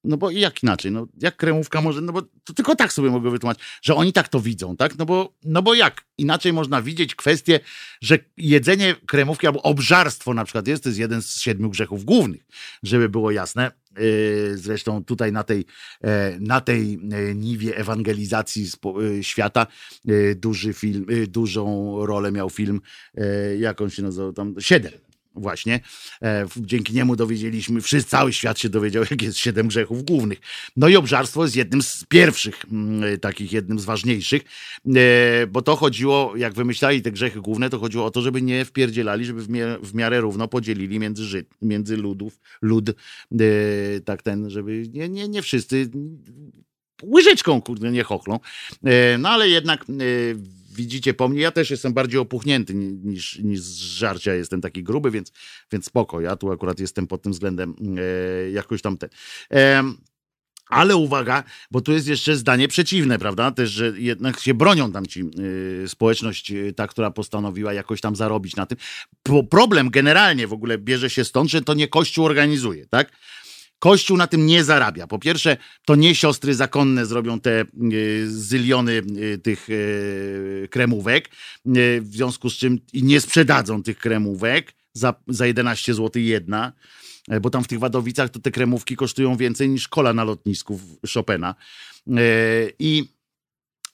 no bo jak inaczej, no jak kremówka może, no bo to tylko tak sobie mogę wytłumaczyć, że oni tak to widzą, tak? No bo, no bo jak inaczej można widzieć kwestię, że jedzenie kremówki albo obżarstwo na przykład jest, to jest jeden z siedmiu grzechów głównych, żeby było jasne. Yy, Zresztą tutaj na tej, e, na tej e, niwie ewangelizacji e, świata duży film, dużą rolę miał film, jak on się nazywał tam, Siedem. Właśnie. E, Dzięki niemu dowiedzieliśmy, wszyscy, cały świat się dowiedział, jak jest siedem grzechów głównych. No i obżarstwo jest jednym z pierwszych, mm, takich jednym z ważniejszych, e, bo to chodziło, jak wymyślali te grzechy główne, to chodziło o to, żeby nie wpierdzielali, żeby w, miarę równo podzielili między, Żyd, między ludów, lud, e, tak ten, żeby nie, nie, nie wszyscy łyżeczką, kurde, nie chochlą. No ale jednak widzicie po mnie, ja też jestem bardziej opuchnięty ni- niż, niż z żarcia, jestem taki gruby, więc, więc spoko, ja tu akurat jestem pod tym względem e, jakoś tam te. Em, ale uwaga, bo tu jest jeszcze zdanie przeciwne, prawda? Też, że jednak się bronią tam ci y, społeczność, y, ta, która postanowiła jakoś tam zarobić na tym. Problem generalnie w ogóle bierze się stąd, że to nie Kościół organizuje, tak? Kościół na tym nie zarabia. Po pierwsze, to nie siostry zakonne zrobią te y, zyliony y, tych y, kremówek, w związku z czym nie sprzedadzą tych kremówek za, za 11 zł jedna, bo tam w tych Wadowicach to te kremówki kosztują więcej niż kola na lotnisku Chopina. I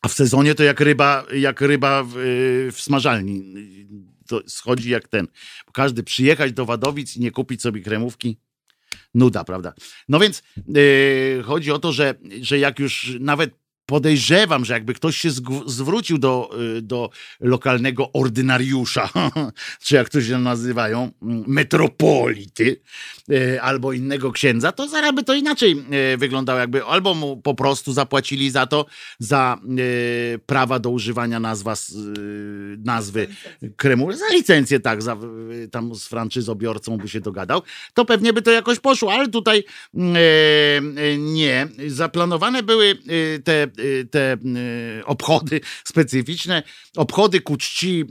a w sezonie to jak ryba, jak ryba w, w smażalni. To schodzi jak ten. Każdy przyjechać do Wadowic i nie kupić sobie kremówki, nuda, prawda? No więc yy, chodzi o to, że, że jak już nawet podejrzewam, że jakby ktoś się zwrócił do, y, do lokalnego ordynariusza, czy jak to się nazywają, mm, metropolity, y, albo innego księdza, to zaraz by to inaczej y, wyglądało, jakby albo mu po prostu zapłacili za to, za y, prawa do używania nazwa, y, nazwy kremu, za licencję, tak, za, y, tam z franczyzobiorcą by się dogadał, to pewnie by to jakoś poszło, ale tutaj mm, e, e, nie. Zaplanowane były e, te, e, te e, obchody specyficzne, obchody ku czci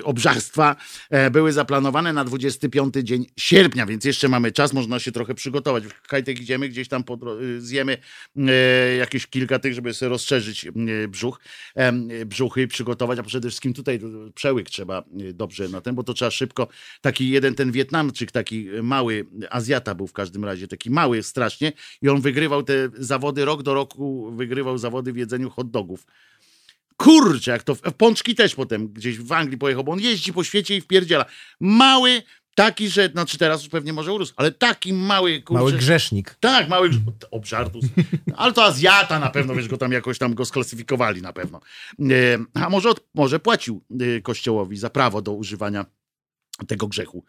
e, obżarstwa e, były zaplanowane na 25 dzień sierpnia, więc jeszcze mamy czas, można się trochę przygotować. W Kajtek idziemy gdzieś tam, po, dro- e, zjemy e, jakieś kilka tych, żeby sobie rozszerzyć brzuch, e, brzuchy przygotować, a przede wszystkim tutaj przełyk trzeba dobrze na ten, bo to trzeba szybko, taki jeden ten Wietnamczyk, taki mały Azjata był w każdym razie, taki mały strasznie i on wygrywał te zawody, rok do roku wygrywał zawody w jedzeniu hot dogów. Kurczę, jak to, w Pączki też potem gdzieś w Anglii pojechał, bo on jeździ po świecie i wpierdziela. Mały, taki, że, znaczy teraz już pewnie może urósł, ale taki mały, kurczę. Mały grzesznik. Tak, mały grz- obżartus. Ale to Azjata na pewno, wiesz, go tam jakoś tam go sklasyfikowali na pewno. E, A może, może płacił e, kościołowi za prawo do używania tego grzechu.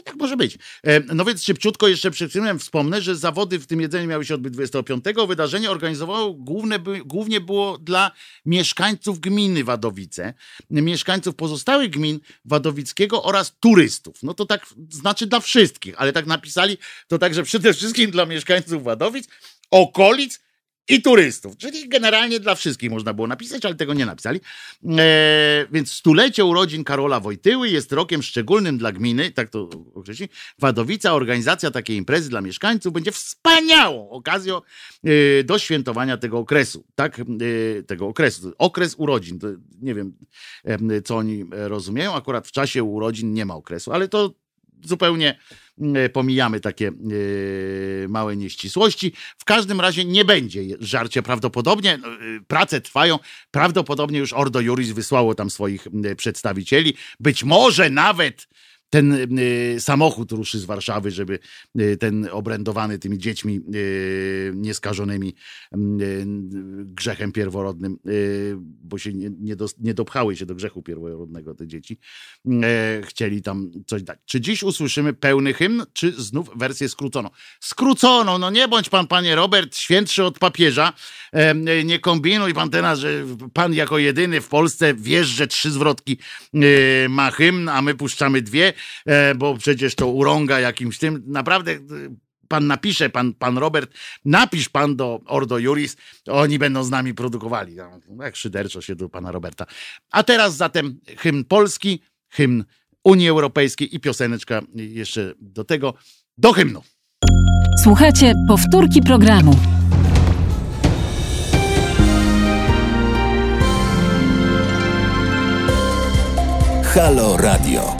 No tak może być. E, No więc szybciutko jeszcze chwilą wspomnę, że zawody w tym jedzeniu miały się odbyć 25. Wydarzenie organizowało główne, głównie było dla mieszkańców gminy Wadowice, mieszkańców pozostałych gmin Wadowickiego oraz turystów. No to tak znaczy dla wszystkich, ale tak napisali to także przede wszystkim dla mieszkańców Wadowic, okolic i turystów. Czyli generalnie dla wszystkich można było napisać, ale tego nie napisali. E, więc stulecie urodzin Karola Wojtyły jest rokiem szczególnym dla gminy, tak to określi. Wadowica, organizacja takiej imprezy dla mieszkańców będzie wspaniałą okazją e, do świętowania tego okresu. Tak, e, tego okresu. Okres urodzin. To nie wiem, co oni e, rozumieją. Akurat w czasie urodzin nie ma okresu, ale to zupełnie e, pomijamy takie e, małe nieścisłości. W każdym razie nie będzie żarcie prawdopodobnie. no, e, Prace trwają. Prawdopodobnie już Ordo Juris wysłało tam swoich e, przedstawicieli. Być może nawet ten e, samochód ruszy z Warszawy, żeby e, ten obrędowany tymi dziećmi e, nieskażonymi m, e, grzechem pierworodnym, e, bo się nie, nie, dos, nie dopchały się do grzechu pierworodnego te dzieci, e, chcieli tam coś dać. Czy dziś usłyszymy pełny hymn, czy znów wersję skróconą? Skróconą, no nie bądź pan, panie Robert, świętszy od papieża, e, nie kombinuj pan teraz, że pan jako jedyny w Polsce wiesz, że trzy zwrotki e, ma hymn, a my puszczamy dwie, e, bo przecież to urąga jakimś tym. Naprawdę e, pan napisze, pan, pan Robert, napisz pan do Ordo Juris, oni będą z nami produkowali. No, Jak szyderczo się do pana Roberta. A teraz zatem hymn polski, hymn Unii Europejskiej i pioseneczka jeszcze do tego, do hymnu. Słuchajcie powtórki programu. Halo Radio.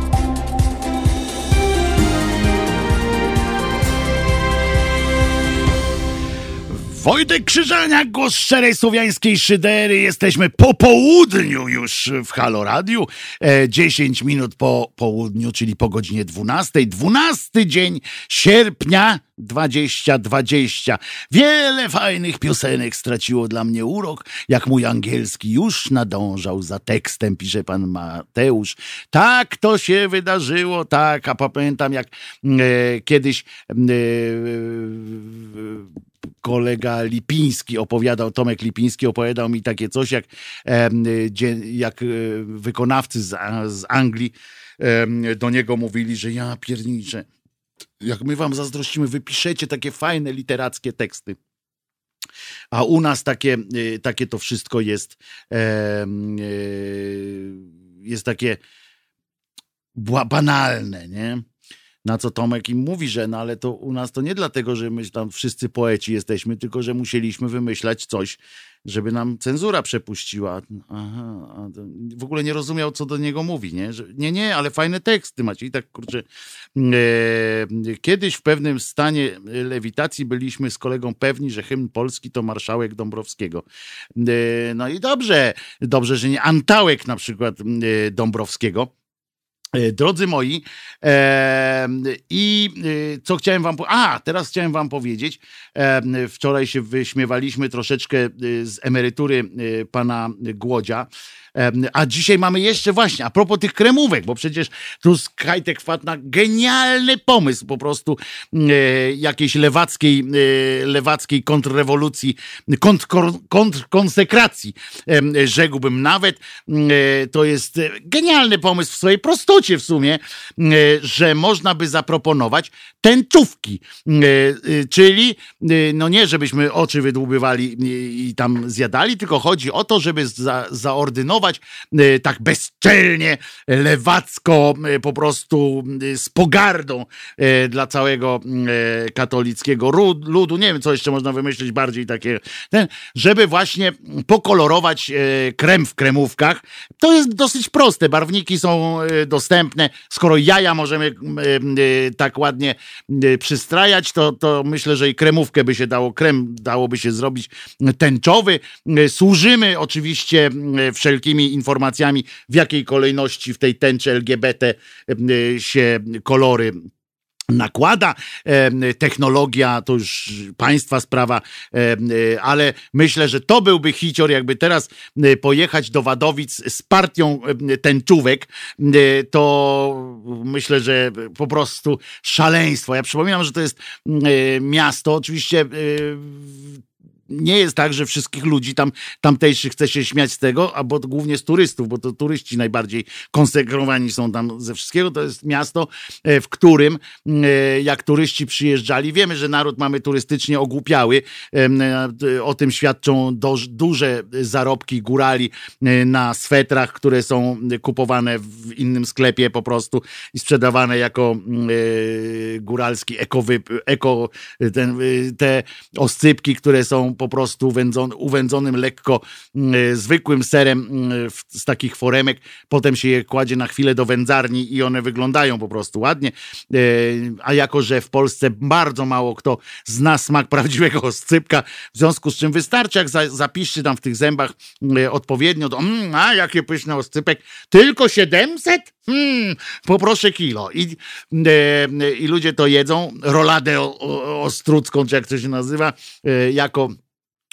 Wojtek Krzyżaniak, głos szczerej słowiańskiej szydery. Jesteśmy po południu już w Halo Radiu. E, 10 minut po południu, czyli po godzinie 12. 12 dzień sierpnia 2020. Wiele fajnych piosenek straciło dla mnie urok, jak mój angielski już nadążał za tekstem, pisze pan Mateusz. Tak to się wydarzyło, tak, a pamiętam jak e, kiedyś e, kolega Lipiński opowiadał, Tomek Lipiński opowiadał mi takie coś, jak, jak e, wykonawcy z, z Anglii do niego mówili, że ja pierniczę, jak my wam zazdrościmy, wypiszecie takie fajne literackie teksty. A u nas takie, e, takie to wszystko jest, e, jest takie banalne, nie? Na co Tomek im mówi, że no ale to u nas to nie dlatego, że my tam wszyscy poeci jesteśmy, tylko że musieliśmy wymyślać coś, żeby nam cenzura przepuściła. Aha, w ogóle nie rozumiał, co do niego mówi, nie? Że, nie, nie, ale fajne teksty macie. I tak, kurczę, e, kiedyś w pewnym stanie lewitacji byliśmy z kolegą pewni, że hymn polski to marszałek Dąbrowskiego. E, no i dobrze, dobrze, że nie Antałek na przykład e, Dąbrowskiego. E, drodzy moi, e, i co chciałem wam powiedzieć? A, teraz chciałem wam powiedzieć. E, wczoraj się wyśmiewaliśmy troszeczkę e, z emerytury e, pana Głodzia. A dzisiaj mamy jeszcze właśnie, a propos tych kremówek, bo przecież tu Kajtek wpadł na genialny pomysł po prostu e, jakiejś lewackiej, e, lewackiej kontrrewolucji, kontr, kontrkonsekracji, rzekłbym nawet. E, to jest genialny pomysł w swojej prostocie w sumie, e, że można by zaproponować tęczówki, e, czyli no nie, żebyśmy oczy wydłubywali i tam zjadali, tylko chodzi o to, żeby za, zaordynować E, tak bezczelnie, lewacko, e, po prostu e, z pogardą dla całego katolickiego ludu. Nie wiem, co jeszcze można wymyślić bardziej takie, ten, żeby właśnie pokolorować krem w kremówkach. To jest dosyć proste. Barwniki są dostępne. Skoro jaja możemy tak ładnie przystrajać, to, to myślę, że i kremówkę by się dało, krem dałoby się zrobić tęczowy. Służymy oczywiście wszelkimi wszystkimi informacjami, w jakiej kolejności w tej tęczy LGBT e, się kolory nakłada. E, technologia to już państwa sprawa, e, ale myślę, że to byłby hicior, jakby teraz pojechać do Wadowic z partią tęczówek, to myślę, że po prostu szaleństwo. Ja przypominam, że to jest miasto, oczywiście nie jest tak, że wszystkich ludzi tam tamtejszych chce się śmiać z tego, albo głównie z turystów, bo to turyści najbardziej konsekrowani są tam ze wszystkiego. To jest miasto, e, w którym e, jak turyści przyjeżdżali, wiemy, że naród mamy turystycznie ogłupiały. E, o tym świadczą duże zarobki górali na swetrach, które są kupowane w innym sklepie po prostu i sprzedawane jako góralski eko, eko ten, te oscypki, które są po prostu uwędzony, uwędzonym lekko y, zwykłym serem y, z takich foremek. Potem się je kładzie na chwilę do wędzarni i one wyglądają po prostu ładnie. Y, a jako, że w Polsce bardzo mało kto zna smak prawdziwego oscypka, w związku z czym wystarczy, jak za, zapiszcie tam w tych zębach odpowiednio, to mm, a jakie pyszne oscypek, tylko 700? Hmm, poproszę kilo. I, e, I ludzie to jedzą, roladę ostrucką, czy jak to się nazywa, e, jako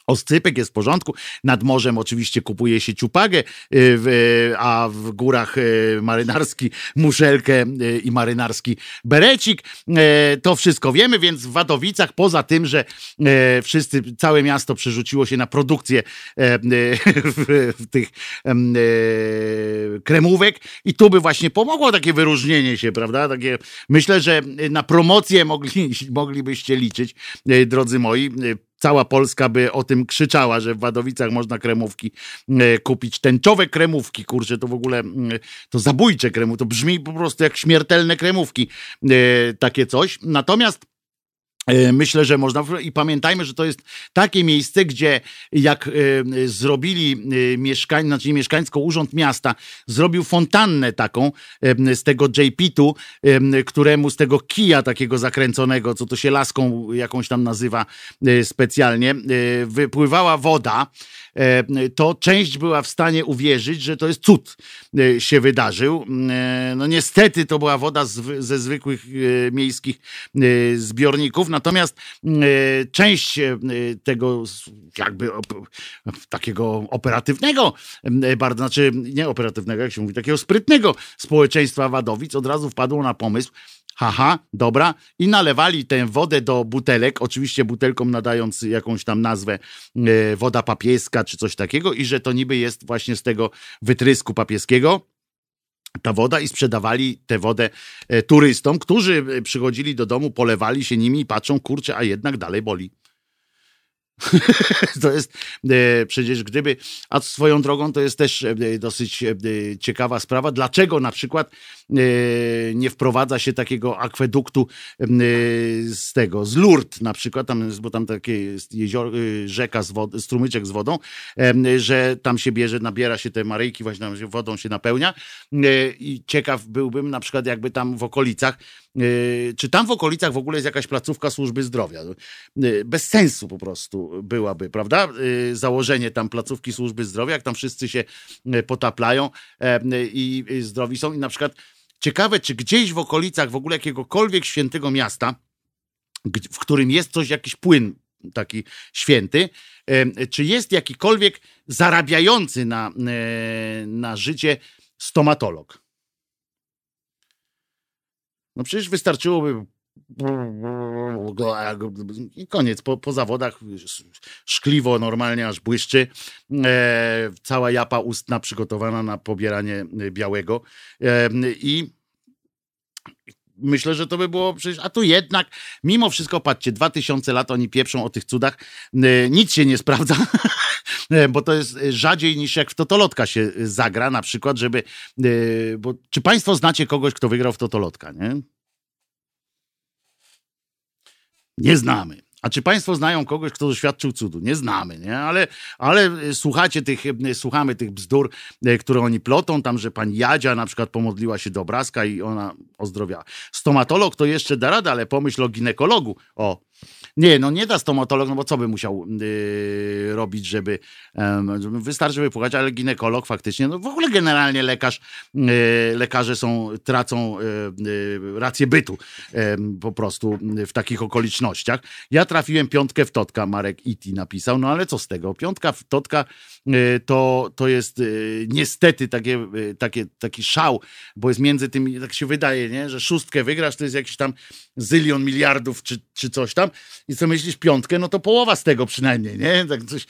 Oscypek jest w porządku. Nad morzem oczywiście kupuje się ciupagę, y, a w górach y, marynarski muszelkę y, i marynarski berecik. To wszystko wiemy, więc w Wadowicach, poza tym, że wszyscy, całe miasto przerzuciło się na produkcję tych kremówek i tu by właśnie pomogło takie wyróżnienie się, prawda? Takie, myślę, że na promocję mogli, moglibyście liczyć, drodzy moi cała Polska by o tym krzyczała, że w Wadowicach można kremówki e, kupić. Tęczowe kremówki, kurczę, to w ogóle mm, to zabójcze kremówki, to brzmi po prostu jak śmiertelne kremówki, e, takie coś. Natomiast myślę, że można. I pamiętajmy, że to jest takie miejsce, gdzie jak y, zrobili y, mieszkań, znaczy mieszkańsko Urząd Miasta, zrobił fontannę taką z tego JP-tu, któremu z tego kija takiego zakręconego, co to się laską jakąś tam nazywa specjalnie, wypływała woda E, to część była w stanie uwierzyć, że to jest cud e, się wydarzył. E, no niestety to była woda ze zwykłych miejskich zbiorników, natomiast część tego jakby takiego operatywnego, bardzo, znaczy nie operatywnego, jak się mówi, takiego sprytnego społeczeństwa Wadowic od razu wpadło na pomysł, haha, dobra, i nalewali tę wodę do butelek, oczywiście butelkom nadając jakąś tam nazwę e, woda papieska czy coś takiego i że to niby jest właśnie z tego wytrysku papieskiego ta woda i sprzedawali tę wodę e, turystom, którzy przychodzili do domu, polewali się nimi i patrzą, kurczę, a jednak dalej boli. to jest e, przecież gdyby, a swoją drogą to jest też e, dosyć e, ciekawa sprawa, dlaczego na przykład nie wprowadza się takiego akweduktu z tego, z Lourdes na przykład, tam, bo tam takie jest jezior, rzeka, z wody, strumyczek z wodą, że tam się bierze, nabiera się te maryjki, właśnie tam wodą się napełnia i ciekaw byłbym na przykład jakby tam w okolicach czy tam w okolicach w ogóle jest jakaś placówka służby zdrowia? Bez sensu po prostu byłaby, prawda? Założenie tam placówki służby zdrowia, jak tam wszyscy się potaplają i zdrowi są i na przykład Ciekawe, czy gdzieś w okolicach w ogóle jakiegokolwiek świętego miasta, w którym jest coś, jakiś płyn taki święty, czy jest jakikolwiek zarabiający na, e, na życie stomatolog? No przecież wystarczyłoby koniec, po, po zawodach szkliwo normalnie aż błyszczy, e, cała japa ustna przygotowana na pobieranie białego. E, i myślę, że to by było przecież, a tu jednak, mimo wszystko, patrzcie, dwa tysiące lat oni pieprzą o tych cudach, e, nic się nie sprawdza, e, bo to jest rzadziej niż jak w Totolotka się zagra, na przykład, żeby, e, bo czy państwo znacie kogoś, kto wygrał w Totolotka, nie? Nie znamy. A czy Państwo znają kogoś, kto doświadczył cudu? Nie znamy, nie? Ale, ale słuchacie tych, słuchamy tych bzdur, e, które oni plotą, tam, że pani Jadzia na przykład pomodliła się do obrazka i ona ozdrowiała. Stomatolog to jeszcze da radę, ale pomyśl o ginekologu. O, nie, no nie da stomatolog, no bo co by musiał yy, robić, żeby yy, wystarczy wypłukać, ale ginekolog faktycznie, no w ogóle generalnie lekarz, yy, lekarze są, tracą y, y, rację bytu po prostu w takich okolicznościach. Ja trafiłem piątkę w Totka, Marek Iti napisał, no ale co z tego? Piątka w Totka to, to jest niestety takie, takie, taki szał, bo jest między tymi, tak się wydaje, nie? że szóstkę wygrasz, to jest jakiś tam zylion miliardów czy, czy coś tam i co myślisz, piątkę, no to połowa z tego przynajmniej, nie? Tak coś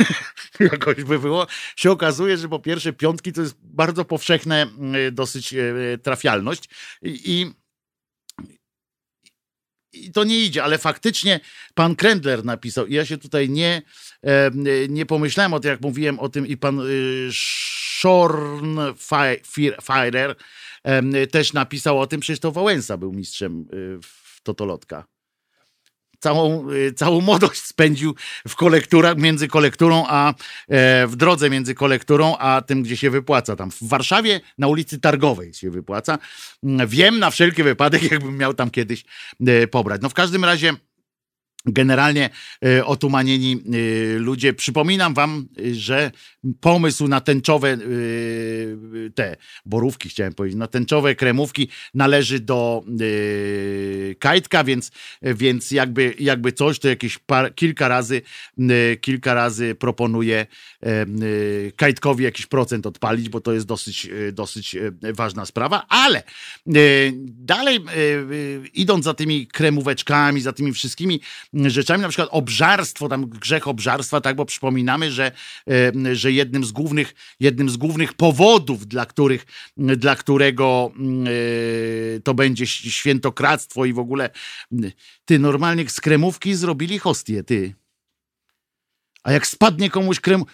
jakoś by było. Się okazuje, że po pierwsze piątki to jest bardzo powszechna mm, dosyć trafialność i, i to nie idzie, ale faktycznie pan Krendler napisał. I ja się tutaj nie, nie pomyślałem o tym, jak mówiłem o tym i pan e, Schornfeirer też napisał o tym, przecież to Wałęsa był mistrzem w Totolotka całą, y, całą młodość spędził w kolekturach, między kolekturą a e, w drodze między kolekturą a tym, gdzie się wypłaca. Tam w Warszawie na ulicy Targowej się wypłaca. Mm, wiem na wszelki wypadek, jakbym miał tam kiedyś e, pobrać. No w każdym razie generalnie e, otumanieni e, ludzie. Przypominam wam, że pomysł na tęczowe te borówki, chciałem powiedzieć, na tęczowe kremówki należy do Kajtka, więc, więc jakby, jakby coś, to jakieś par, kilka razy kilka razy proponuję Kajtkowi jakiś procent odpalić, bo to jest dosyć, dosyć ważna sprawa, ale dalej idąc za tymi kremóweczkami, za tymi wszystkimi rzeczami, na przykład obżarstwo, tam grzech obżarstwa, tak, bo przypominamy, że, e, że jednym z głównych, jednym z głównych powodów, dla których, dla którego e, to będzie świętokradztwo i w ogóle ty normalnie z kremówki zrobili hostię, ty. A jak spadnie komuś krem,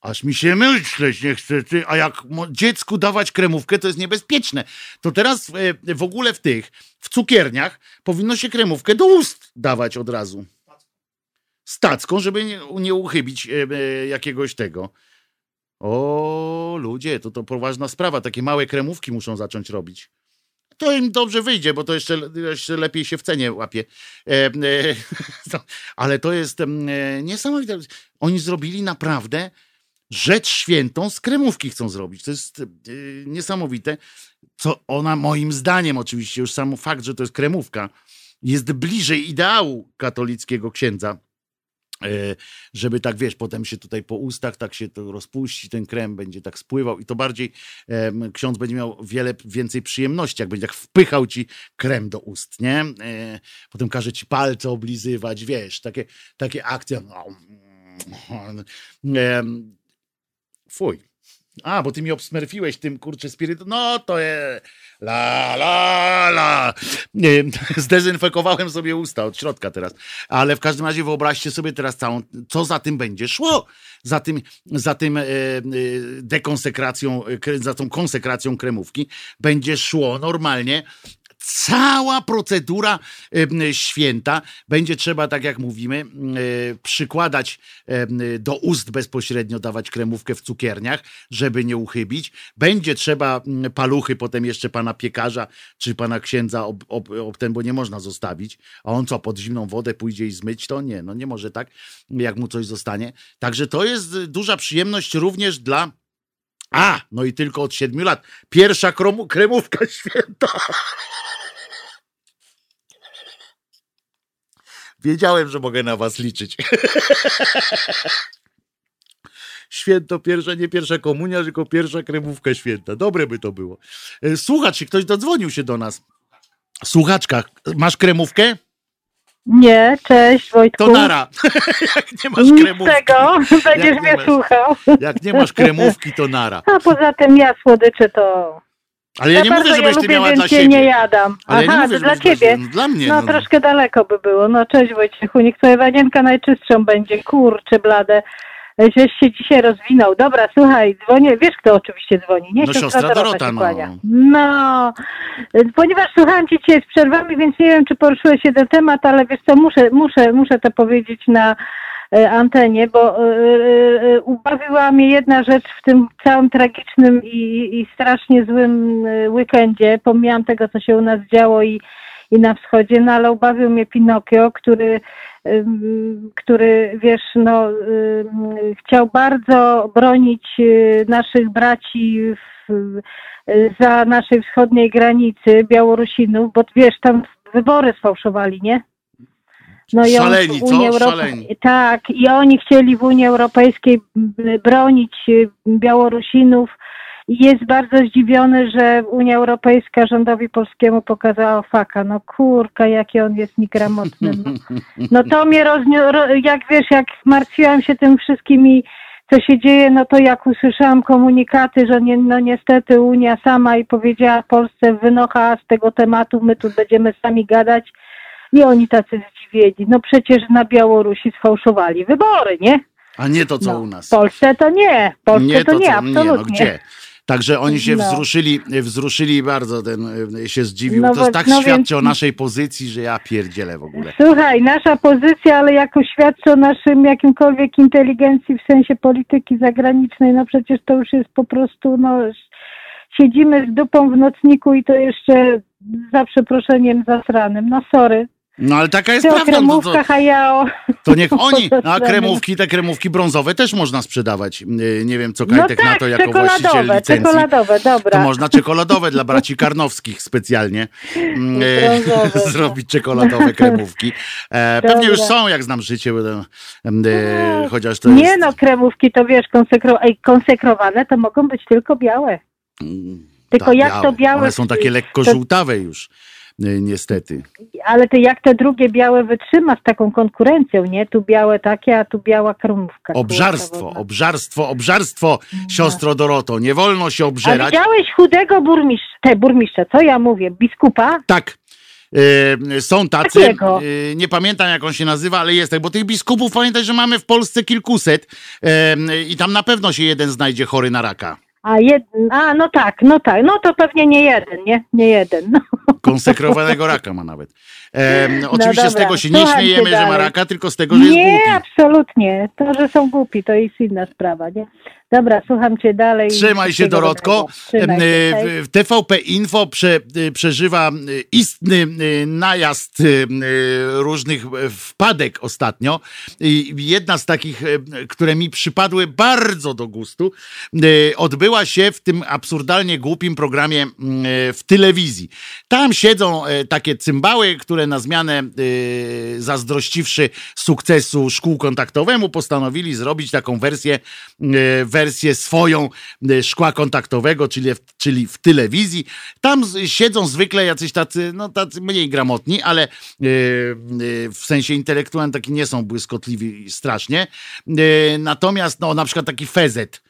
aż mi się myśleć nie chce, ty, a jak dziecku dawać kremówkę, to jest niebezpieczne. To teraz e, w ogóle w tych, w cukierniach powinno się kremówkę do ust dawać od razu. Stacką, żeby nie, nie uchybić e, e, jakiegoś tego. O, ludzie, to to poważna sprawa. Takie małe kremówki muszą zacząć robić. To im dobrze wyjdzie, bo to jeszcze, jeszcze lepiej się w cenie łapie. E, e, ale to jest em, e, niesamowite. Oni zrobili naprawdę rzecz świętą z kremówki chcą zrobić. To jest e, niesamowite. Co ona, moim zdaniem, oczywiście, już sam fakt, że to jest kremówka, jest bliżej ideału katolickiego księdza. E, żeby tak wiesz, potem się tutaj po ustach tak się to rozpuści, ten krem będzie tak spływał i to bardziej ksiądz będzie miał wiele więcej przyjemności, jak będzie tak wpychał ci krem do ust, nie? E, potem każe ci palce oblizywać, wiesz, takie, takie akcje. Em, Fuj. A, bo ty mi obsmerfiłeś tym, kurczę, spiryt. No to jest. La, la, la. Nie, zdezynfekowałem sobie usta od środka teraz. Ale w każdym razie wyobraźcie sobie teraz całą, co za tym będzie szło. Za tym, za tym e, e, dekonsekracją, za tą konsekracją kremówki będzie szło normalnie cała procedura święta. Będzie trzeba, tak jak mówimy, przykładać do ust bezpośrednio, dawać kremówkę w cukierniach, żeby nie uchybić. Będzie trzeba paluchy potem jeszcze pana piekarza czy pana księdza ob, ob, ob ten, bo nie można zostawić. A on co, pod zimną wodę pójdzie i zmyć to? Nie, no nie może tak, jak mu coś zostanie. Także to jest duża przyjemność również dla a, no i tylko od siedmiu lat. Pierwsza kremówka święta. Wiedziałem, że mogę na was liczyć. Święto pierwsze, nie pierwsza komunia, tylko pierwsza kremówka święta. Dobre by to było. E, Słuchacz, czy ktoś dodzwonił się do nas? Słuchaczka, masz kremówkę? Nie, cześć Wojtku. To nara. Jak nie masz Nic kremówki. tego, będziesz mnie masz- słuchał. Jak nie masz kremówki, to nara. A poza tym ja słodycze to... Ale ja nie mówię, żebyś ja ty lubię, miała dla siebie. nie jadam. Ale ja Aha, nie mówię, to dla ciebie. Dla mnie. No no. troszkę daleko by było. No cześć Wojciechu, niech twoja wanienka najczystszą będzie. Kurczę blade. Żeś się dzisiaj rozwinął. Dobra, słuchaj, dzwonię. Wiesz, kto oczywiście dzwoni, nie? No, siostra Dorota, się no. No, ponieważ słuchałem cię dzisiaj z przerwami, więc nie wiem, czy poruszyłeś się ten temat, ale wiesz co, muszę, muszę, muszę to powiedzieć na antenie, bo e, e, ubawiła mnie jedna rzecz w tym całym tragicznym i, i strasznie złym e, weekendzie. Pomijam tego, co się u nas działo i, i na wschodzie, no ale ubawił mnie Pinokio, który który wiesz, no chciał bardzo bronić naszych braci w, za naszej wschodniej granicy Białorusinów, bo wiesz, tam wybory sfałszowali, nie? No i Szaleni, w co? Unii Europe- Szaleni. Tak, i oni chcieli w Unii Europejskiej bronić y, Białorusinów i jest bardzo zdziwiony, że Unia Europejska rządowi polskiemu pokazała faka. No kurka, jaki on jest niegramotny. No, no to mnie rozniósł, jak wiesz, jak martwiłam się tym wszystkimi, co się dzieje, no to jak usłyszałam komunikaty, że nie, no niestety Unia sama i powiedziała Polsce wynocha z tego tematu, my tu będziemy sami gadać i oni tacy zdziwieni. No przecież na Białorusi sfałszowali wybory, nie? A nie to, co No, u nas. W Polsce to nie, w Polsce to, nie, co- absolutnie. no gdzie? Także oni się No. wzruszyli, wzruszyli bardzo, ten y, się zdziwił. No to tak no świadczy więc- o naszej pozycji, że ja pierdzielę w ogóle. Słuchaj, nasza pozycja, ale jako świadczy o naszym jakimkolwiek inteligencji w sensie polityki zagranicznej, no przecież to już jest po prostu, no siedzimy z dupą w nocniku i to jeszcze za przeproszeniem zasranym. No sorry. No ale taka jest Ty prawda. No, to, to, to niech oni, no, a kremówki, te kremówki brązowe też można sprzedawać. Y, Nie wiem, co No Kajtek na tak, to jako właściciel licencji. czekoladowe, dobra. To można czekoladowe dla braci Karnowskich specjalnie e, zrobić czekoladowe kremówki. E, pewnie już są, jak znam życie, bo, e, e, chociaż to Nie jest... no, kremówki to wiesz, konsekro... Konsekrowane to mogą być tylko białe. Mm, Tylko tak, jak to białe... One są takie lekko żółtawe już, niestety. Ale to jak te drugie białe wytrzyma z taką konkurencją, nie? Tu białe takie, a tu biała kremówka. Obżarstwo, obżarstwo, obżarstwo, siostro Doroto. Nie wolno się A obżerać. widziałeś chudego burmistrza, te burmistrza, co ja mówię, biskupa? Tak. E, są tacy, Takiego. e, nie pamiętam jak on się nazywa, ale jest tak, bo tych biskupów pamiętaj, że mamy w Polsce kilkuset i tam na pewno się jeden znajdzie chory na raka. A, jed... A, no tak, no tak, no to pewnie nie jeden, nie? Nie jeden. No. Konsekrowanego raka ma nawet. E, oczywiście z tego się nie śmiejemy, że ma raka, tylko z tego, że jest Nie, głupi. absolutnie. To, że są głupi, to jest inna sprawa, nie? Dobra, słucham cię dalej. Trzymaj się, Dorotko. Trzymaj się, e, TVP Info prze, e, przeżywa istny najazd e, różnych wpadek ostatnio. I jedna z takich, które mi przypadły bardzo do gustu, odbyła się w tym absurdalnie głupim programie w telewizji. Tam siedzą takie cymbały, które na zmianę zazdrościwszy sukcesu szkół kontaktowemu postanowili zrobić taką wersję, e, wersję swoją e, szkła kontaktowego, czyli czyli w telewizji. Tam siedzą zwykle jacyś tacy, no tacy mniej gramotni, ale e, e, w sensie intelektualnym taki nie są błyskotliwi strasznie. Natomiast no na przykład taki Fezet,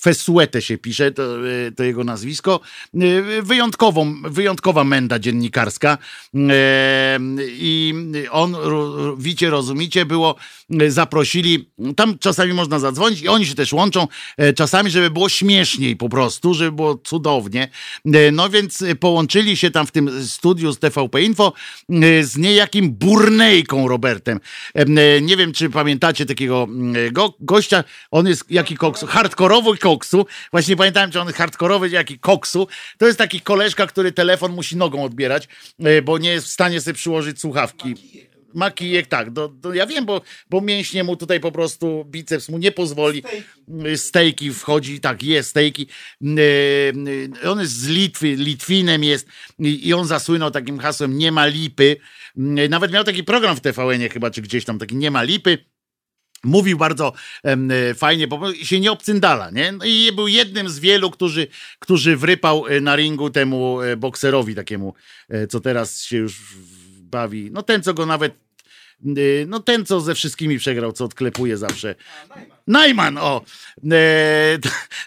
Fesuete się pisze, to, e, to jego nazwisko. E, Wyjątkową, wyjątkowa menda dziennikarska. E, I on, wicie, rozumicie, było, zaprosili, tam czasami można zadzwonić i oni się też łączą, czasami, żeby było śmieszniej po prostu, żeby było cudownie. No więc połączyli się tam w tym studiu z TVP Info z niejakim Burnejką Robertem. Nie wiem, czy pamiętacie takiego go, gościa, on jest jaki koksu, hardkorowy koksu, właśnie pamiętałem, czy on hardkorowy, jaki koksu, to jest taki koleżka, który telefon musi nogą odbierać, e, bo nie jest w stanie sobie przyłożyć słuchawki. Makijek, tak, do, do, ja wiem, bo, bo mięśnie mu tutaj po prostu, biceps mu nie pozwoli. Stejki wchodzi, tak, jest stejki. Y, y, On jest z Litwy, Litwinem jest i, i on zasłynął takim hasłem nie ma lipy. Y, Nawet miał taki program w TVN-ie chyba, czy gdzieś tam, taki nie ma lipy. Mówił bardzo e, fajnie, prostu się nie obcyndala, nie? No I był jednym z wielu, którzy, którzy wrypał e, na ringu temu e, bokserowi takiemu, co teraz się już bawi. No ten, co go nawet, no ten, co ze wszystkimi przegrał, co odklepuje zawsze. Najman, o! E,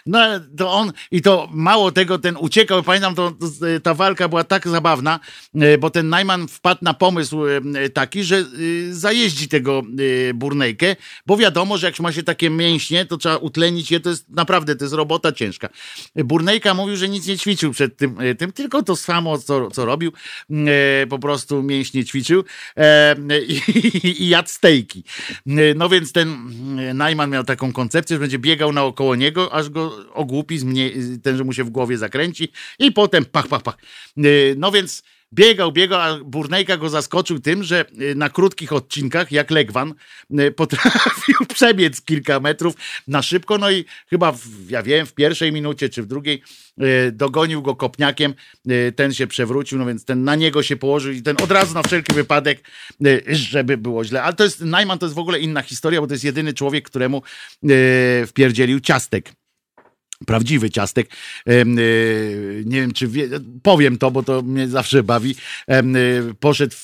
no, to on, i to mało tego, ten uciekał, pamiętam, to, to, ta walka była tak zabawna, e, bo ten Najman wpadł na pomysł e, taki, że e, zajeździ tego Burnejkę, bo wiadomo, że jak ma się takie mięśnie, to trzeba utlenić je, to jest naprawdę, to jest robota ciężka. Burnejka mówił, że nic nie ćwiczył przed tym, tym tylko to samo, co, co robił, e, po prostu mięśnie ćwiczył e, i, i jadł stejki. No więc ten Najman miał taką koncepcję, że będzie biegał naokoło niego, aż go ogłupi, ten, że mu się w głowie zakręci i potem pach, pach, pach. E, No więc biegał, biegał, a Burnejka go zaskoczył tym, że e, na krótkich odcinkach, jak Legwan, e, potrafił przebiec kilka metrów na szybko, no i chyba, w, ja wiem, w pierwszej minucie czy w drugiej e, dogonił go kopniakiem, ten się przewrócił, no więc ten na niego się położył i ten od razu na wszelki wypadek, żeby było źle. Ale to jest, Najman to jest w ogóle inna historia, bo to jest jedyny człowiek, któremu wpierdzielił ciastek. Prawdziwy ciastek. E, Nie wiem, czy wie, powiem to, bo to mnie zawsze bawi. E, Poszedł,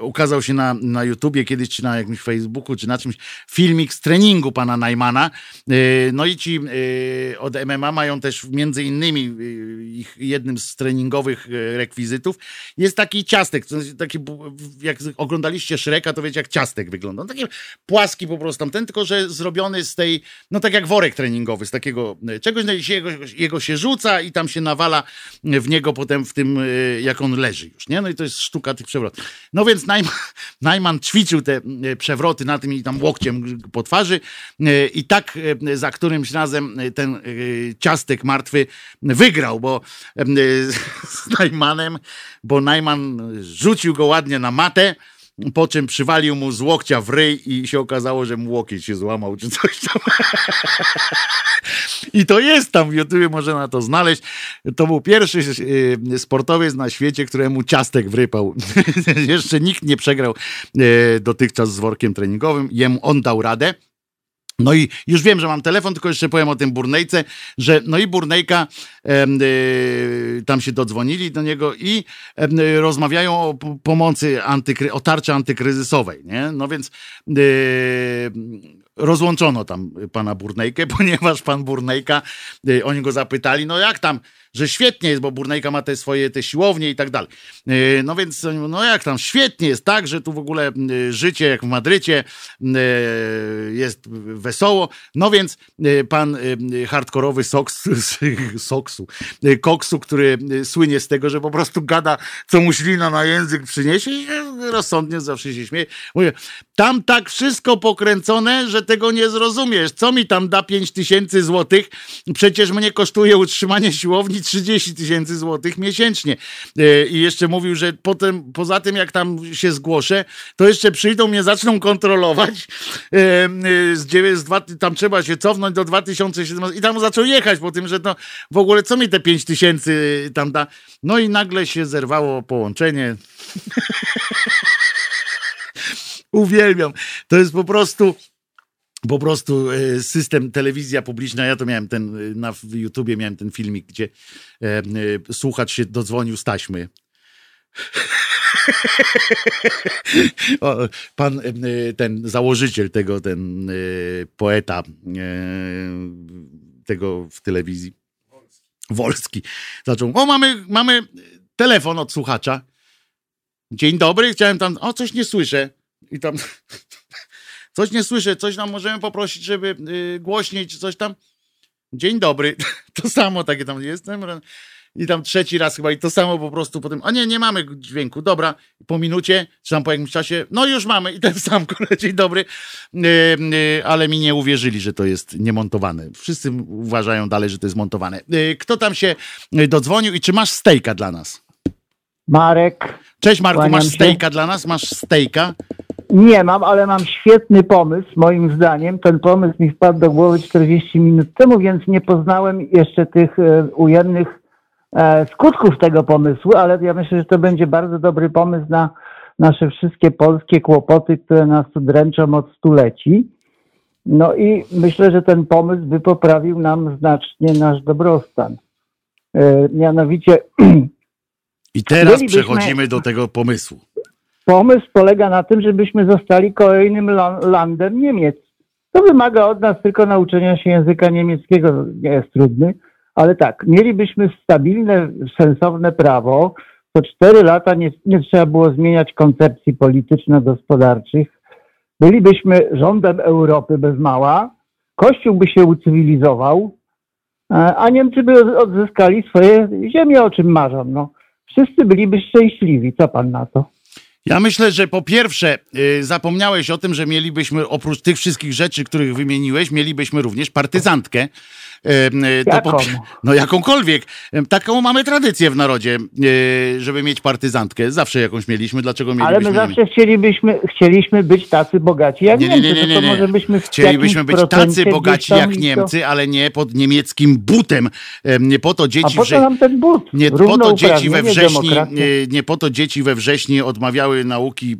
ukazał się na, na YouTubie kiedyś, czy na jakimś Facebooku, czy na czymś filmik z treningu pana Najmana. E, No i ci od MMA mają też między innymi ich jednym z treningowych rekwizytów jest taki ciastek, jest taki, jak oglądaliście Shreka, to wiecie jak ciastek wygląda. Taki płaski po prostu tamten, tylko że zrobiony z tej, no tak jak worek treningowy, z takiego czegoś, jego, jego się rzuca i tam się nawala w niego potem w tym, e, jak on leży już, nie? No i to jest sztuka tych przewrotów. No więc Najman, ćwiczył te e, przewroty na tym i tam łokciem po twarzy e, i tak za którymś razem ten ciastek martwy wygrał, bo z Najmanem, bo Najman rzucił go ładnie na matę, po czym przywalił mu z łokcia w ryj i się okazało, że mu łokieć się złamał, czy coś tam. I to jest tam w YouTubie, można to znaleźć. To był pierwszy y, sportowiec na świecie, któremu ciastek wrypał. Jeszcze nikt nie przegrał y, dotychczas z workiem treningowym. Jemu on dał radę. No i już wiem, że mam telefon, tylko jeszcze powiem o tym Burnejce, że no i Burnejka y, tam się dodzwonili do niego i y, rozmawiają o pomocy, antykry, o tarczy antykryzysowej, nie? No więc y, rozłączono tam pana Burnejkę, ponieważ pan Burnejka, y, oni go zapytali, no jak tam, że świetnie jest, bo Burnejka ma te swoje te siłownie i tak dalej. Y, No więc, no jak tam, świetnie jest tak, że tu w ogóle życie jak w Madrycie y, jest wesoło. No więc y, pan hardkorowy Soks, Soksu, Koksu, który słynie z tego, że po prostu gada, co mu ślina na język przyniesie i rozsądnie zawsze się śmieje. Mówię, tam tak wszystko pokręcone, że tego nie zrozumiesz. Co mi tam da 5 tysięcy złotych? Przecież mnie kosztuje utrzymanie siłowni 30 tysięcy złotych miesięcznie. E, I jeszcze mówił, że potem, poza tym jak tam się zgłoszę, to jeszcze przyjdą mnie, zaczną kontrolować. E, e, Z, z dwa, tam trzeba się cofnąć do 2017 i tam zaczął jechać po tym, że to w ogóle co mi te 5 tysięcy tam da. No i nagle się zerwało połączenie. Uwielbiam. To jest po prostu po prostu e, system telewizja publiczna. Ja to miałem ten e, na YouTubie miałem ten filmik, gdzie e, e, słuchacz się dodzwonił z taśmy. o, pan ten założyciel tego, ten poeta tego w telewizji. Wolski. Zaczął, o mamy, mamy telefon od słuchacza. Dzień dobry, chciałem tam, o coś nie słyszę. I tam coś nie słyszę, coś tam możemy poprosić, żeby y, głośniej czy coś tam. Dzień dobry. To samo takie tam jestem. I tam trzeci raz chyba i to samo po prostu potem. A nie, nie mamy dźwięku. Dobra, po minucie, czy tam po jakimś czasie, no już mamy i ten sam kolej, dzień dobry. Y, y, ale mi nie uwierzyli, że to jest niemontowane. Wszyscy uważają dalej, że to jest montowane. Y, kto tam się y, dodzwonił i czy masz stejka dla nas? Marek, Cześć Marku, masz stejka dla nas? Masz stejka? Nie mam, ale mam świetny pomysł, moim zdaniem. Ten pomysł mi wpadł do głowy 40 minut temu, więc nie poznałem jeszcze tych e, ujemnych e, skutków tego pomysłu, ale ja myślę, że to będzie bardzo dobry pomysł na nasze wszystkie polskie kłopoty, które nas tu dręczą od stuleci. No i myślę, że ten pomysł by poprawił nam znacznie nasz dobrostan. E, mianowicie I teraz Bylibyśmy- przechodzimy do tego pomysłu. Pomysł polega na tym, żebyśmy zostali kolejnym la- landem Niemiec. To wymaga od nas tylko nauczenia się języka niemieckiego, nie jest trudny, ale tak, mielibyśmy stabilne, sensowne prawo. Co cztery lata nie, nie trzeba było zmieniać koncepcji polityczno-gospodarczych. Bylibyśmy rządem Europy bez mała. Kościół by się ucywilizował, e, a Niemcy by odzyskali swoje ziemie, o czym marzą. No, wszyscy byliby szczęśliwi. Co pan na to? Ja myślę, że po pierwsze y, zapomniałeś o tym, że mielibyśmy oprócz tych wszystkich rzeczy, których wymieniłeś, mielibyśmy również partyzantkę. To Jaką? po, no jakąkolwiek. Taką mamy tradycję w narodzie, y, żeby mieć partyzantkę. Zawsze jakąś mieliśmy. Dlaczego Ale mielibyśmy my zawsze chcielibyśmy, chcieliśmy być tacy bogaci jak Nie, nie, nie, Niemcy. nie, to, nie, to nie. może byśmy Chcielibyśmy być tacy bogaci jak Niemcy, ale nie pod niemieckim butem. Em, Nie po to A dzieci po wrze... co nam ten but? Nie po to dzieci we wrześni, e, nie po to dzieci we wrześni odmawiały nauki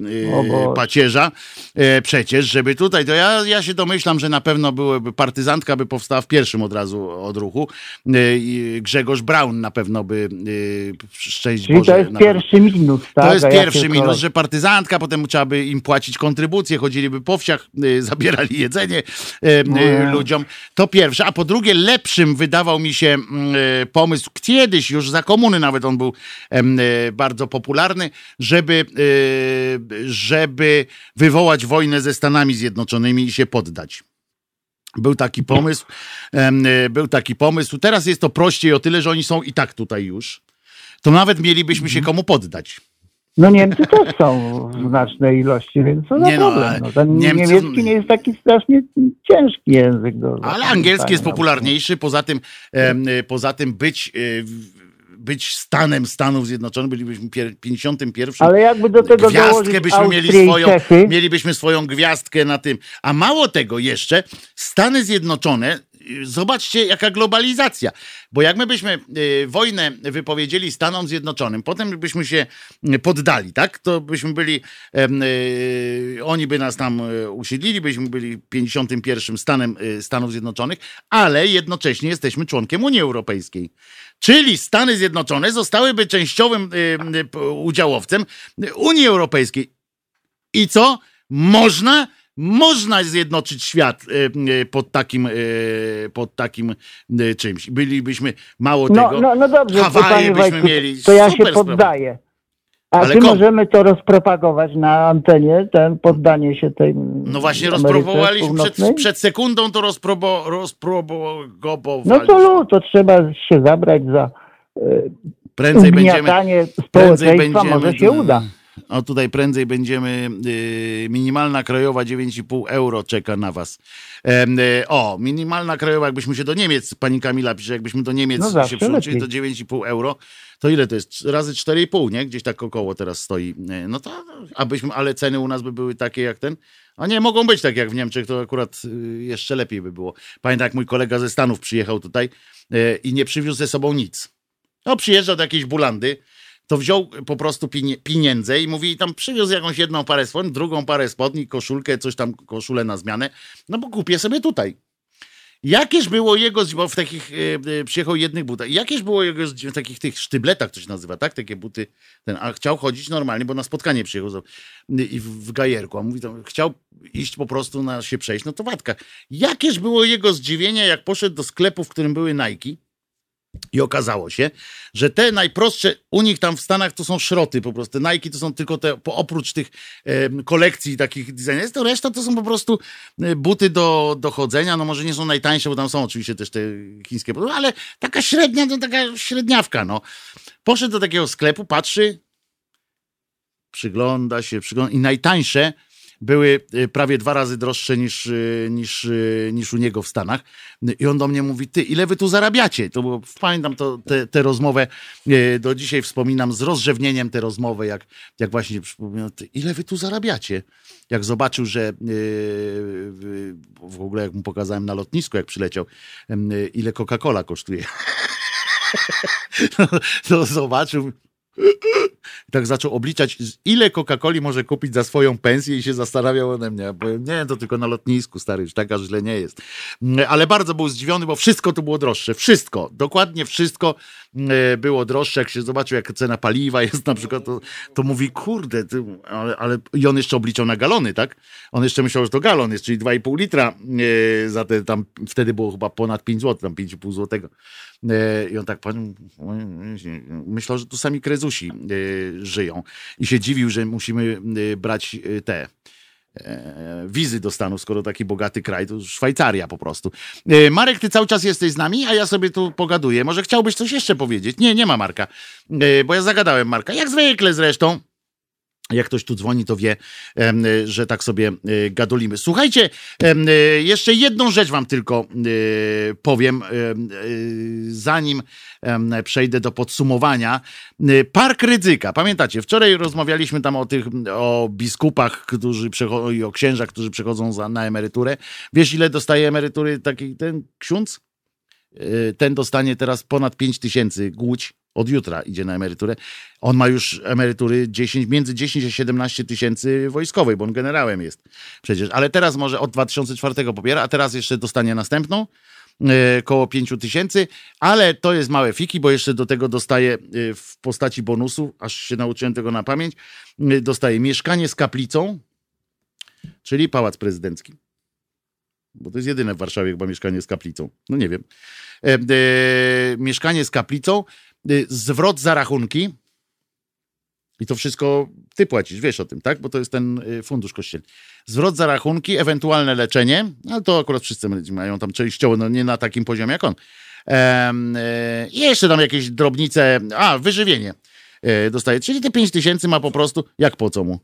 e, pacierza. E, przecież, żeby tutaj, to ja, ja się domyślam, że na pewno byłyby, partyzantka by powstała w pierwszym od razu odruchu. E, i Grzegorz Braun na pewno by, e, szczęść Czyli Boże. to jest na pewno- pierwszy minus, tak? to jest pierwszy kolej? minus, że partyzantka, potem trzeba by im płacić kontrybucje, chodziliby po wsiach, y, zabierali jedzenie y, y, Nie. ludziom. To pierwsze. A po drugie, lepszym wydawał mi się mm, y, pomysł, kiedyś już za komuny nawet on był y, bardzo popularny, żeby, y, żeby wywołać wojnę ze Stanami Zjednoczonymi i się poddać. Był taki pomysł, y, był taki pomysł. Teraz jest to prościej o tyle, że oni są i tak tutaj już. To nawet mielibyśmy Mhm. się komu poddać. No Niemcy też są w znacznej ilości, więc za Nie no, problem. No, ten Niemcy- niemiecki nie jest taki strasznie ciężki język. Do Ale angielski jest zapamiętania. popularniejszy. Poza tym, y, poza tym być, w- być stanem Stanów Zjednoczonych, bylibyśmy pier- 51. Ale jakby do tego Gwiazdkę byśmy mieli Austrię swoją, mielibyśmy swoją gwiazdkę na tym. A mało tego jeszcze, Stany Zjednoczone, zobaczcie jaka globalizacja. Bo jak my byśmy y, wojnę wypowiedzieli Stanom Zjednoczonym, potem byśmy się y, poddali, tak? To byśmy byli, y, oni by nas tam usiedlili, byśmy byli 51 Stanem Stanów Zjednoczonych, ale jednocześnie jesteśmy członkiem Unii Europejskiej. Czyli Stany Zjednoczone zostałyby częściowym udziałowcem Unii Europejskiej. I co? Można można zjednoczyć świat e, e, pod takim, e, pod takim czymś. Bylibyśmy mało No, tego. no, no dobrze, Hawaje byśmy Wojtku, mieli. to ja się poddaję. A Ale czy komu? możemy to rozpropagować na antenie, ten poddanie się tej No właśnie Ameryce rozprobowaliśmy przed, przed sekundą to rozprobo, rozprobowaliśmy. No to lu, to trzeba się zabrać za e, prędzej będziemy, prędzej społeczeństwa, może się uda. O tutaj prędzej będziemy, y, minimalna krajowa 9,5 euro czeka na was. Y, o, minimalna krajowa, jakbyśmy się do Niemiec, pani Kamila pisze, jakbyśmy do Niemiec No się przerzucili, to lepiej. 9,5 euro, to ile to jest? Razy 4,5, nie? Gdzieś tak około teraz stoi. Y, No to, abyśmy, ale ceny u nas by były takie jak ten. A nie, mogą być tak jak w Niemczech, to akurat jeszcze lepiej by było. Pamiętam, jak mój kolega ze Stanów przyjechał tutaj i nie przywiózł ze sobą nic. No, przyjeżdżał do jakiejś bulandy, to wziął po prostu pieniądze i mówi, tam przywiózł jakąś jedną parę spodni, drugą parę spodni, koszulkę, coś tam, koszulę na zmianę, no bo kupię sobie tutaj. Jakież było jego, bo w takich, e, e, przyjechał jednych butach, jakież było jego w takich tych sztybletach, to się nazywa, tak? Takie buty, ten, a chciał chodzić normalnie, bo na spotkanie przyjechał i w, w gajerku, a mówi, tam, chciał iść po prostu na się przejść, no to watka. Jakież było jego zdziwienie, jak poszedł do sklepu, w którym były Nike, i okazało się, że te najprostsze, u nich tam w Stanach to są szroty po prostu. Nike to są tylko te, oprócz tych em, kolekcji takich designerów, to reszta to są po prostu e, buty do, do chodzenia. No może nie są najtańsze, bo tam są oczywiście też te chińskie, ale taka średnia, to taka średniawka, no. Poszedł do takiego sklepu, patrzy, przygląda się, przygląda i najtańsze były y, prawie dwa razy droższe niż, y, niż, y, niż u niego w Stanach. I on do mnie mówi, ty, ile wy tu zarabiacie? To było, pamiętam to, tę te rozmowę, do dzisiaj wspominam z rozrzewnieniem tę rozmowę, jak, jak właśnie przypomniał, ty, ile wy tu zarabiacie? Jak zobaczył, że w ogóle jak mu pokazałem na lotnisku, jak przyleciał, ile Coca-Cola kosztuje. to zobaczył, i tak zaczął obliczać, ile Coca-Coli może kupić za swoją pensję i się zastanawiał ode mnie. Ja powiem, nie, to tylko na lotnisku, stary, już tak aż źle nie jest. Mm, Ale bardzo był zdziwiony, bo wszystko tu było droższe. Wszystko, dokładnie wszystko mm, było droższe. Jak się zobaczył, jak cena paliwa jest na przykład, to, to mówi, kurde, ty, ale, ale... I on jeszcze obliczał na galony, tak? On jeszcze myślał, że to galon jest, czyli 2,5 litra e, za te tam, wtedy było chyba ponad 5 zł, tam 5,5 złotego. E, I on tak pan, myślał, że tu sami krezusi e, żyją. I się dziwił, że musimy e, brać e, te e, wizy do Stanów, skoro taki bogaty kraj, to Szwajcaria po prostu. Marek, ty cały czas jesteś z nami, a ja sobie tu pogaduję. Może chciałbyś coś jeszcze powiedzieć? Nie, nie ma Marka, bo ja zagadałem Marka. Jak zwykle zresztą. Jak ktoś tu dzwoni, to wie, em, że tak sobie e, gadulimy. Słuchajcie, e, jeszcze jedną rzecz wam tylko e, powiem, em, e, zanim przejdę do podsumowania. E, Park Rydzyka. Pamiętacie, wczoraj rozmawialiśmy tam o tych, o biskupach, którzy przechodzą i o księżach, którzy przechodzą za, na emeryturę. Wiesz, ile dostaje emerytury taki ten ksiądz? E, Ten dostanie teraz ponad 5 tysięcy głódź. Od jutra idzie na emeryturę. On ma już emerytury 10, między 10 a 17 tysięcy wojskowej, bo on generałem jest przecież. Ale teraz może od 2004 pobiera, a teraz jeszcze dostanie następną e, koło 5 tysięcy, ale to jest małe fiki, bo jeszcze do tego dostaje e, w postaci bonusu, aż się nauczyłem tego na pamięć, e, dostaje mieszkanie z kaplicą, czyli pałac prezydencki. Bo to jest jedyne w Warszawie chyba mieszkanie z kaplicą. No nie wiem. E, e, mieszkanie z kaplicą, zwrot za rachunki. I to wszystko ty płacisz, wiesz o tym, tak? Bo to jest ten y, fundusz kościelny. Zwrot za rachunki, ewentualne leczenie, ale to akurat wszyscy mają tam częściowo, no nie na takim poziomie jak on. E, I jeszcze tam jakieś drobnice, a, wyżywienie dostaje. Czyli te 5 tysięcy ma po prostu, jak po co mu?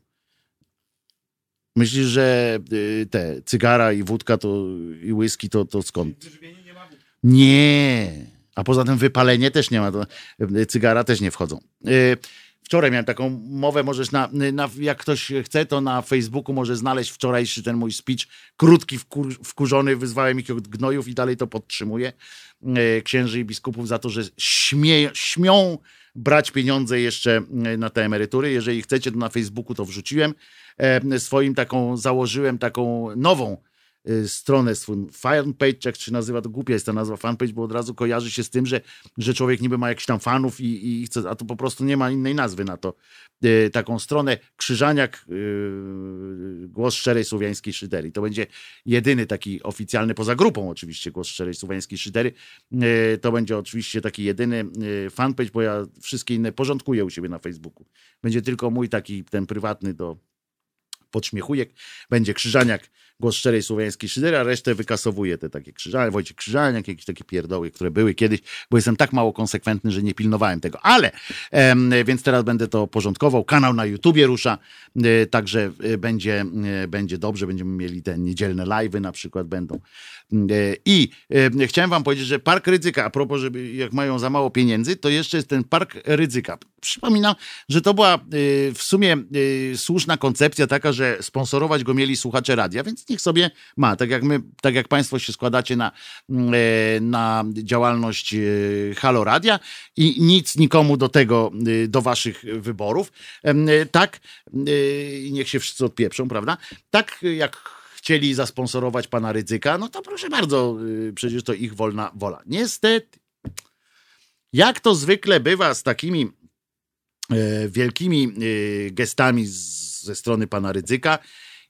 Myślisz, że y, te cygara i wódka to, i whisky to, to skąd? Nie. A poza tym wypalenie też nie ma. Y, cygara też nie wchodzą. Y, Wczoraj miałem taką mowę, możesz na, na, jak ktoś chce, to na Facebooku może znaleźć wczorajszy ten mój speech, krótki, wkur, wkurzony, wyzwałem ich od gnojów i dalej to podtrzymuję, księży i biskupów za to, że śmieją, śmią brać pieniądze jeszcze na te emerytury. Jeżeli chcecie, to na Facebooku to wrzuciłem. E, Swoim taką, założyłem taką nową y, stronę swój fanpage, jak się nazywa, to głupia jest ta nazwa fanpage, bo od razu kojarzy się z tym, że, że człowiek niby ma jakiś tam fanów i, i chce, a to po prostu nie ma innej nazwy na to. Y, taką stronę Krzyżaniak, y, głos szczerej słowiańskiej szydery. To będzie jedyny taki oficjalny, poza grupą oczywiście, głos szczerej słowiańskiej szydery. Y, to będzie oczywiście taki jedyny y, fanpage, bo ja wszystkie inne porządkuję u siebie na Facebooku. Będzie tylko mój taki, ten prywatny do podśmiechujek. Będzie Krzyżaniak, głos szczerej słowiańskiej szydery, a resztę wykasowuje te takie Krzyżaniak, Wojciech Krzyżaniak, jakieś takie pierdoły, które były kiedyś, bo jestem tak mało konsekwentny, że nie pilnowałem tego. Ale, więc teraz będę to porządkował. Kanał na YouTubie rusza, e, także e, będzie, e, będzie dobrze. Będziemy mieli te niedzielne live'y na przykład będą. E, I chciałem wam powiedzieć, że Park Rydzyka, a propos, żeby jak mają za mało pieniędzy, to jeszcze jest ten Park Rydzyka. Przypominam, że to była w sumie słuszna koncepcja taka, że sponsorować go mieli słuchacze radia, więc niech sobie ma. Tak jak my, tak jak państwo się składacie na, mm, e, na działalność e, Halo Radia i nic nikomu do tego, e, do waszych wyborów, tak, niech się wszyscy odpieprzą, prawda? Tak jak chcieli zasponsorować pana Rydzyka, no to proszę bardzo, przecież to ich wolna wola. Niestety, jak to zwykle bywa z takimi wielkimi gestami ze strony pana Rydzyka,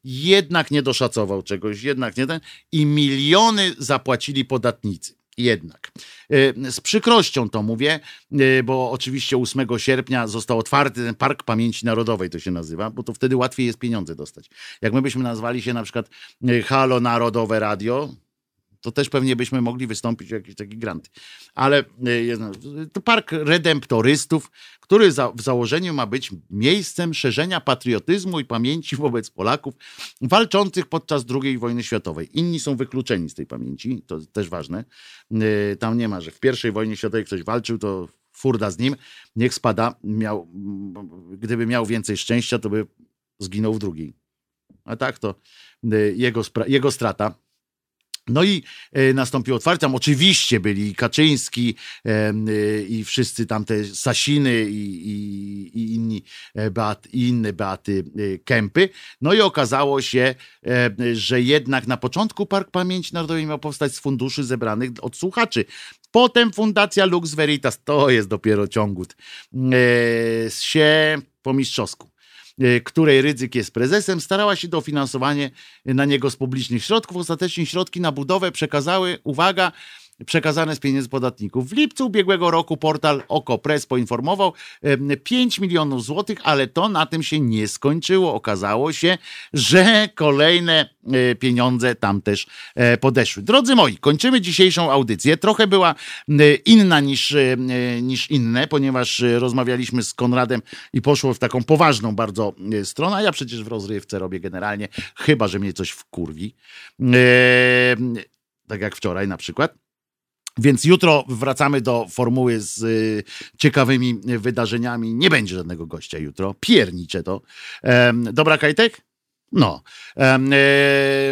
jednak nie doszacował czegoś, jednak nie ten i miliony zapłacili podatnicy. Jednak. E, Z przykrością to mówię, e, bo oczywiście 8 sierpnia został otwarty ten Park Pamięci Narodowej, to się nazywa, bo to wtedy łatwiej jest pieniądze dostać. Jak my byśmy nazwali się na przykład e, Halo Narodowe Radio, to też pewnie byśmy mogli wystąpić o jakiś taki grant. Ale e, to park redemptorystów, który za, w założeniu ma być miejscem szerzenia patriotyzmu i pamięci wobec Polaków walczących podczas II wojny światowej. Inni są wykluczeni z tej pamięci, to też ważne. E, Tam nie ma, że w pierwszej wojnie światowej ktoś walczył, to furda z nim, niech spada. Miał, gdyby miał więcej szczęścia, to by zginął w drugiej. A tak to e, jego, jego strata. No i e, nastąpiło otwarcie. Tam oczywiście byli Kaczyński em, e, i wszyscy tam te Sasiny i, i, i inni e, Beat, i inne Beaty e, Kępy. No i okazało się, e, że jednak na początku Park Pamięci Narodowej miał powstać z funduszy zebranych od słuchaczy. Potem Fundacja Lux Veritas, to jest dopiero ciągut, e, się po mistrzowsku e, której Rydzyk jest prezesem, starała się dofinansowanie na niego z publicznych środków. Ostatecznie środki na budowę przekazały, uwaga, przekazane z pieniędzy podatników. W lipcu ubiegłego roku portal OKO.press poinformował em, 5 milionów złotych, ale to na tym się nie skończyło. Okazało się, że kolejne e, pieniądze tam też e, podeszły. Drodzy moi, kończymy dzisiejszą audycję. Trochę była inna niż, e, niż inne, ponieważ rozmawialiśmy z Konradem i poszło w taką poważną bardzo stronę, a ja przecież w rozrywce robię generalnie, chyba, że mnie coś wkurwi. E, tak jak wczoraj na przykład. Więc jutro wracamy do formuły z y, ciekawymi wydarzeniami. Nie będzie żadnego gościa jutro. Piernicze to. Dobra, Kajtek? No, e,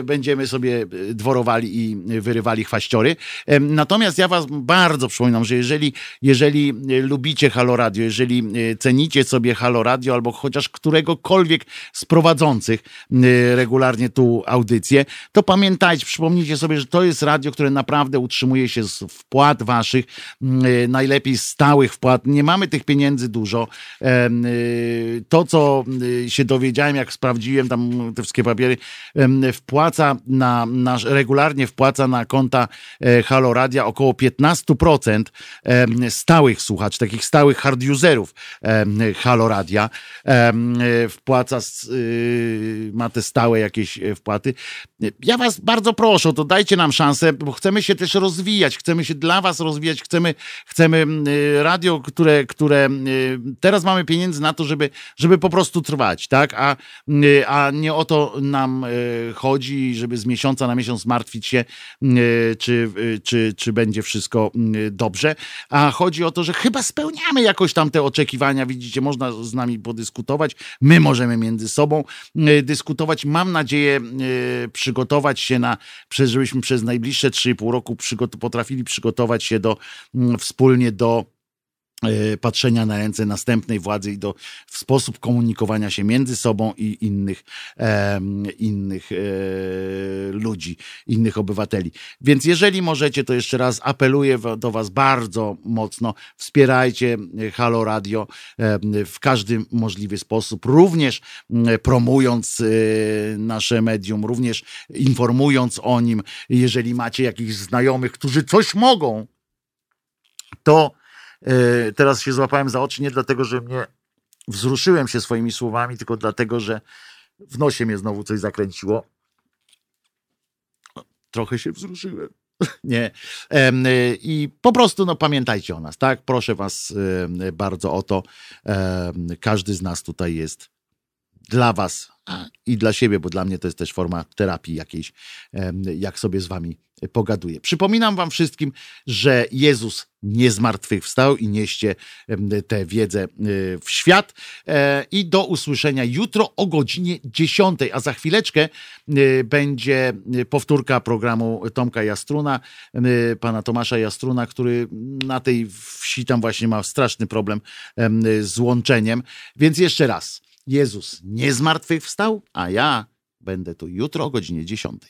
będziemy sobie dworowali i wyrywali chwaściory. Natomiast ja was bardzo przypominam, że jeżeli, jeżeli e, lubicie Halo Radio, jeżeli e, cenicie sobie Halo Radio albo chociaż któregokolwiek z prowadzących e, regularnie tu audycję, to pamiętajcie, przypomnijcie sobie, że to jest radio, które naprawdę utrzymuje się z wpłat waszych, e, najlepiej stałych wpłat. Nie mamy tych pieniędzy dużo. E, To, co e, się dowiedziałem, jak sprawdziłem tam te wszystkie papiery, wpłaca na, na regularnie wpłaca na konta e, Halo Radia około 15% em, stałych słuchaczy, takich stałych hard userów Halo Radia. E, Wpłaca, y, ma te stałe jakieś e, wpłaty. Ja was bardzo proszę, to dajcie nam szansę, bo chcemy się też rozwijać, chcemy się dla was rozwijać, chcemy, chcemy y, radio, które, które y, teraz mamy pieniędzy na to, żeby, żeby po prostu trwać, tak? A, a nie o to nam y, chodzi, żeby z miesiąca na miesiąc martwić się, y, czy, y, czy, czy będzie wszystko dobrze, a chodzi o to, że chyba spełniamy jakoś tam te oczekiwania, widzicie, można z nami podyskutować, my możemy między sobą dyskutować, mam nadzieję przygotować się na, żebyśmy przez najbliższe 3,5 roku przygot- potrafili przygotować się do, wspólnie do E, patrzenia na ręce następnej władzy i do w sposób komunikowania się między sobą i innych, e, innych e, ludzi, innych obywateli. Więc jeżeli możecie, to jeszcze raz apeluję do Was bardzo mocno, wspierajcie Halo Radio e, w każdy możliwy sposób, również promując e, nasze medium, również informując o nim, jeżeli macie jakichś znajomych, którzy coś mogą, to E, teraz się złapałem za oczy nie dlatego, że mnie wzruszyłem się swoimi słowami, tylko dlatego, że w nosie mnie znowu coś zakręciło. Trochę się wzruszyłem. Nie. E, I po prostu no, pamiętajcie o nas, tak? Proszę Was bardzo o to. Każdy z nas tutaj jest dla Was i dla siebie, bo dla mnie to jest też forma terapii jakiejś, jak sobie z Wami pogaduję. Przypominam Wam wszystkim, że Jezus nie zmartwychwstał i nieście tę wiedzę e, w świat. E, I do usłyszenia jutro o godzinie 10, a za chwileczkę e, będzie powtórka programu Tomka Jastruna, pana Tomasza Jastruna, który na tej wsi tam właśnie ma straszny problem z łączeniem. Więc jeszcze raz, Jezus nie zmartwychwstał, a ja będę tu jutro o godzinie 10.